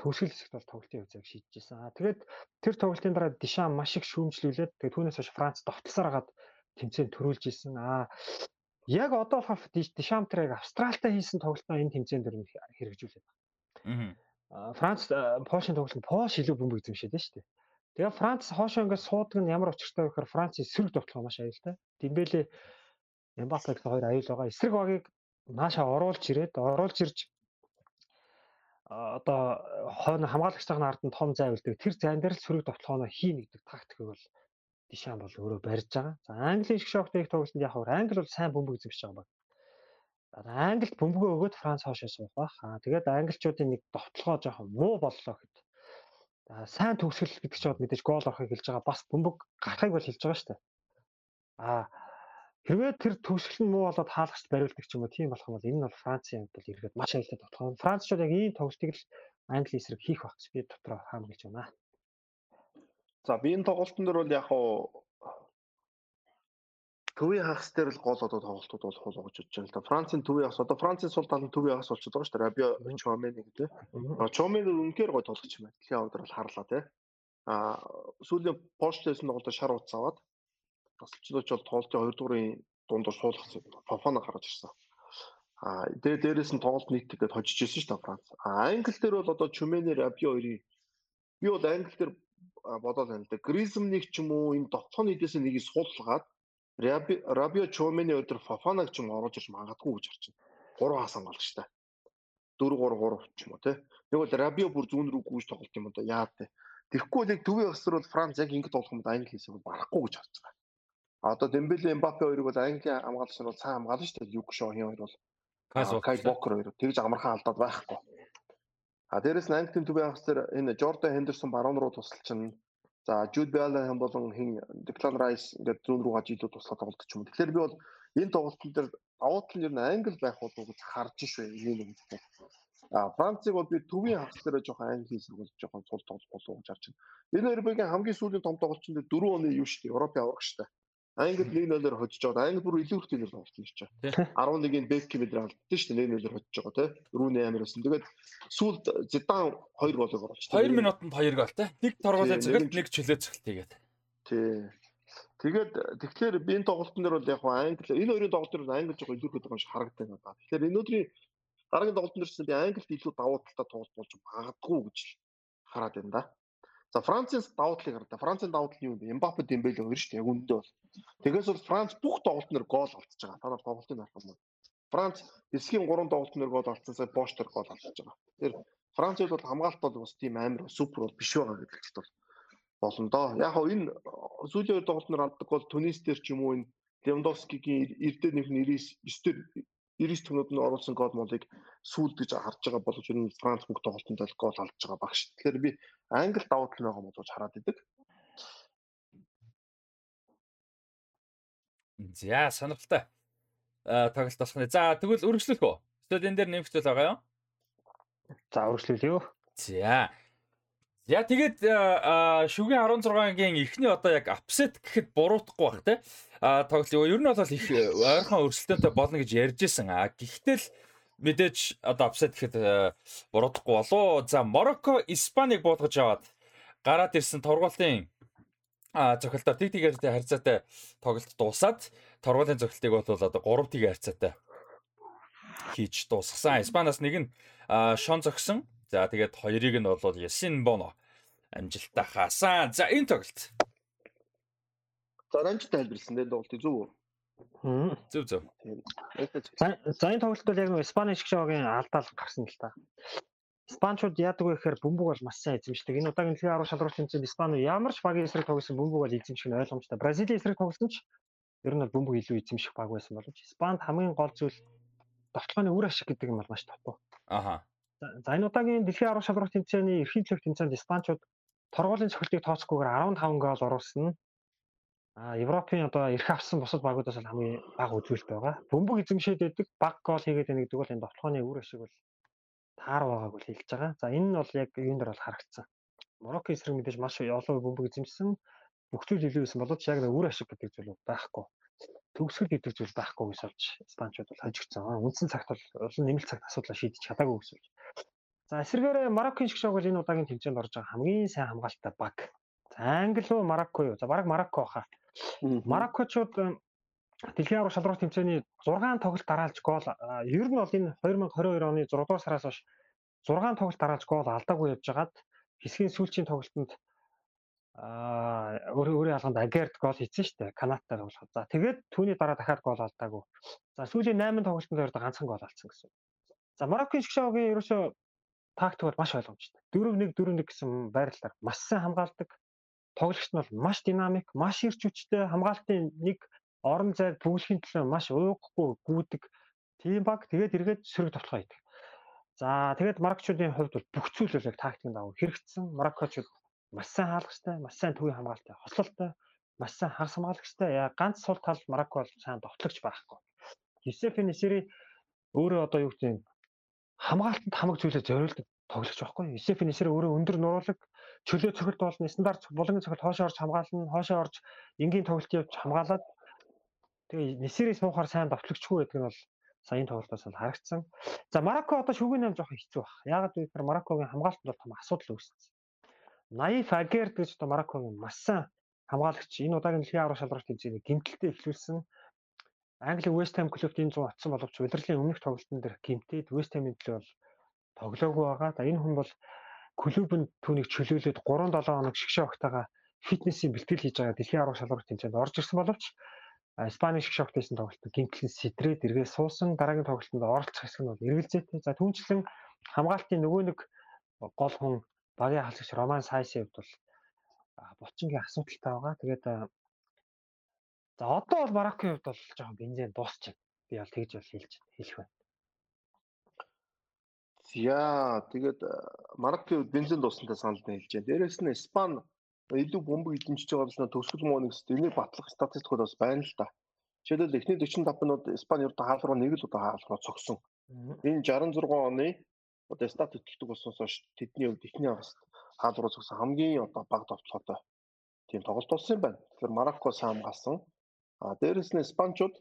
төгсгөл хэсэгт бол тоглолтын үзэг шийдэжсэн. Аа тэгээд тэр тоглолтын дараа Дишам маш их шүүмжлүүлээд тэгээд түүнээс хойш Франц довтлосоор хагаад тэмцээн төрүүлж исэн. Аа яг одоо болохоор Дишам тэр яг Австралтай хийсэн тоглолтоо энэ тэмцээн дээр хэрэгжүүлээд байна. Аа Франц Польшийн тоглолтод Польш илүү бөмбөг эзэмшээд байна шүү дээ. Тэгээ Франц хоошоо ингээд суудаг нь ямар учиртай вэ гэхээр Францын эсрэг довтлого маш аюултай. Дембеле Эмбапе гэсэн хоёр аюул байгаа. Эсрэг багийг нааша оруулж ирээд оруулж ирж одоо хойно хамгаалагчтайхны ард нь том зай үлдээ. Тэр зайн дээр л сөрөг довтлогоо хийнэ гэдэг тактикийг бол Дишан бол өөрөө барьж байгаа. За Английн шиг шоктэй тоглолтод яг хавар Англи бол сайн бөмбөг эзэмшиж байгаа баг. Англид бөмбөгөө өгөөд Франц хоошоо суух бах. Аа тэгээд англичуудын нэг довтлогоо жоохон муу боллоо гэд. Сайн төгсгөл гэдэг чинь мэдээж гол орохыг хэлж байгаа. Бас бөмбөг гарахыг бол хэлж байгаа шүү дээ. Аа Хэрвээ тэр төгсгөл нь муу болоод хаалгач бариулдаг ч юм уу тийм болох юм бол энэ нь бол Францын хувьд бол эргээд маш аюултай тоглоом. Францчууд яг ийм тоглолтыг л Англи эсрэг хийх гэж би дотроо хаамжилж байна. За би энэ тоглолтын дээр бол яг хуу төвийн хагас дээр л гол одоо тоглолтууд болох болов гэж бодож байна л да. Францын төвийн хагас одоо Францын сул тал нь төвийн хагас болчиход байгаа шүү дээ. Рабио Чомени гэдэг. Чомени үнэхээр гой тоглож байна. Дэлхийн аваад бол харлаа тий. А сүүлийн Польштэйсэн тоглолтод шар утас аваад тасалчлууч бол тоглолтын 2 дуурын дундуур суулгах Фофана гаргаж ирсэн. А тэгээ дээрэс нь тоглолт нийт гэдэг хожиж ирсэн шүү дээ Франц. А Англи дээр бол одоо Чүмэнэ Рабио хоёрын би бол Англи дээр бодоод байна л да. Гризмник ч юм уу энэ довтлооны эдээс нэгийг суулгаад Рабио Чүмэнэ өдөр Фофанаг ч юм оруулж ирж магадгүй гэж харж байна. 3 хасан голчтой. 4 3 3 ч юм уу тий. Нэг бол Рабио бүр зүүн рүү гүйж тоглолт юм да. Яа тий. Тэгэхгүй нэг төвийн өсөр бол Франц яг юм да Англи хийсэг барахгүй гэж харж байгаа. Одоо Дембеле, Эмбапе хоёрыг бол Английн хамгаалагч нар бол сайн хамгаална шүү дээ. Юг Шохийн хоёр бол Кай Бокер хоёр тэгж амархан алдаад байхгүй. А дээрэс нь Английн төвийн дээр энэ Жордан Хендерсон баруун руу тусалчихна. За Жуд Беллинgham болон хин Declan Rice ингээд зүүн рүү гаж илүү туслах тоглолт ч юм. Тэгэхээр би бол энэ тоглолтын дээр давуу тал нь ер нь англ байх болов уу гэж харж швэ энэ юм. А Францыг бол би төвийн хагас дээр жоохон англи сургууль жоохон цул тоглох болов уу гэж харж байна. Энэ хоёр багийн хамгийн сүүлийн том тоглолтын дээр 4 оны юу шүү дээ. Европын аврагч шүү дээ. Англи 1-0-оор хожиж байгаа. Англи бүр илүү их тиймэр болсон ч. 11-ийн Бекки мэдрээ алдсан шүү дээ. 1-0-оор хожиж байгаа тий. Рүүнэ амир байсан. Тэгээд сүүлд Зидан 2 голыг оруулсан. 2 минутанд 2 гол тий. Нэг торгуулаа цэгэлт нэг чөлөө цэгэлт тэгээд. Тий. Тэгээд тэгэхээр би энэ тоглолтын дээр бол яг англи энэ хоёрын тоглолтын дээр англи жоо илүү их байгаа юм шиг харагддаг надад. Тэгэхээр энэ өдрийн дараагийн тоглолтын дээр ч би англид илүү давуу талтай тоглолт болж магадгүй гэж хараад байна да. За Францын давуу талыг хараа. Францын давуу тал юу вэ? Эмбапе, Дембеле хоёр шүү дээ. Яг үндэ бол. Тэгээс бол Франц бүх тоглолтноор гол алдчихж байгаа. Та нар тоглолтыг харах юм бол. Франц эсгийн 3 тоглолтноор гол алдсансаа Боштер гол алдчихж байгаа. Тэгэхээр Францд бол хамгаалалт бол бас тийм амар супер бол биш байгаа гэдэгт бол болно доо. Яг хоо энэ сүүлийн хоёр тоглолтноор алддаг бол Тунис дээр ч юм уу энэ Левандовскигийн эрдэнэ нэг 99 дээр 99 төгнөд нь оруулсан гол молыг сүүлд гэж харж байгаа боловч ер нь Франц бүх тоглолтод л гол алдж байгаа багш. Тэгэхээр би англи давуу тал байгаа боловч хараад идэг. За сонирхолтой. Аа тоглолт болох нэ. За тэгвэл үргэлжлүүлэх үү? Энэ дээр нэмэгдэл байгаа юу? За үргэлжлүүлээ юу? За. За тэгээд шүгийн 16-гийн эхний одоо яг апсет гэхэд буруутахгүй байх те. А тоглолт ер нь бол их ойрхон өрсөлдөөнтэй болно гэж ярьжсэн. А гэхдээ л мэдээж одоо апсет гэхэд буруутахгүй болоо. За Морокко Испанийг буулгаж аваад гараад ирсэн тургуулын а зохилтоор тэг тэгээр харьцаатай тоглолт дуусаад тургуулийн зохилтыг бол одоо 3 тэг харьцаатай хийж дуусгасан. Испаниас нэг нь шон зогсон За тэгээд хоёрыг нь бол Ясин Боно амжилттай хаасан. За энэ тоглолт. За амжилттай тайлбарлсан дээ тоглолт зөв үү? Зөв зөв. За энэ тоглолт бол яг нэг Испани шиг шоугийн алдаал гарсан л та. Испанчууд яадаг вэ гэхээр бөмбөг бол маш сайн эзэмшдэг. Энэ удаагийн дэлхийн 10 шалралт тэмцээнд Испани ямар ч багийн эсрэг тоглосон бөмбөг бол эзэмших нь ойлгомжтой. Бразилийн эсрэг тоглосон ч ер нь бол бөмбөг илүү эзэмших баг байсан боловч Испанд хамгийн гол зүйл довтлооны үр ашиг гэдэг юм бол маш тотоо. Аха. За энэ удаагийн дэлхийн 10 шалралт тэмцээний эрхийн цэг тэмцээнд Испанчууд торгуулийн цохилтыг тооцохгүйгээр 15 гол оруулсан. А Европын одоо эрх авсан бусад багуудаас л хамгийн бага үзүүлэлт байгаа. Бөмбөг эзэмшээд байдаг баг гол хийгээд байна гэдэг бол энэ тоглооны үр ашиг бол таар байгааг бол хэлж байгаа. За энэ нь бол яг юунд дэр бол харагдсан. Марокко эсрэг мэдээж маш олон бөмбөг эзэмшсэн. Бүх зүйл илүү байсан боловч яг үр ашиг гэдэг зүйл байхгүй төгсгөл гэдэг зүйл байхгүй гэж болж Испанчууд бол хожигдсон. Үндсэн цагт бол олон нэмэлт цагт асуудлаа шийдэж чадаагүй гэж болж. За эсвэргээрээ Мароккын шгшог бол энэ удаагийн тэмцээнд орж байгаа хамгийн сайн хамгаалалттай баг. За Англи руу Марокко юу? За бараг Марокко баха. Мароккочууд дэлхийн аврах шалралт тэмцээний 6 тоглолт дараалж гол ер нь бол энэ 2022 оны 6 дугаар сараас хойш 6 тоглолт дараалж гол алдаагүй явж хагаад хэсгийн сүүлчийн тоглолтод аа өөрөө өөрийн алганд Агерт гол хийсэн шүү дээ. Канадтай тоглоход. За тэгээд түүний дараа дахиад гол алдаагүй. За сүүлийн 8 тоглолтод ердөө ганцхан гол алдсан гэсэн. За Мароккын шгшогийн ерөөсөө тактик бол маш ойлгомжтой. 4-1 4-1 гэсэн байрлалаар маш сайн хамгаалдаг. Тоглогч нь бол маш динамик, маш ирч хүчтэй, хамгаалтын нэг орон зайд бүглэхийн төлөө маш уугахгүй гүйдэг тийм баг. Тэгээд эргээд сөрөг тоглоо идэг. За тэгээд Марокчуудын хувьд бол бүх зүйл бол яг тактикийн дагуу хэрэгжсэн. Марокчууд маш сайн хаалгачтай, маш сайн төвийн хамгаалалтай, хослолтой, маш сайн хагас хамгаалагчтай. Яа ганц сул тал Марокко бол сайн довтлогч байхгүй. Юсефийн Нисери өөрөө одоо юу гэдэг хамгаалтанд хамаг зүйлээ зориулдаг тоглогч байхгүй. Юсефийн Нисери өөрөө өндөр нуруулаг чөлөө цохилт болно, стандарт булангийн цохилт хоошоо орж хамгаална, хоошоо орж энгийн тоглолт явж хамгаалаад тэгээ Нисери суухаар сайн довтлогчгүй гэдэг нь бол саяын тоглолтоос бол харагдсан. За Марокко одоо шүгэн нам жоохон хэцүү баг. Яагаад гэвэл Мароккогийн хамгаалтанд бол том асуудал үүссэн. Наиф Агер гэж одоо Мароккогийн маш сайн хамгаалагч энэ удаагийн дэлхийн аврах шалралт тэмцээний гимтэлтэй эхлүүлсэн. Англи West Ham клубт энэ 100 атсан боловч удирдлын өмнөх тоглолтын дээр гимтээд West Ham-ийн төлөө бол тоглоогүй байгаа. За энэ хүн бол клуб нь түүнийг чөлөөлөд 3-7 хоног шгшээ огтойгоо фитнесийн бэлтгэл хийж байгаа дэлхийн аврах шалралт тэмцээнд орж ирсэн боловч Испани шгшээ огтойсэн тоглолтод гимтлэн сэтрээд эргээ суусан дараагийн тоглолтод оролцох хэсэг нь бол эргэлзээтэй. За түүнчлэн хамгаалтын нөгөө нэг гол хүн багийн хаалцагч Роман Сайсын хувьд бол булчингийн асуудалтай байгаа. Тэгээд за одоо бол Мароккийн хувьд бол жоохон бензин дуусчих. Би бол тэгж бол хэлж хэлэх байна. Яа, тэгээд Мароккийн хувьд бензин дуусантай санал нь хэлж байна. Дээрээс нь Испани илүү бомбог эзэмшиж байгаа бол төгсгөл муу нэг энийг батлах статистикуд бас байна л да. Жишээлбэл эхний 45 минут Испани ердөө хаалруу нэг л удаа хаалруу цогсон. Энэ 66 оны одоо стат итгэдэг болсноос хойш тэдний хувьд эхний хаст хаалруу зогсон хамгийн одоо баг товтлоотой тийм тоглолт болсон юм байна. Тэгэхээр Марокко саамгаасан. А дээрэс нь Испанчууд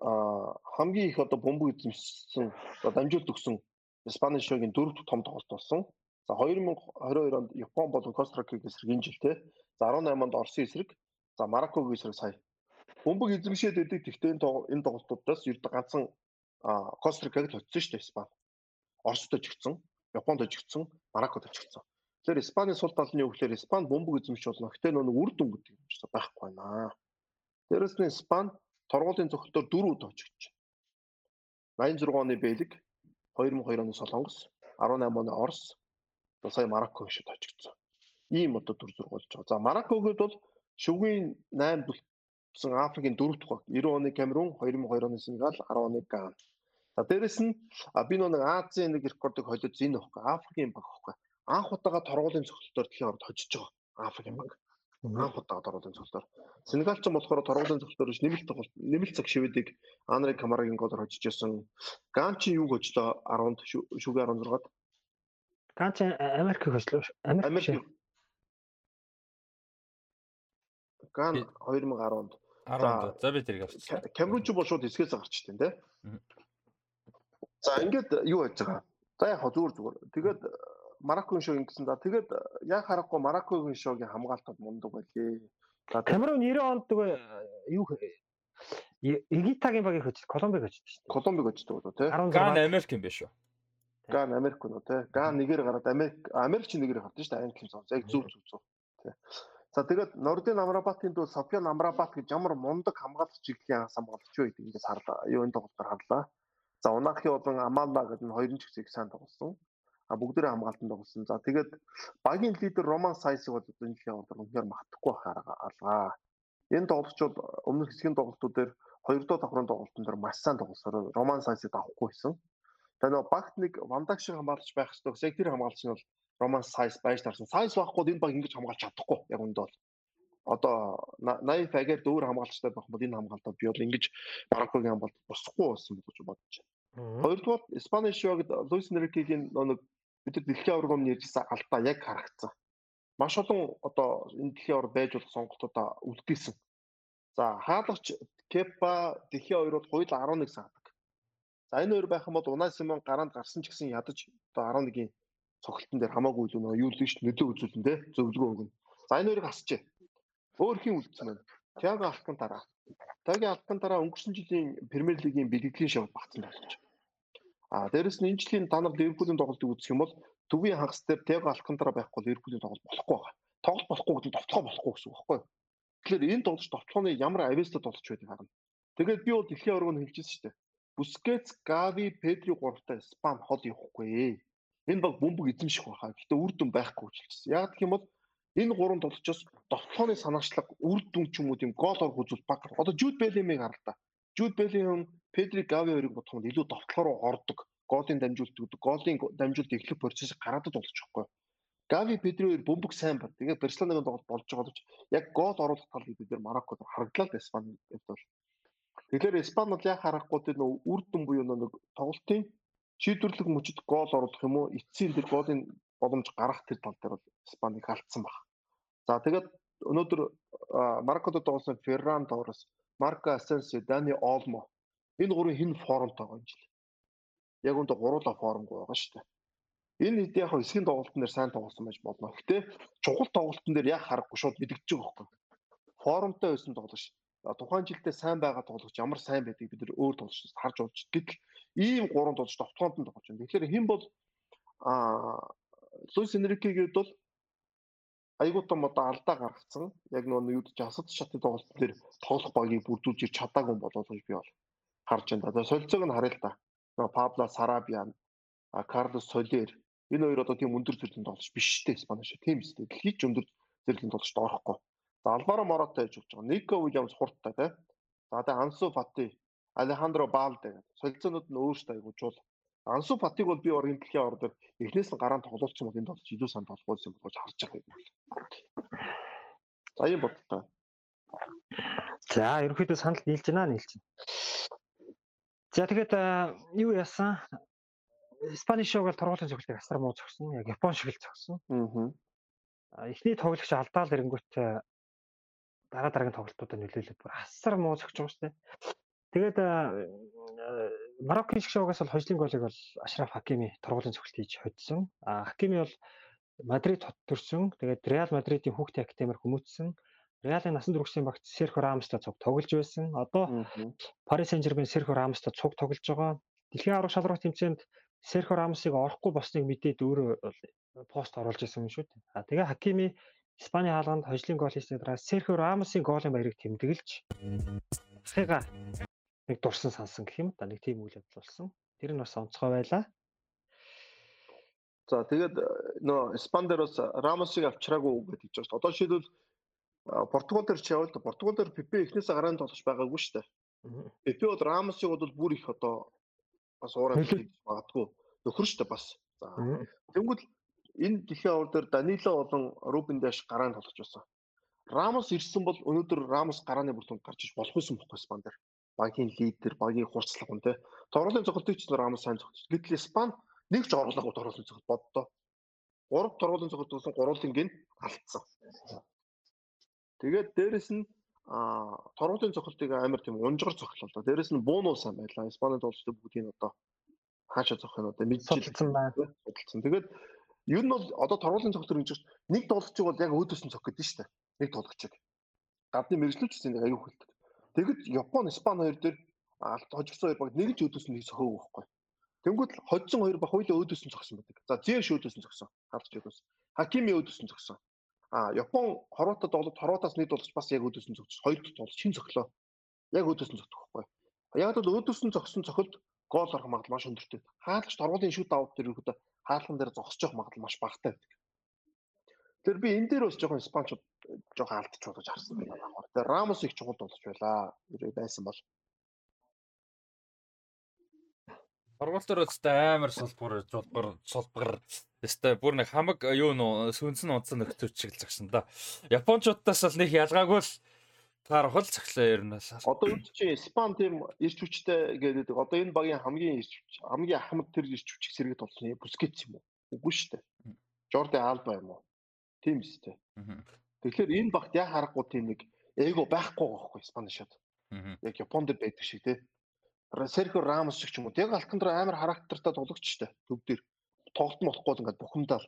а хамгийн их одоо бомбог эзэмшсэн одоо дамжуулт өгсөн Испани шогийн дөрөвд том тоглолт болсон. За 2022 онд Япон болон Кострикийг эсрэг энэ жил те. За 18 онд Оросын эсрэг, за Мароккогийн эсрэг сая. Бомбог эзэмшээд байдаг. Гэхдээ энэ тоглолтуудаас ердөө ганцхан Кострикийг л хоцсон шүү дээ Испани. Оросд ажигдсан, Японд ажигдсан, Мароккод ажигдсан. Тэгэхээр Испаний сул талны өглөөр Испани бомбог эзэмшиж болно. Гэтэ нөө үр дүн гэдэг юм шиг байхгүй байна. Дээрээс нь Испани торгуулийн цогцолтоор дөрөв удаа очигдчих. 86 оны Бэлэг, 2002 оны Солонгос, 18 оны Орос, сая Марокко шиг очигдсан. Ийм одоо дүр зураг болж байгаа. За Мароккогод бол шүгэн 8 болсон Африкийн дөрөвт баг. 90 оны Камерун, 2002 оны Сенегал, 10 оны Гана. За дээрэс нь би нэг Азийн нэг рекордыг холиод зин нөхгүй Африкийн баг байхгүй. Анх удаага торгуулийн цогцолтоор дэлхийн орд хожиж байгаа Африкийн баг. Анх удаага торгуулийн цогцолтоор. Сенегалч болохоор торгуулийн цогцолтоор нэмэлт тоглолт нэмэлт цаг шивэдийг Анри Камарагийн голоор хожиж ясан. Ганчи юуг хожлоо 10-д шүгэ 16-д. Ганчи Америкийг хожлоо. Америк. Ган 2010-д. 10-д. За би тэрийг авчихсан. Камерунч бол шууд хэсгээс гарч тийм те. За ингээд юу яаж байгаа. За яг зүгээр зүгээр. Тэгээд Мароккогийн шоу ингэсэн да. Тэгээд яг харахгүй Мароккогийн шоугийн хамгаалтад мундаг байлээ. За Камерун 90 онд нөгөө юу Егитагийн багийг хөж Колумбиг хөждөг шүү дээ. Колумбиг хөждөг болоо тий. Ган Америк юм биш үү? Ган Америк нь тий. Ган нэгээр гараад Америк Америкч нэгээр гардаг шүү дээ. Англи юм. Яг зүг зүг зүг. Тий. За тэгээд Нордын Амрабатын дүү Софиан Амрабат гэж ямар мундаг хамгаалагч чиглэлийн анх хамгаалагч юу гэдэг ингээс харлаа. Юу энэ тоглолтоор харлаа. За Унахи болон Аманда гэдэг нь хоёрын ч их сайн тоглосон. А бүгдээрээ хамгаалтанд тоглосон. За тэгээд багийн лидер Роман Сайсыг бол энэ жилийн онцлог үнээр магтахгүй харгаа. Энэ тоглолчид өмнөх хэсгийн тоглолтууд дээр хоёр дахь давхрын тоглолтын дээр маш сайн тоглосоор Роман Сайсыг авахгүй байсан. Тэгээ нөгөө багт нэг Вандак шиг хамгаалагч байх хэрэгтэй. Яг тэр хамгаалагч нь бол Роман Сайс байж тарсан. Сайс байхгүй энэ баг ингэж хамгаалж чадахгүй. Яг үндэ бол одоо 80 фагер дөөр хамгаалагчтай байх бол энэ хамгаалтаа би бол ингэж Мароккогийн хамгаалт босхгүй болсон гэж бодож байна. Хоёрдугаар Испани шоуд Луис Энрикегийн нэг бид дэлхийн аваргын нэржсэн алдаа яг харагдсан. Маш олон одоо энэ дэлхийн авар байж болох сонголтуудаа үлдээсэн. За хаалгач Кепа дэлхийн аварууд хоёул 11 саадаг. За энэ хоёр байх юм бол Унай Симон гараанд гарсан ч гэсэн ядаж одоо 11-ийн цогцолтон дээр хамаагүй илүү нөө юу л шүү нөлөө үзүүлэн тэ зөвлөгөө өгнө. За энэ хоёрыг хасчээ. Өөр хин үлдсэн байна. Тиаго Алкантара. Тиаго Алкантара өнгөрсөн жилийн Премьер лигийн бэлгэдлийн шавд багтсан байна. А дээрэс нь энэ жилийн та нар Ливерпулийн тоглолтыг үзэх юм бол төвийн хагас дээр Тиаго Алкантара байхгүй Ливерпулийн тоглолт болохгүй байгаа. Тоглолт болохгүй гэдэг нь товтгоо болохгүй гэсэн үг байхгүй юу? Тэгэхээр энэ тоглолт товтгооны ямар авьяастай тоглолт байдаг харна. Тэгээд би бол дэлхийн оргонд хэлчихсэн шүү дээ. Бускетс, Гави, Педри гуравтай Спан хол явахгүй. Энэ баг бөмбөг эзэмших байхаа. Гэтэ үр дүн байхгүй ч хэлсэн. Яг гэх юм бол энэ гурван тоглолчоос довтлооны санаачлаг үр дүн ч юм уу тийм гол орох үзүүл баг. Одоо Жуд Беллимиг харал та. Жуд Беллим Педри Гави хоёрыг бодох юм илүү довтлоо руу ордог. Голын дамжуулт гэдэг. Голын дамжуулт эхлэх процессыг гаргадаг болж байгаа юм. Гави Педри хоёр бөмбөг сайн баг. Тэгээ Барселонагийн тоглолт болж байгаа гэж яг гол оруулах тал бид нар Мароккод хараглаа л Испани бол. Тэгэхээр Испани бол яг харахгүй тэр нөө үр дүн буюу нэг тоглолтын шийдвэрлэх мөчөд гол оруулах юм уу эцсийн тэр голын боломж гарах тэр тал дээр бол Испаниг алдсан баг. За тэгээд өнөөдөр Мароккод тоглосон Ферран Торрес, Марко Асенсио, Дани Олмо энэ гурван хин формтой байгаа юм жил. Яг үүндээ гуруула формгүй байгаа шүү дээ. Энэ хэд яг эсгийн тоглолтын дээр сайн тоглосон байж болно. Гэтэ чухал тоглолтын дээр яг харахгүй шууд мэдгэж байгаа байхгүй. Формтой байсан тоглож тухайн жилдээ сайн байгаа тоглогч ямар сайн байдгийг бид нэр өөр тоглогчдоос харж болж гэтэл ийм гурван тоглогч товтгоонд нь тоглож байна. Тэгэхээр хэн бол аа Луис Энрикегээд бол айгуу том одоо алдаа гаргацсан. Яг нөгөө юу гэж асад шатны тоглолтын дээр тоглох багийг бүрдүүлж чадаагүй болов гэж би бол харж байна. За солилцоог нь харъя л да. Нөгөө Пабло Сарабиан, Карлос Солер энэ хоёр одоо тийм өндөр зэрэглэлийн тоглогч биш шүү дээ Испани шиг. Тийм шүү. Дэлхийд ч өндөр зэрэглэлийн тоглогчд орохгүй. За Алваро Мората хийж болж байгаа. Нико Уильямс хурдтай тий. За тэгээ Ансу Фати, Алехандро Балде гэдэг. Солилцоонууд нь өөрсдөө айгуу жуул. Ансу Фатиг бол би оргийн дэлхийн ордоор эхнээс нь гараан тоглолцсон бол энэ тоглож илүү тоглосон юм болж харж байгаа юм. За юм бодлоо. За ерөнхийдөө санал нийлж байна нийлж байна. За тэгээд юу яасан? Испани шоугаар торгуулийн цогцлыг асар муу зогсон. Яг Япон шиг л зогсон. Аа. Эхний тоглогч алдаал ирэнгүүт дараа дараагийн тоглолтуудад нөлөөлөд бүр асар муу зогч шүү дээ. Тэгээд Мароккийн шиг шоугаас бол хожлын голыг бол Ашраф Хакими торгуулийн цогцолт хийж хоцсон. А Хакими бол Мадрид хот төрсөн. Тэгээд Реал Мадридын хүүхдийн академиар хүмүүжсэн. Реалын насан туршийн багт Серхо Рамостой цуг тоглож байсан. Одоо Парис Сен-Жермен Серхо Рамостой цуг тоглож байгаа. Дэлхийн аврах шалрах тэмцээнд Серхо Рамосыг орохгүй босныг мэдээд өөрөө пост оруулж байсан юм шүү дээ. А тэгээ Хакими Испани хаалганд хожлын гол хийсний дараа Серхио Рамосын голын баярыг тэмдэглэж хыга нэг дурсан сансан гэх юм да нэг тийм үйл явдал болсон. Тэр нь бас онцгой байлаа. За тэгээд э, нөө Испан дээр бас Рамосыг авчраагүй гэдэг гэж байна. Одоо шийдвэл Португал дээр ч явал Португал дээр Пепе эхнээсээ гараанд тоглож байгаагүй шүү дээ. Пепе бол Рамосыг бол бүр их одоо бас уураад [laughs] магадгүй нөхөр шүү дээ бас. За тэгвэл энэ дэлхийн авар дээр Данило болон Рубен Дэш гараанд тоглож байсан. Рамос ирсэн бол өнөөдөр Рамос гарааны бүртөнд гарч иж болох байсан бохгүй Спан дээр. Багийн лидер, багийн хурцлах хүн те. Торолын цогцолтыг ч Рамос сайн цогцолж. Гэтэл Спан нэг ч орлогоо торолын цогцолт боддоо. Гурав торолын цогцолт болсон гурвын гин алдсан. Тэгээд дээрэс нь а торгуулийн цохилтыг амар тийм унжгар цохилоо. Дээрэс нь буунуу сайн байлаа. Испанийн тоглолтууд бүгдийг одоо хаашаа зохих нь одоо мэдчихсэн байна. Судалсан. Тэгээд Ер нь бол одоо торгуулийн цогцлог гэж нэг тоглогчийг бол яг өөдөөс нь цог гэдэг нь шүү дээ. Нэг тоглогчийг. Гадны мэрэгчлүүлчихсэн нэг аюу хөлдөг. Тэгэд Япон, Испани хоёр дээр алт хожигдсон хоёр баг нэг ч өөдөөс нь цохоогүй байхгүй. Тэнгүүд хожсон хоёр баг хоёулаа өөдөөс нь цогсон байдаг. За Зэш өөдөөс нь цогсон. Харж өөдөөс. Хакими өөдөөс нь цогсон. А Япон хорватад тоглоод хорватаас нэг тоглож бас яг өөдөөс нь цогч. Хоёр дахь тоглож шин цоглоо. Яг өөдөөс нь цогдох байхгүй. Яг л өөдөөс нь цогсон цохилд гол орох магадлал маш өндөртэй. Хаалгач торгуулийн шүт аут дээр ихэд хаалган дээр зогсож явах магадлал маш багатай байдаг. Тэр би энэ дээр бас жоохон Испанчууд жоохон алдчих бодож харсан байна аа. Тэр Рамос их чухал болж байлаа. Юу байсан бол. Торгуултөр өстэй амар сулбар жуулбар сулбар өстэй бүр нэг хамаг юу нөө сүнсэн унтсан нөхцөл чиглэлсэн да. Япончуудаас бол нэг ялгаагүй л Тархал цаглаа ер нь бас. Одоо үнд чи Испан тийм ирч хүчтэй гэдэг. Одоо энэ багийн хамгийн ирч хамгийн ахмад тэр ирч хүчийг сэргээд болсон Бускетс юм уу? Үгүй шүү дээ. Жорди Алба юм уу? Тийм үстэй. Тэгэхээр энэ багт яа харахгүй тийм нэг эго байхгүй Испани шат. Яг Японд байдаг шиг тий. Серхио Рамос ч юм уу. Яг Алкандро амар характертай тоглогч штэ төв дээр. Тоглолт болохгүй ингээд бухимдаал.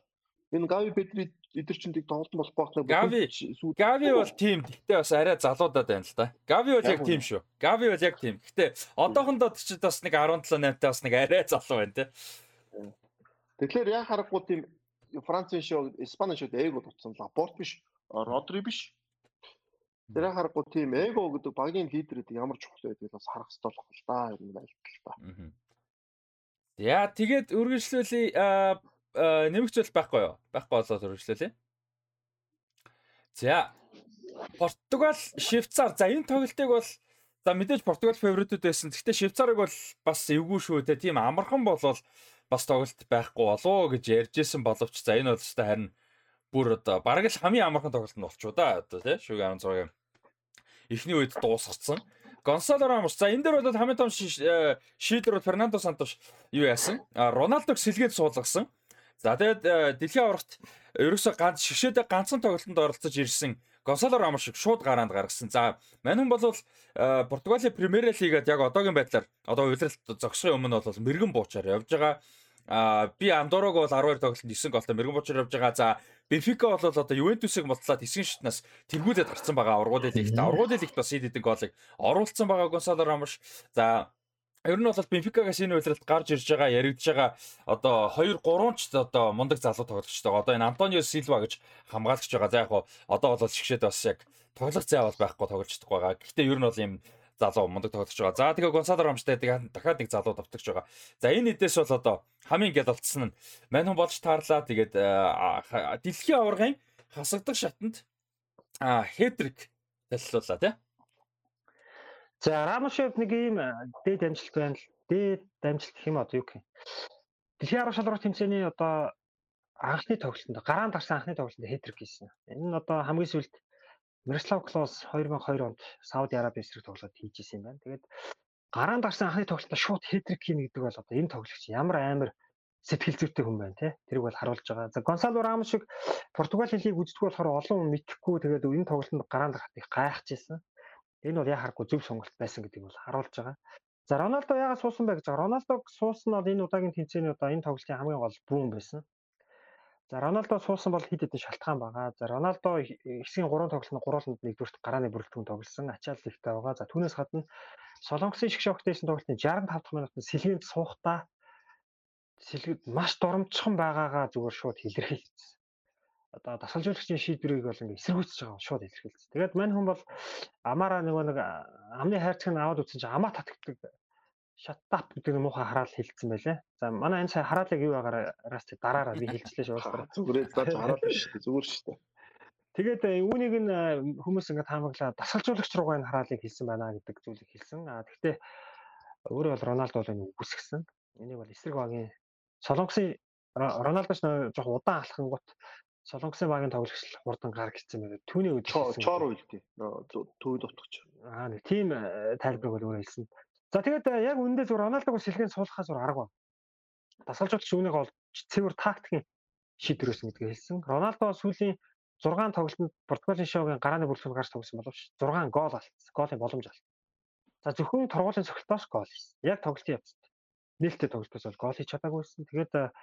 Энэ Гави Педри эдэр чинь тийг тоглолт болох байх нэг Гави Гави бол тим гэхдээ бас арай залуудаад байна л да. Гави бол яг тим шүү. Гави бол яг тим. Гэхдээ одоохондоо ч бас нэг 17 8-тай бас нэг арай залуу байна те. Тэгэхээр яа харахгүй тийм Францын шоу, Испани шоуд эго дутсан Лапорт биш, Родри биш. Тэр харахгүй тийм эго гэдэг багийн лидерүүд ямар чухал байдгийг бас харах хэрэгтэй болох л да юм байлтал та. Яа тэгээд үргэлжлүүлээ нэмэгч бол байхгүй юу? Байхгүй болоод үргэлжлүүлээ. За Португал, Швейцар. За энэ тоглолтыг бол за мэдээж Португал фаворитууд байсан. Гэхдээ Швейцарыг бол бас эвгүй шүү те. Тийм амархан болвол бас тоглолт байхгүй болоо гэж ярьжсэн боловч за энэ бол ч харин бүр одоо бараг л хамгийн амархан тоглолт нь болчихоо да одоо тий шүг 16-ын эхний үед дуусгацсан. Гонсало Рамос за энэ дээр бол хамгийн том э, шийдвэр бол Фернандо Сантош юу яасан? Роналдог сэлгээд суулгасан. За тэгээд э, дэлхийн аврагт ерөөсө ганц шгшээдээ ганцхан тоглолтод оролцож ирсэн Гонсало Рамос шиг шууд гараанд гаргасан. За мань хүн бол э, Португалийн Премьер Лигад яг одоогийн байдлаар одоо удиралт зогсохын өмнө бол мэрэгэн буучаар явж байгаа. А би Андорог бол 12 тоглолтод 9 голтой мэрэгэн буучаар явж байгаа. За Бенфика бол одоо Ювентусыг модлоод хэсгийн шатнаас тэргүүлээд гарсан байгаа ургуулын лигт. Ургуулын лигт бас хэд хэдэн голыг оруулсан байгаа Гонсало Рамош. За Ер нь бол Бенфикагаас энэ үйлрэлт гарч ирж байгаа яригдж байгаа одоо 2 3 ч одоо мундаг залуу тоглогчтой. Одоо энэ Антонио Силва гэж хамгаалагч байгаа. За яг одоо бол шгшээд бас яг тоглох зай бол байхгүй тоглож чадахгүй байгаа. Гэхдээ ер нь бол ийм залуу мундаг тоглож байгаа. За тэгээ Гонсало Рамштай дахиад нэг залуу давтагч байгаа. За энэ эдээс бол одоо хамгийн гэл болцсон нь мань хүн болж таарлаа. Тэгээд дэлхийн аваргын хасагдах шатанд хедрик таллуулаа тий. За Рамшев нэг ийм дээд амжилт байна л. Дээд амжилт гэх юм одоо юу гэх юм. Дэлхийн аварга шалралт тэмцээний одоо анхны тоглолтод гараанд гарсан анхны тоглолтод хедрик хийсэн. Энэ нь одоо хамгийн сүүлд Мирослав Клоус 2002 онд Сауди Араби эсрэг тоглоод хийж исэн юм байна. Тэгээд гараанд гарсан анхны тоглолтод шууд хетрик хийнэ гэдэг бол одоо энэ тоглогч ямар амар сэтгэл зүйтэй хүн байна те. Тэрийг бол харуулж байгаа. За Гонсало Рамос шиг Португалийн лиг үздэг болохоор олон хүн мэдхгүй тэгээд энэ тоглолтод гараанд гарахыг гайхаж ирсэн. Энэ бол яхахгүй зөв сонголт байсан гэдгийг бол харуулж байгаа. За Роналдо яагаад суусан бэ гэж байгаа. Роналдог суусан нь бол энэ удаагийн тэмцээний одоо энэ тоглолтын хамгийн гол бүүн байсан. За Роналдо суусан бол хэд хэдэн шалтгаан байгаа. За Роналдо хэсгийн 3 тоглолтод гурвууланд нэгдүгürt гарааны бүрэлдэхүүн тоглосон. Ачаал ихтэй байгаа. За түүнээс гадна Солонгосын шиг шогтойсэн тоглолтын 65 дахь минутанд сэлгээнд суухтаа сэлгэд маш дурамжхан байгаагаа зүгээр шууд илэрхийлсэн. Одоо дасгалжуулагчийн шийдвэрийг бол ингээ эсэргүүцэж байгаа шууд илэрхийлсэн. Тэгээд мань хүн бол амаараа нөгөө нэг амны хайрцаг нь аваад үтсэн чинь амаа татагддаг shutdown гэдэг муухай хараал хэлсэн байлээ. За манай энэ сая хараалыг юу байгаараас дараараа би хэлчихлээ шүү. Зүгээрээ зааж хараал биш шүү. Зүгээр шүү. Тэгээд э, үүнийг нь э, хүмүүс ингээд таамаглаа дасгалжуулагч руугаа энэ хараалыг хэлсэн байна гэдэг зүйлийг хэлсэн. А тэгвэл өөрөө бол Роналдо бол энэ үгүйсгсэн. Энийг бол эсрэг багийн Солонгосын Роналдоч жоох удаан алхангууд Солонгосын багийн тоглогч хурдан гар гиссэн байна. Түүний үед чоор үйлдээ. Төвд утгач. Аа нэг тийм э, тайлбарыг бол өөрөө хэлсэн. За тэгээд э, яг үндэ зөв Роналдог сэлгэн суулгахаас зур арга байна. Дасгалжуулагч үүнийг олж цэвэр тактикийн шийдвэр өсөн гэдгийг хэлсэн. Роналдо сүүлийн 6 тоглолтод Португалийн шоугийн гарааны бүрэлдэхүүн гарч тоглосон боловч 6 гол алдсан. Голын боломж алдсан. За зөвхөн тургуулийн цогцолтоос гол хийсэн. Яг тоглолтын явцад. Нээлттэй тоглолтоос бол гол хийж чадаагүйсэн. Тэгээд э,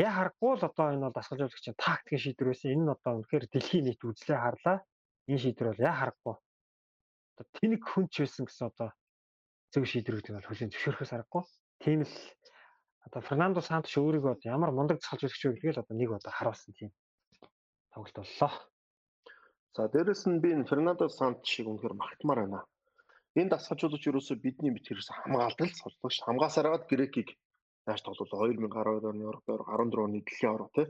яа харахгүй л одоо энэ бол дасгалжуулагчийн тактикийн шийдвэр байсан. Энэ нь одоо үнэхээр дэлхийн нийт үзлээ харлаа. Энэ шийдвэр бол яа харахгүй. Одоо тэнэг хүн ч байсан гэсэн одоо зөв шийдвэрүүдийг бол хүлээн зөвшөөрөхөөс аргагүй. Тийм л одоо Фернандо Сантош өөрийгөө ямар мундаг цалж өгч вэ гэдгийг л одоо нэг одоо харуулсан тийм тоглолт боллоо. За дээрэс нь би энэ Фернандо Сантошийг үнэхээр магтмаар байна. Энэ дасгалжуулагч ерөөсөө бидний бит хэрэгс хамгаалдаг цолдогч хамгаасаар аваад Грекийг яаж тоглолоо 2012 оны Европ 14 оны дэлхийн авраг тий.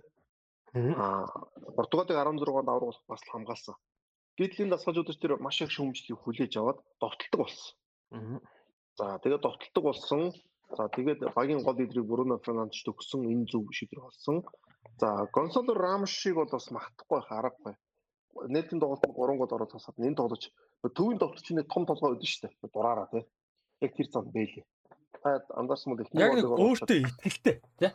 Аа Португалыг 16-нд аврагуулах бас хамгаалсан. Гэтэл энэ дасгалжуулагч тэр маш их шүүмжлийг хүлээж аваад довтолдог болсон. За тэгээд довтлдог болсон. За тэгээд багийн гол лидерийг Бруно Фернандеш төгсөн энэ зөв шийдвэр болсон. За Гонсало Рамшиг бол бас магтахгүй байх аргагүй. Нийтийн тоглолтод 3 гол ороод тасаад энэ тоглож төвийн довтлогч нэг том толгой өгдөн шүү дээ. Дураараа тий. Яг тэр зам бэлээ. Та анзаарсан бол эхний голыг өөртөө итгэлтэй тий.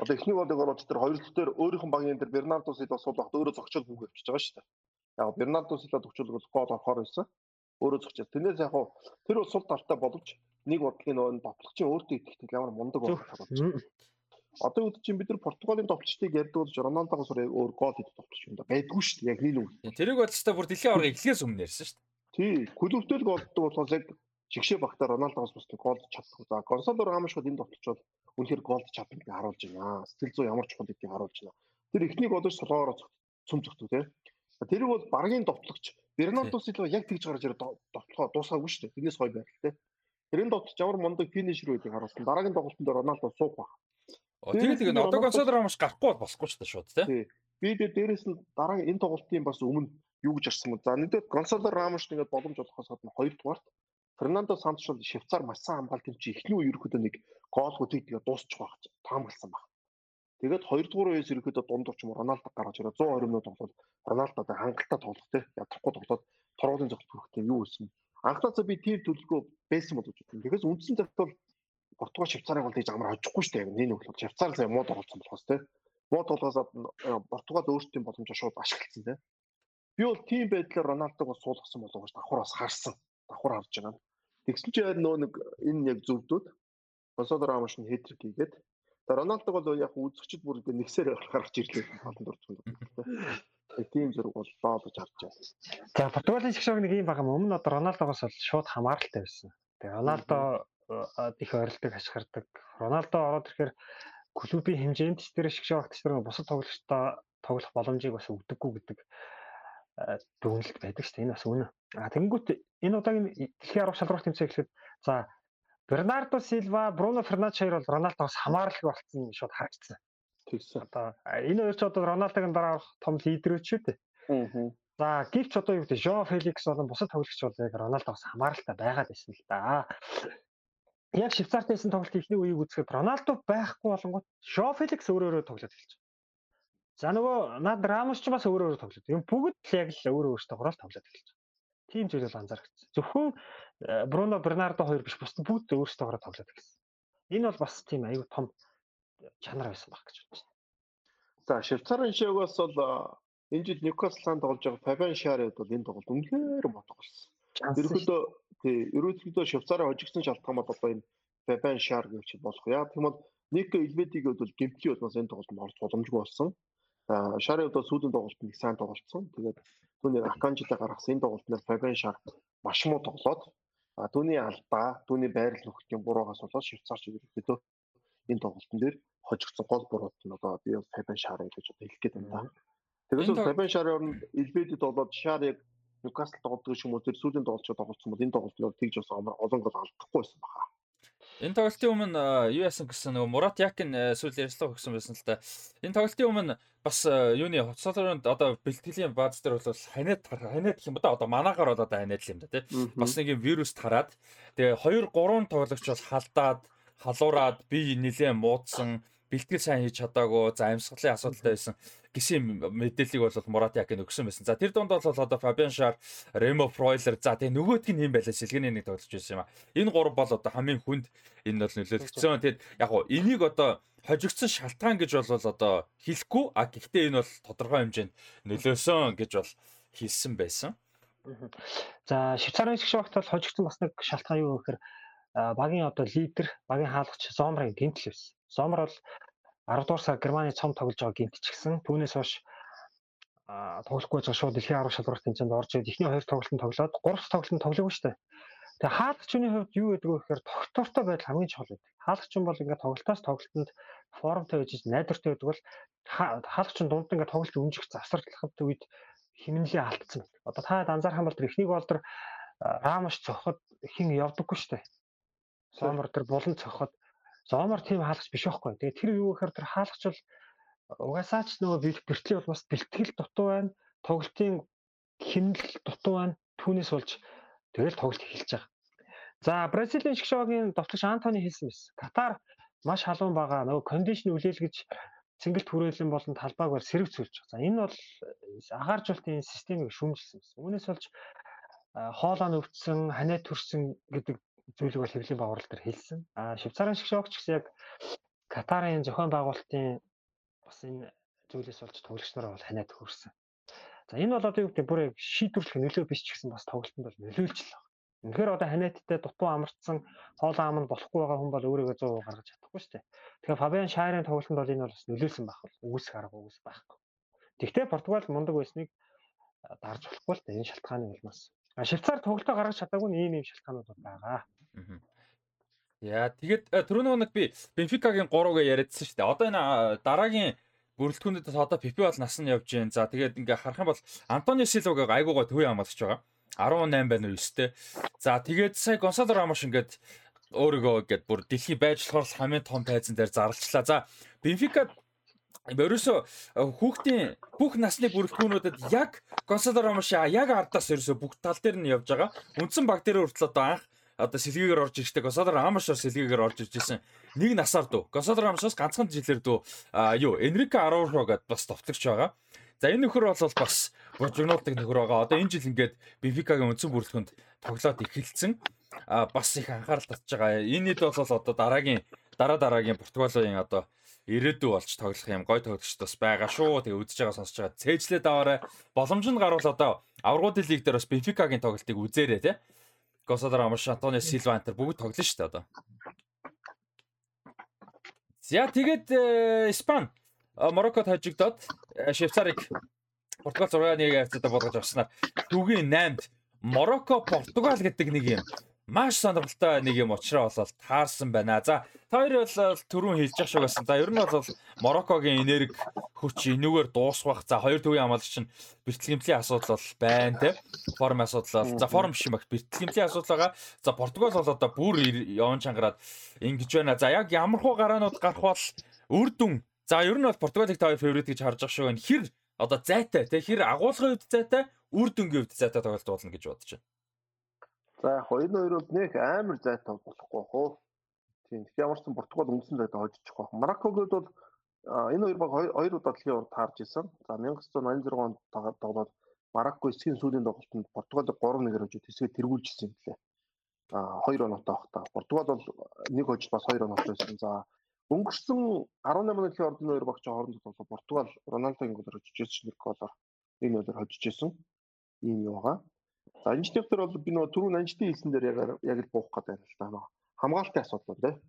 Одоо эхний голыг оруулж тэр хоёр дээр өөрийнх нь багийн дээр Бернардо Силва суулгахад өөрөө зогчоод бүгд авчиж байгаа дээ. Яг Бернардо Силва төгчөлг бол гол орохоор байсан. Өөрөө зогч. Тэрнээс яг хуу тэр бол сул талтай боловч нэг бодлогын нөгөө товтлогчийн өөртөө итгэдэг ямар мундаг болох талууд. Одоо үед чинь бид нар Португалийн товтлогчдыг ярьдаг болж Роналдогоос өөр гол хийдэг товтлогч юм да байдгүй шүү дээ. Яг нийл үг. Тэрийг бол ч бүр дэлхийн аварга эхлээс өмнө ярьсан шүү дээ. Тий, клубтэл голддог болохоос яг шигшээ багтаа Роналдогоос бус голд чаддаг. За Гонсало Рамошгод энэ товтлогч бол үнэхээр голд чаддаг гэж харуулж байна. Сэтгэл зүй ямар чухал гэдгийг харуулж байна. Тэр эхнийг одоо солоороо цөм зөвтөв тий. Тэрийг бол баргийн товтлогч Бернардо Силва яг тэгж гарч ирээд товтлогоо дуусгаагүй шүү дээ. Тэрнээс хой байл тий. Тэрэн дотор ямар мундаг финишер байдгийг харуулсан. Дараагийн тоглолтод Роналдо суух баг. Тэгээд тэгээд одоо Гонсало Рамош гарахгүй бол босхгүй ч та шууд тий. Би дээрээс нь дараагийн энэ тоглолтын бас өмнө юу гэж арсан юм. За нэгдүгээр Гонсало Рамошт ингээд боломж олохоос гадна хоёрдугаарт Фернандо Сантош бол Швейцар маш сайн хамгаалтын чи эхний үе ерөөхдөө нэг гоолгуудыг тэгээ дуусчих байх таамагласан баг. Тэгээд хоёрдугаар үеэс ерөөхдөө ч юм Роналдо гаргаж ирээ 120 минут тоглоод Роналдо одоо хангалттай тоглох те ядрахгүй тоглоод торгуулын зогт хүрэхтэй юу хэлсэн. Анхнаасаа би тийм төлөвлөгөө байсан бол гэж бодсон. Тэгэхээс үндсэн цагт бол Португал Швейцарыг бол тийж амар хожихгүй шүү дээ. Нэг нэг Швейцар л муу тоглолцсон болохоос те. Муу тоглоосоо Португал өөрсдийн боломжоо шууд ашигласан те. Би бол тийм байдлаар Роналдог бас суулгасан болов уу гэж давхар бас харсан. Давхар харж байгаа. Тэгсэн чинь нөө нэг энэ яг зөвдүүд Гонсало Рамош нь хэтрик хийгээд Роналдог бол яг үзэгчд бүр ингэ нэгсээр гаргаж ирлээ олон дурдсан. Тийм зэрэг бол доолж харж байна. За Португалийн шгшог нэг юм байгаа юм. Өмнө одоо Роналдогоос бол шууд хамааралтай байсан. Тэгээ Роналдо их ойролдог ашигладаг. Роналдо ороод ирэхээр клубийн хэмжээнд тэр шгшогч тэр бусад тоглогчтой тоглох боломжийг бас өгдөггүй гэдэг дүгнэлт байдаг шүү дээ. Энэ бас үнэ. А тэгэнгүүт энэ удаагийн дэлхийн арга шалралт тэмцээн гэхэд за Бернардо Силва, Бруно Фернандеш хоёр бол Роналдогоос хамаарлаг болцсон шууд харагдсан. Тэгсэн. Одоо энэ хоёр ч одоо Роналдогийн дараа том лидерөөч шүү дээ. Аа. За гівч одоо юу гэдэг Жо Феликс болон бусад тоглогч бол яг Роналдогоос хамааралтай байгаад байсан л да. Яг Швейцарт байсан тоглолт ихний үеийг үзэхэд Роналдо байхгүй болонгот Жо Феликс өөрөө өөрөө тоглоод эхэлж За нөгөө над Рамос ч бас өөр өөр тоглоод. Юм бүгд л яг л өөр өөртөө тоглоод эхэлж байгаа. Тим зүйл бол анзаарчихсан. Зөвхөн э, Бруно Бернардо хоёр биш бусд бүгд өөрсдөө тоглоод эхэлсэн. Энэ бол бас тийм аюу том чанар байсан баг гэж бодож байна. За Швейцарын шигээс бол э, энэ жил Ньюкасланд тоглож байгаа Фабиан Шаред бол энэ тоглолт үнэхээр мотго болсон. Ерөнхийдөө тий ерөнхийдөө Швейцарын хожигдсон шалтгаан бол одоо энэ Фабиан Шар гэж болох. Яг тийм бол Нико Илведиг бол гэмтгий болмоос энэ тоглолтод орж боломжгүй болсон. Шарын одоо сүүлийн тоглолтод нэг сайн тоглолцсон. Тэгээд түүний Аканжитай гаргасан энэ тоглолтноор Фабиан Шар маш муу тоглоод түүний алдаа, түүний байрлал нөхдөхийн буруугаас болоод Швейцарч ерөөхдөө энэ тоглолтын дээр хожигдсон гол бурууд нь одоо би Фабиан Шар гэж одоо хэлэх гээд байна. Тэгээс Фабиан Шарын оронд Илбедэд болоод Шар яг Ньюкасл тоглодог юм уу тэр сүүлийн тоглолцоо тоглолцсон бол энэ тоглолтноор тэгж бас олон гол алдахгүй байсан баха. Энэ тоглолтын өмнө юу яасан гэсэн нөгөө Мурат Якин сүүл ярьслаа өгсөн байсан л та. Энэ тоглолтын өмнө бас юуны хоцолроонд одоо бэлтгэлийн бааз дээр бол ханиад ханиад гэх юм да одоо манаагаар бол одоо ханиад л юм да тий. Бас нэг юм вирус тараад тэгээ 2 3 тоглогч бол халдаад халуураад би нилээн муудсан бэлтгэл сайн хийж чадаагүй за амьсгалын асуудалтай байсан гэсэн мэдээллийг бол Мурат Якин өгсөн байсан. За тэр дунд бол одоо Фабиан Шар, Ремо Фройлер за тэгээ нөгөөдг нь юм байлаа сэлгэний нэг тоглож байсан юм а. Энэ гурав бол одоо хамгийн хүнд энэ бол нөлөөлөгдсөн. Тэгэд яг гоо энийг одоо хожигдсон шалтгаан гэж бол одоо хэлэхгүй а гэхдээ энэ бол тодорхой хэмжээнд нөлөөсөн гэж бол хэлсэн байсан. За Швейцарын шгшогт бол хожигдсон бас нэг шалтгаан юу гэхээр багийн одоо лидер, багийн хаалгач Зомрын гинтл байсан. Зомр бол 10 дугаар сар Германы цом тоглож байгаа гинтчихсэн. Түүнээс хойш тоглохгүй байгаа шууд дэлхийн арга шалралт тэмцээнд орж ирээд эхний хоёр тоглолтод тоглоод гурав дахь тоглолтод тоглоогүй шүү дээ. Тэгээ хаалгачны хувьд юу гэдэг вэ гэхээр тогтвортой байдал хамгийн чухал байдаг. Хаалгачин бол ингээд тоглолтоос тоглолтод формтой байж найдвартай байдаг бол хаалгачин дунд ингээд тоглолт өнжих завсарлахад үед химнэлээ алдсан байдаг. Одоо та анзаарах юм бол тэр эхнийг бол тэр Рамош цохоход хин явдаггүй шүү дээ. Сомор тэр булан цохоход Зоомор тийм хаалгач биш байхгүй. Тэгээ тэр юу гэхээр тэр хаалгач бол угаасаа ч нөгөө бэлтгэл бол бас бэлтгэл дутуу байна. Тоглолтын хэмнэл дутуу байна. Түүнээс болж тэгэл тоглолт эхэлж байгаа. За Бразилийн шгшогийн довтлогч Антони хэлсэн байсан. Катар маш халуун байгаа. Нөгөө кондишн үлээлгэж цэнгэлт хүрээлэн болон талбайг бол сэрэг цүүлж байгаа. За энэ бол агааржуулалтын системийг шүүмжилсэн байсан. Үүнээс болж хоолоо нөвцсөн, ханиа төрсөн гэдэг зүйлийг бол хэвлэлийн байгууллага дээр хэлсэн. А Швейцарын шгшогч гэсэн яг Катарын зохион байгуулалтын бас энэ зүйлээс болж тоглогч нараа бол ханиад хөрсөн. За энэ бол одоо юу гэдэг бүр яг шийдвэрлэх нөлөө биш ч гэсэн бас тоглолтод бол нөлөөлж л байна. Үнэхээр одоо ханиаттай дутуу амарчсан хоол аам нь болохгүй байгаа хүн бол өөрийгөө 100% гаргаж чадахгүй шүү дээ. Тэгэхээр Фабиан Шайрын тоглолтод бол энэ бол бас нөлөөлсөн байх бол үгүйсэх арга үгүйс байхгүй. Тэгвэл Португал мундаг байсныг дарж болохгүй л дээ энэ шалтгааны улмаас. А Швейцар тоглолтоо гаргаж чадаагүй ийм ийм шалтгаанууд байгаа. Яа тэгээд түрүү нэг би Бенфикагийн 3-ыг яриадсан шүү дээ. Одоо энэ дараагийн бүрэлдэхүүнээс одоо Пипи бол нас нь явж гин. За тэгээд ингээ харах юм бол Антонио Силваг айгуугаа төвийн хамаалагч байгаа. 18 байна уу 9 те. За тэгээд сая Гонсало Рамош ингээд өөрийгөө ингээд бүр дэлхий байж болохоор хамгийн том тайзан дээр зарлчлаа. За Бенфика ерөөсө хүүхдийн бүх насны бүрэлдэхүүнүүдэд яг Гонсало Рамош яг ардаас ерөөсө бүх тал дээр нь явж байгаа. Үндсэн баг дээр хүртэл одоо анх одоо сэлгээгээр орж иржтэй Гонсало Рамошоор сэлгээгээр орж ирж исэн нэг насаар дүү. Гонсало Рамошоос ганцхан жилээр дүү юу Энрико Араужо гэдээ бас товтлогч байгаа. За энэ нөхөр бол бас бужигнуулдаг нөхөр байгаа. Одоо энэ жил ингээд Бенфикагийн үндсэн бүрэлдэхүүнд тоглоод эхэлсэн. А бас их анхаарал татж байгаа. Энэ хэд бол одоо дараагийн дараа дараагийн Португалийн одоо ирээдүй болж тоглох юм гой тоглогч бас байгаа шүү. Тэгээ үзэж байгаа сонсож байгаа. Цээжлээд аваарай. Боломж нь гарвал одоо аврагуудын лиг дээр бас Бенфикагийн тоглолтыг үзээрэй те. Госодор Амаш Антонио Силва антер бүгд тоглоно шүү дээ одоо. За тэгээд Испани э, Мароккод хожигдоод э, Швейцарыг Португал 6-1 хавцаа болгож авснаар. Түгийн 8-д Марокко Португал гэдэг нэг юм маш сонирхолтой нэг юм уучраа болол таарсан байна. За та хоёр бол түрүүн хэлж явах шиг байсан. За ер нь бол Мароккогийн энерги хүч энүүгээр дуусгах. За хоёр төвийн хамгаалагч нь бэртлэгэмтлийн асуудал бол байна те. Форм асуудал бол. За форм биш юм баг бэртлэгэмтлийн асуудал байгаа. За Португал бол одоо бүр явж чангараад ингэж байна. За яг ямархуу гараанууд гарах бол үр дүн За ер нь бол Португалиг та фаворит гэж харж байгаа шүү байна. Хэр одоо зайтай тий хэр агуулгын хувьд зайтай үр дүнгийн хувьд зайтай тоглолт болно гэж бодож байна. За яг энэ хоёр бол нэг амар зайтай болохгүй хөө. Тийм. Тэгэхээр ямар ч сан Португал үндсэн зайтай хожиж байгаа. Мароккогод бол энэ хоёр баг хоёр удаа дэлхийн урд таарж исэн. За 1986 онд тоглоод Марокко эсгийн сүүлийн тоглолтод Португалыг 3-1-ээр хожиж тэсгээ тэргүүлжсэн юм лээ. А 2 оноотой баг та. Португал бол нэг хожиж бас 2 оноотой байсан. За Өнгөрсөн 18 оны ордны хоёр багч хоорондох тоглоо Португал Роналдогийн голоор хожижсэн нэг голоор нэг нөлөөр хожижсэн юм юу байгаа. Энэ дэвтэр бол би нөгөө түрүүн анжтын хэлсэн дээр яг л буух гэдэг юм л да. Хамгаалтын асуудал байна.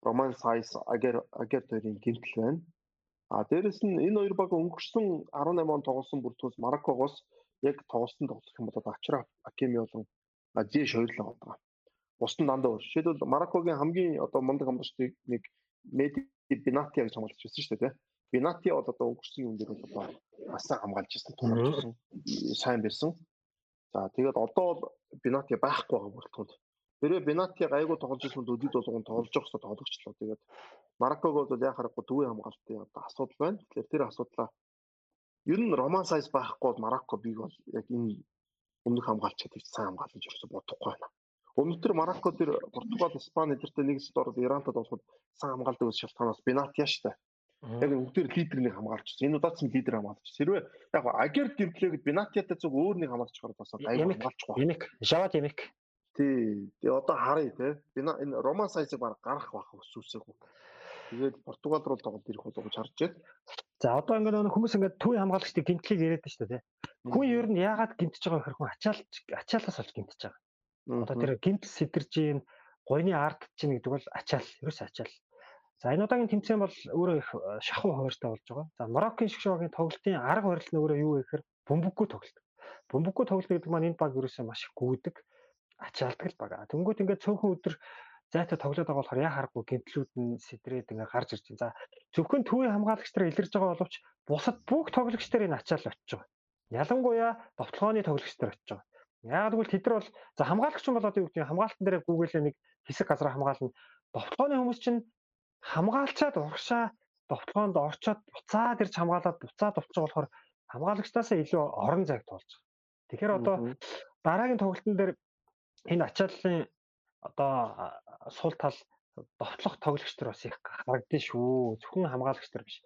Роман Сайс Агер Агер төрийн гинтл байна. А дээрэс нь энэ хоёр баг өнгөрсөн 18 он тоглосон бүртгөөс Мароккогоос яг тоглосон тоглох юм бол Ачра Акеми болон Азия шойлоо байгаа. Бус нь дандаа өөр. Жишээлбэл Мароккогийн хамгийн одоо мундаг хамгаалчдыг нэг Меди Бинати гэж хамгаалж байсан шүү дээ. Бинати бол одоо өнгөрсөн юм дээр бол бас хамгаалж тулгарсан сайн байсан. За тэгээд одоо бол Бинати байхгүй байгаа бүрэлдэхүүнд. Тэрээ Бинати гайгүй тоглож ирсэн өдөд болгон тоглож явах хэрэгтэй тоглогчлоо. Тэгээд Марокког бол яа харахгүй төвийн хамгаалтын одоо асуудал байна. Тэгэхээр тэр асуудлаа ер нь Роман Сайс байхгүй бол Марокко бийг бол яг энэ өмнөх хамгаалчид их сайн хамгаалж ирсэн бодохгүй байна. Өнөөдөр Марокко тэр Португал, Испани эдэртэй нэг сэт ороод Ирантад болоход сан хамгаалдаг ус шалтгаанаас Бенатия штэ. Яг байна. Энэ удаад нь лидер хамгаалж байна. Хэрвээ яг Агер гэрдлээд Бенатиатай зүг өөр нэг хамгаалж чагаар бас аюул хамгаалчихгүй. Ямик, Жавад Ямик. Тий. Тэгээ одоо харъя те. Бина энэ Роман Сайсыг баг гарах байх өсвсээгүү. Тэгээд Португал руу тоглолт ирэх болов гэж харж байна. За одоо ингээд хүмүүс ингээд төвийн хамгаалагчдыг гимтлийг яриад байна шүү дээ. Хүн ер нь яагаад гимтэж байгаа хэрэг хүн ачаалж ачаалаас олж гимтэж байгаа. Одоо тэр гинт сэтэрж ийн гойны ард чинь гэдэг бол ачаал, ерөөс ачаал. За энэ удаагийн тэмцээн бол өөрөө их э, шахуу хуваартай болж байгаа. За Мароккийн шгшоогийн тоглолтын арга барил нь өөрөө юу вэ гэхээр бөмбөггүй тоглолт. Бөмбөггүй тоглолт гэдэг маань энэ баг ерөөсөө маш их гүйдэг ачаалдаг л бага. Тэнгүүт ингээд цөөхөн өдөр зайтай тоглоод байгаа болохоор яа харахгүй гэмтлүүд нь сэтрээд ингээ гарч ирж байна. За зөвхөн төвийн хамгаалагч нар илэрж байгаа боловч бусад бүх тоглогч нар энэ ачаал очиж байгаа. Ялангуяа довтлооны тоглогч нар очиж байгаа. Яг тэгвэл тэд нар бол за хамгаалагч нь бол одоо юу гэдэг хамгаалтан дээр гүгээлээ нэг хэсэг газар хамгаална. Довтлооны хүмүүс чинь хамгаалчаад урагшаа довтлоонд орчоод буцаад ирж хамгаалаад буцаад болчих болохоор хамгаалагчтаасаа илүү орон зайг туулж байгаа. Тэгэхээр одоо дараагийн тоглолтын дээр энэ ачааллын одоо сул тал довтлох тоглогч нар бас их харагдсан шүү. Зөвхөн хамгаалагч нар биш.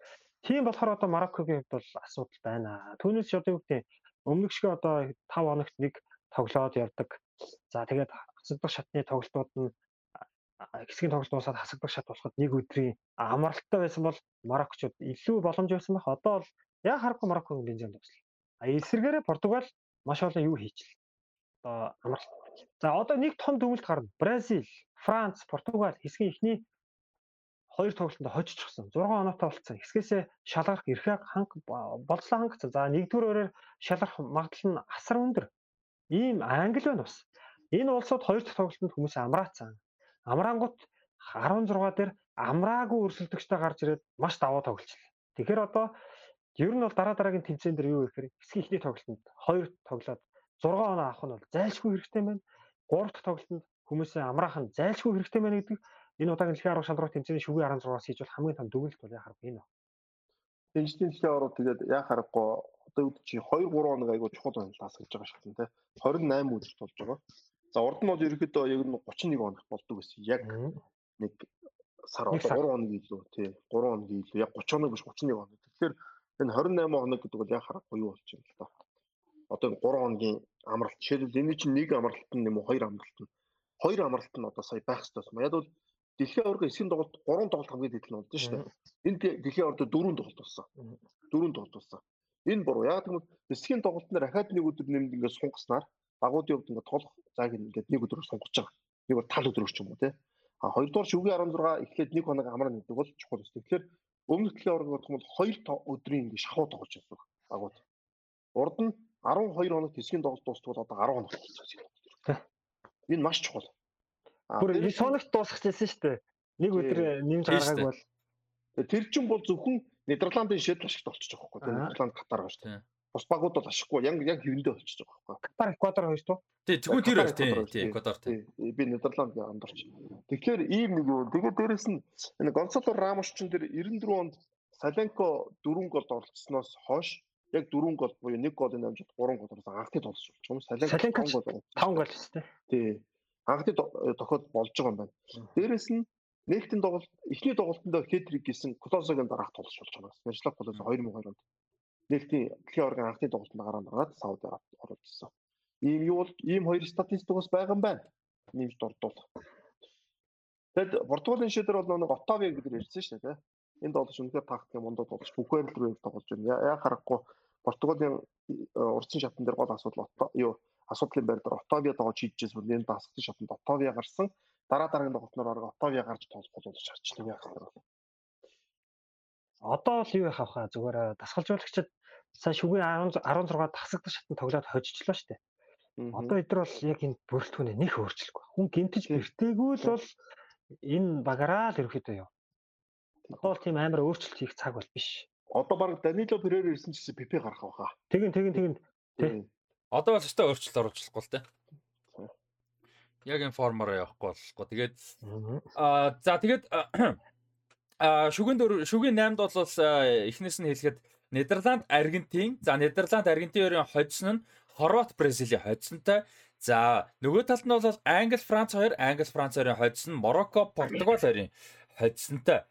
Тийм болохоор одоо Мароккогийн хувьд бол асуудал байна. Түүнээс одоо юу гэдэг өмнөх шиг одоо 5 хоногт нэг тоглоод явдаг. За тэгээд хасагдах шатны тоглолтууд нь хэсгийн тоглолт дуусаад хасагдах шат болоход нэг өдрийн амралттай байсан бол Марокчууд илүү боломж байсан байх. Одоо бол яг харахгүй Мароккогийн бензин дуслаа. А эсвэргээрээ Португал маш олон юу хийчихлээ. Одоо амралт. За одоо нэг том дүгнэлт гарна. Бразил, Франц, Португал хэсгийн ихний хоёр тоглолтод хожчихсон. 6 оноотой болцсон. Хэсгээсээ шалгарах эрхээ ханг болцлоо хангацсан. За нэгдүгээр өрөөр шалгарах магадлал нь асар өндөр. Ийм англи байна бас. Энэ улсууд хоёр дахь тоглолтод хүмүүс амраацсан. Амраангууд 16 дээр амраагүй өрсөлдөгчтэй гарч ирээд маш даваа тоглолцлоо. Тэгэхээр одоо ер нь бол дараа дараагийн тэмцээн дээр юу гэхээр хэсгийн ихний тоглолтод хоёр тоглоод 6 оноо авах нь бол зайлшгүй хэрэгтэй байна. 3 дахь тоглолтод хүмүүсээ амраах нь зайлшгүй хэрэгтэй байна гэдэг энэ удаагийн дэлхийн арга шалралт тэмцээний шүгэн 16-аас хийж бол хамгийн том дүгнэлт бол яхаар энэ. Тэнцлийн дэлхийн орууд тэгээд яхаарахгүй одоо үүд чи 2 3 хоног айгуу чухал байлаас гэж байгаа шатна те 28 өдөр болж байгаа. За урд нь бол ерөөхдөө яг нь 31 хоног болдог гэсэн. Яг нэг сар одоо 3 хоног илүү тий 3 хоног илүү яг 30 хоног биш 31 хоног. Тэгэхээр энэ 28 хоног гэдэг бол яг харахгүй юу болж байна л та. Одоо 3 хоногийн амралт жишээлбэл энэ чинь нэг амралт нь юм уу хоёр амралт нь хоёр амралт нь одоо сая байх хэрэгтэй юм. Яг бол дэлхийн аварга эсгийн тоглолт 3 тоглолт хамгийн дээд нь болдсон шүү дээ. Энэ дэлхийн аварга 4 тоглолт болсон. 4 тоглолт болсон. Энэ буруу. Яг тэгвэл эсгийн тоглолт нар ахаад нэг өдөр нэмд ингээд сунгаснаар багуудын хувьд ингээд тоглох зааг ингээд нэг өдрөөр сунгаж байгаа. Нэг бол тал өдрөөр ч юм уу те. А хоёрдугаар шүгэ 16 эхлээд нэг хоног амраа гэдэг бол чухал өстэй. Тэгэхээр өмнөх дэлхийн аварга гэх юм бол 2 өдрийн ингээд шахуу тоглож байсан багууд. Урд нь 12 хоног эсгийн тоглолт дуустал одоо 10 хоног болсон. Энэ маш чухал. Бүр 9 хоногт дуусчихсан шүү дээ. Нэг өдөр нэмж гаргааг бол тэр чинь бол зөвхөн Нидерландын шийдэл ашигт болчихж байгаа байхгүй. Нидерланд Катар байгаа шүү дээ. Бус багууд бол ашиггүй яг яг хэвэндээ болчихж байгаа байхгүй. Катар Эквадор хоёр туу. Тий, тэгвэл тэр хоёр тий, Эквадор тий. Би Нидерланд амдарч. Тэгэхээр ийм нэг юу. Тэгээд дээрэс нь энэ Гонсало Рамос ч тэр 94 онд Саленко 4 голд оролцсноос хойш яг 4 гол буюу 1 голын амжилт 3 голоос анхны тоглож болж байгаа юм. Саленко 5 гол 5 гол шүү дээ. Тий анхны тохиол болж байгаа юм байна. Дээрээс нь нээлтийн тоглолт эхний тоглолтонд хетрик гэсэн Клозогийн дараах тоглож болж байгаа. Мэржлах Клозо 2002 онд нээлтийн дэлхийн оргийн анхны тоглолтод гараад гараад Сауди Арабид оролцсон. Ийм юу бол ийм хоёр статистик бас байгаа юм байна. Нэмж дурдвал. Тэгэд Португалийн шийдэр бол нэг Отавиа гэдэг ярьсан шүү дээ. Энд тоглож үнэхээр тактик мундад болж бүхэл рүү тоглож байна. Яг харахгүй Португалийн урдсан шатн дээр гол асуудал юу асуудлын байр дээр Отавиа тоглож хийжээс бүр энэ дасгалтын шатнд Отавиа гарсан. Дараа дараагийн тоглолтноор Отавиа гарч тоглох боловч харж нэг яах вэ? Одоо л юу яхах вэ? Зүгээр дасгалжуулагчид сая шүгэн 16 тасагдах шатнд тоглоод хожижлоо шүү дээ. Одоо эдгээр бол яг энэ бүрэлдэхүүнээ нэх өөрчлөхгүй. Хүн гинтэж бэртээгүй л бол энэ багараа л ерөөхдөө яв. Одоо бол тийм амар өөрчлөлт хийх цаг бол биш. Одоо баг Данило Перейра ирсэн ч гэсэн ПП гарах байхаа. Тэгин тэгин тэгин. Тий. Одоо бол өстой өөрчлөлт оруулахгүй л те. Яг энэ формоор явахгүй болохгүй. Тэгээд аа за тэгээд шүгэн шүгэн 8-д бол эхнээс нь хэлэхэд Нидерланд, Аргентин, за Нидерланд, Аргентин-ийн хоцсон нь Хорват, Бразилийн хоцсонтой. За нөгөө талд нь бол Англи, Франц хоёр, Англи, Франц хоёрын хоцсон, Марокко, Португал хоёрын хоцсонтой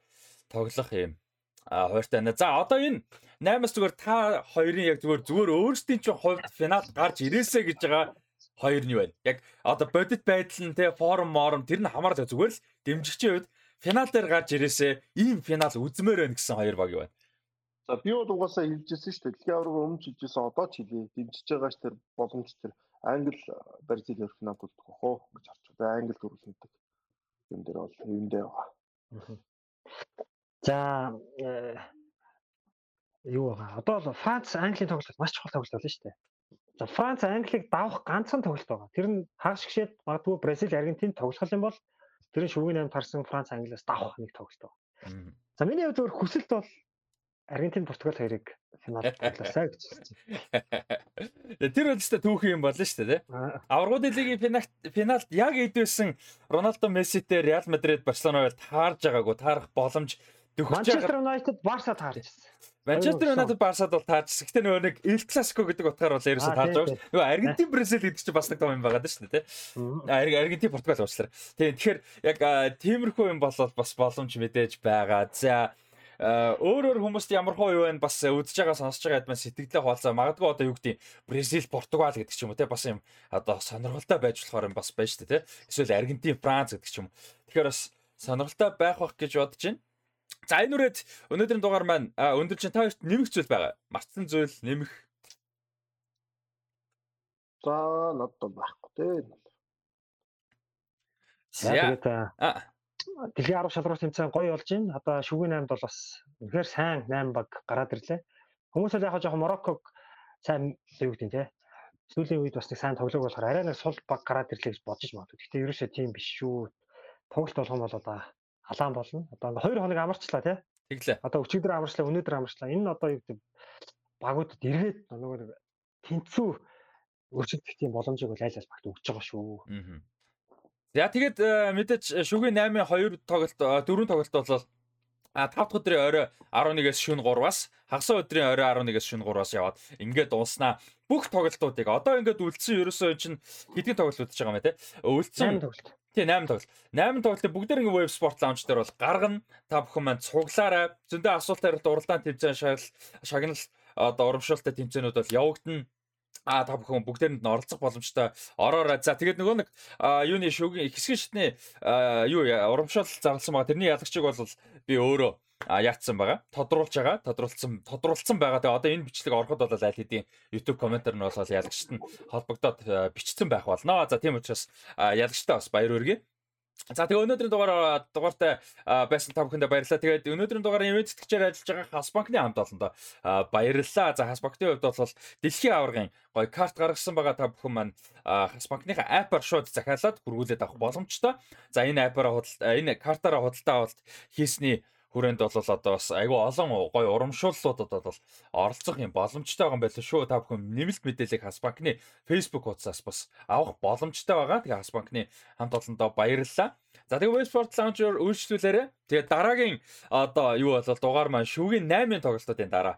тоглох юм а хууртай байна. За одоо энэ 8-аас зүгээр та хоёрын яг зүгээр зүгээр өөрсдийн чинь хувьд финал гарч ирээсэ гэж байгаа хоёр нь байна. Яг одоо бодит байдал нь те форум мором тэр нь хамаардаг зүгээр л дэмжигчийн хувьд финал дээр гарч ирээсээ ийм финал үзмээр байна гэсэн хоёр баг юу байна. За би бол угаасаа хэлжсэн шүү дээ. Дэлхийн аварга өмнө хэлжсэн одоо ч хэлээ. Дэмжиж байгаач тэр боломж тэр Англи э, Бразил өрх финал болдог хоо гэж харж байна. Англи дөрвөлдөг. Юм дээр бол юм дээр байгаа. За э, юу байгаа. Одоо бол Франц Английн тоглолт маш чухал тоглолт болно шүү дээ. За Франц Англиг давах ганцхан тоглолт байгаа. Тэр нь хагас гişэд магадгүй Бразил Аргентин тоглох юм бол тэр нь шүгэн 8 тарсан Франц Англиас давах нэг тоглолт байгаа. За миний хувьд зөвхөн хүсэлт бол Аргентин Португал хоёрыг финалд тоглоосаа гэж хэлсэн. Тэр үстэй түүхэн юм болно шүү дээ. Аврагууд лигийн финалд яг эдвэсэн Роналдо Месситэй Реал Мадрид Барселонавыг таарж байгаагүй таарах боломж Манчестер Юнайтед Барса таарчсан. Манчестер Юнайтед Барсад бол таарчсан. Гэтэ нөгөө нэг Эл Класико гэдэг утгаар бол ерөөсөө таарж байгаа шүү. Нөгөө Аргентин Бразил гэдэг чинь бас нэг том юм байгаа шүү дээ, тий. Аргентин Португал уучлаарай. Тэгээ тэгэхээр яг тиймэрхүү юм бол бас боломж мэдээж байгаа. За өөрөөр хүмүүст ямар хөө юу вэ бас үдж байгаа сонсож байгаа ядмаа сэтгэлээ хуалцаа магадгүй одоо юу гэдэг Бразил Португал гэдэг ч юм уу те бас юм одоо сонирхолтой байж болохоор юм бас байж тээ эсвэл Аргентин Франц гэдэг ч юм. Тэгэхээр бас сонирхолтой байх бах гэж бодож байна. За энэ үрээд өнөөдрийн дугаар маань өндөр чинь та хоёрт нэмэх зүйл байгаа. Мартсан зүйл нэмэх За надад байхгүй те. За тэгээд дэлхийн 10 шалралт тэмцээн гоё болж байна. Одоо шүгэн 8-д бол бас үнэхээр сайн 8 баг гараад ирлээ. Хүмүүс л яг жоохон Морокког сайн юу гэдэг те. Сүүлийн үед бас нэг сайн тоглог болохоор арай нэг сул баг гараад ирлээ гэж бодож магадгүй. Гэхдээ ерөөсөө тийм биш шүү. Тоглолт болгоом бол одоо халаан болно. Одоо ингээ 2 хоног амарчлаа те. Тэглээ. Одоо өчигдөр амарчлаа, өнөөдөр амарчлаа. Энэ нь одоо юу гэдэг багуудад эргээд нөгөө тэнцүү өөрчлөлт тийм боломжийг бол айл аль багт өгч байгаа шүү. Аа. За тэгээд э, мэдээж шүгэн 8-ын 2 тоглолт 4 э, тоглолт болол А 5 дахь өдрийн орой 11-ээс шөнө 3-аас хагас өдрийн орой 11-ээс шөнө 3-аас яваад ингээд дууснаа бүх тоглолтуудыг одоо ингээд үлдсэн ерөөсөө эн чинь хэдийн тоглолт үлдэж байгаа юм те үлдсэн 8 тоглолт тий 8 тоглолт. 8 тоглолтыг бүгдээр ингээд веб спорт лаунч дээр бол гаргана. Та бүхэн маань цуглаарай. Зөндөө асуулт хариулт уралдаан тэмцээн шагнал шагнал одоо урамшуултай тэмцээнүүд бол явагдана. А та бүхэн бүгдээрэнд нь оролцох боломжтой ороорой. За тэгээд нөгөө нэг юуны шүүгийн хэсгийн шатны юу урамшуул зарласан байгаа. Тэрний ялагчийг бол би өөрөө яатсан байгаа. Тодруулж байгаа. Тодруулсан тодруулсан байгаа. Тэгээ одоо энэ бичлэг ороход бол аль хэдийн YouTube комментар нь бол ялагчт нь холбогдоод бичсэн байх болно. За тийм учраас ялагчтай бас баяр хүргэе. За тэгээ өнөөдрийн дугаар дугаартай байсан та бүхэндээ баярлалаа. Тэгээд өнөөдрийн дугаар ивент тэтгэгчээр ажиллаж байгаа Хасбанкны хамт олондоо баярлалаа. За Хасбанкны хувьд бол дэлхийн аваргын гоё карт гаргасан байгаа та бүхэн маань Хасбанкныхаа аппаар шууд захиалаад хүргүүлээд авах боломжтой. За энэ аппаараа худал энэ картаараа худалдаа авалт хийсний хүрээнд бол одоо бас айгүй олон гоё урамшууллуудад бол оролцох юм боломжтой байгаа юм байна шүү. Та бүхэн нэмэлт мэдээллийг Хас банкны Facebook хуудасаас бас авах боломжтой байгаа. Тэгээ Хас банкны хамт олондоо баярлалаа. За тэгээ Westport Launcher үйлчлүүлээрэ. Тэгээ дараагийн одоо юу болол дугаар маань шүүгийн 8-ын тоглолтуудын дараа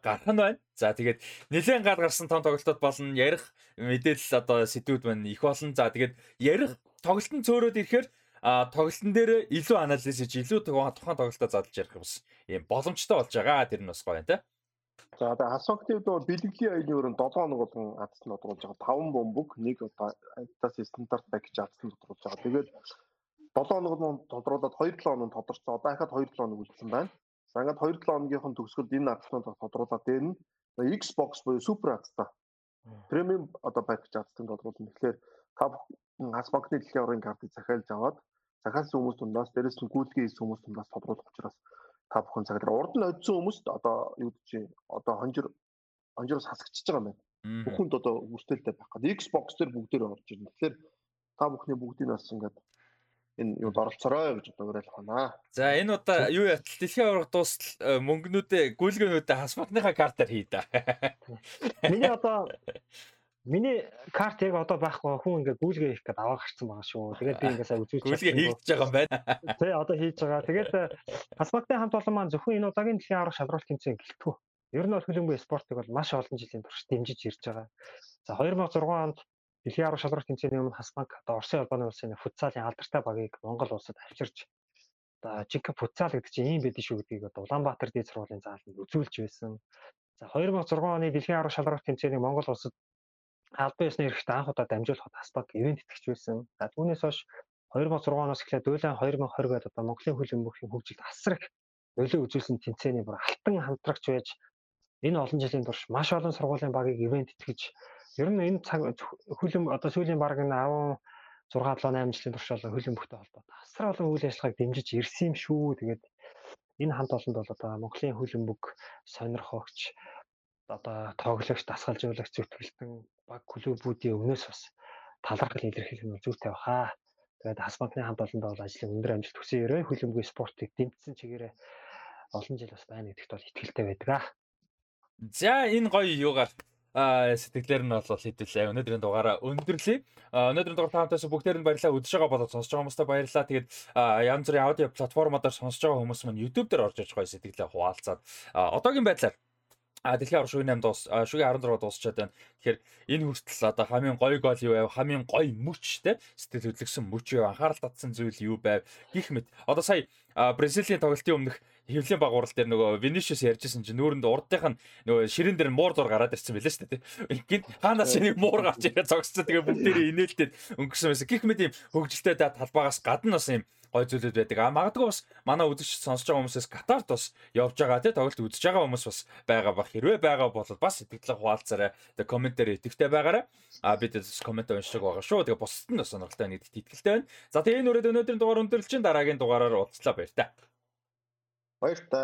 гарах нь байна. За тэгээд нэлээд гал гарсан том тоглолтууд болно. Ярих мэдээлэл одоо сэдвүүд маань их болно. За тэгээд ярих тоглолтын цөөрөөд ирэхээр а тоглолтын дээр илүү анализ хийж илүү тухайн тоглолтоо задлж ярих бас ийм боломжтой болж байгаа. Тэр нь бас гоё тийм. За одоо асоктив доо бэлгэлийн аюулын өрөөнд 7 хоног болгон адсан тодруулж байгаа 5 бомбог нэг одоо антас стандарт пакэж адсан тодруулж байгаа. Тэгээд 7 хоног тодруулаад 2-7 хоног тодорцсон. Одоо хахад 2-7 хоног үлдсэн байна. За ингээд 2-7 хоногийн төгсгөлд энэ адснууд тодруулаад дээр нь Xbox буюу супер адтай. Премиум одоо пакэж адсан тодруулсан. Тэгэхээр та Асбанкны дэлхийн аврагын картыг захиалж аваад захиалсан хүмүүс дундаас дээрэс нь гүйлгээ хийсэн хүмүүс дундаас тодруулах учраас та бүхэн цаг дээр урд нь одсон хүмүүст одоо юу гэж одоо хонжир хонжироос хасагчиж байгаа юм байна. Бүхэнд одоо хүртэлтэй байх гэдэг. Xbox дээр бүгдээр орж ирнэ. Тэгэхээр та бүхний бүгдийг бас ингээд энэ юунд оролцорой гэж одоо уриалах байна. За энэ удаа юу ятал дэлхийн аварга дуустал э, мөнгнүүдээ гүйлгээнүүдээ хасбатныхаа картаар хий да. Миний одоо [laughs] Миний карт яг одоо байхгүй хүн ингээ гүйлгээ хийх гээд аваа гарцсан байгаа шүү. Тэгээд би ингээ сая үзүүлж гүйлгээ хийж байгаа юм байна. Тий одоо хийж байгаа. Тэгээд Хасбатны хамт олон маань зөвхөн энэ удаагийн дэлхийн аврах шалралт тэмцээн гэлтгүү. Ер нь бол хөлбөмбөгийн спортыг бол маш олон жилийн турш дэмжиж ирж байгаа. За 2006 онд дэлхийн аврах шалралт тэмцээний өмнө Хасбанк одоо Оросын албаны улсын футзалын алдартай багийг Монгол улсад авчирч одоо жинхэнэ футзал гэдэг чинь ийм байдгийг шүү гэдгийг одоо Улаанбаатар дээд сургуулийн зааланд үзүүлж байсан. За 2006 оны дэлхийн аврах шалралт тэмцээний Монгол улсад албан ёсны эрхт анх удаа дамжуулахад Аспак ивент итгэж байсан. За түүнээс хойш 2006 оноос эхлээд уйлан 2020 гээд одоо Монголын хөл өмгөхийн хөгжилд асар их нөлөө үзүүлсэн тэмцээний бүр алтан хамтрагч байж энэ олон жилийн турш маш олон сургуулийн багийг ивент итгэж ер нь энэ цаг хөлөм одоо сүүлийн баг энэ 10 6 7 8 жилийн турш бол хөл өмгөхтэй холбоотой асар олон үйл ажиллагааг дэмжиж ирсэн юм шүү. Тэгээд энэ хамт олонд бол одоо Монголын хөл өмг сонирхогч одоо тоглогч, дасгалжуулагч зүтгэлтэн баг клубүүдийн өмнөөс бас талархал илэрхийлэх нь зүйтэй баха. Тэгээд хас банкны хамт олондоо бол ажлын өндөр амжилт хүсье. Хөлбөмбөгийн спортыг дэмжсэн чигээрээ олон жил бас байна гэдэгт бол итгэлтэй байдаг. За энэ гоё юугаар а сэтгэлээр нь бол хэдүүлээ. Өнөөдрийн дугаараа өндөрлөе. Өнөөдрийн дугаар таамтаас бүгдээр нь баярлалаа. Үдшиж байгаа болоод сонсож байгаа хүмүүстээ баярлалаа. Тэгээд янз бүрийн аудио платформудаар сонсож байгаа хүмүүс маань YouTube дээр орж иж гоё сэтгэлээ хуваалцаад одоогийн байдлаар А дэлхийн 10 шүгийн 8 дуус шүгийн 16 дуусчаад байна. Тэгэхээр энэ хүртэл одоо хамгийн гоё гол юу байв? Хамгийн гоё мөч те сэтгэл хөдлөсөн мөч юу? Анхаарал татсан зүйл юу байв? Гих мэт. Одоо сая Бразилийн тоглолтын өмнөх хэвлэлийн багуурал дээр нөгөө Vinicius ярьжсэн чинь нүүрэнд урдынх нь нөгөө ширэн дээр муур зур гараад ирсэн байлээ шүү дээ. Гин хаанаас шинийг муур гарч ирээ зогсчихсон. Тэгээ бүгдээрээ инээлтэд өнгөрсөн байсан. Гих мэт юм хөгжилтэй талбаагаас гадна бас юм гой зүйлүүд байдаг. А магадгүй бас манай үзэгч сонсож байгаа хүмүүсээс Катарт бас явж байгаа тий тоглолт үзэж байгаа хүмүүс бас байгаа ба хэрвээ байгаа бол бас сэтгэлээ хуваалцаарай. Тэгээ комментээр идэвхтэй байгаарай. А бид коммент уншдаг байгаа шүү. Тэгээ бусдад нь сонирхолтой байна гэдэгт итгэлтэй байна. За тэгээ энэ үрээд өнөөдрийн дугаар өндөрлөж дараагийн дугаараар уулзлаа баяр та. Баяр та.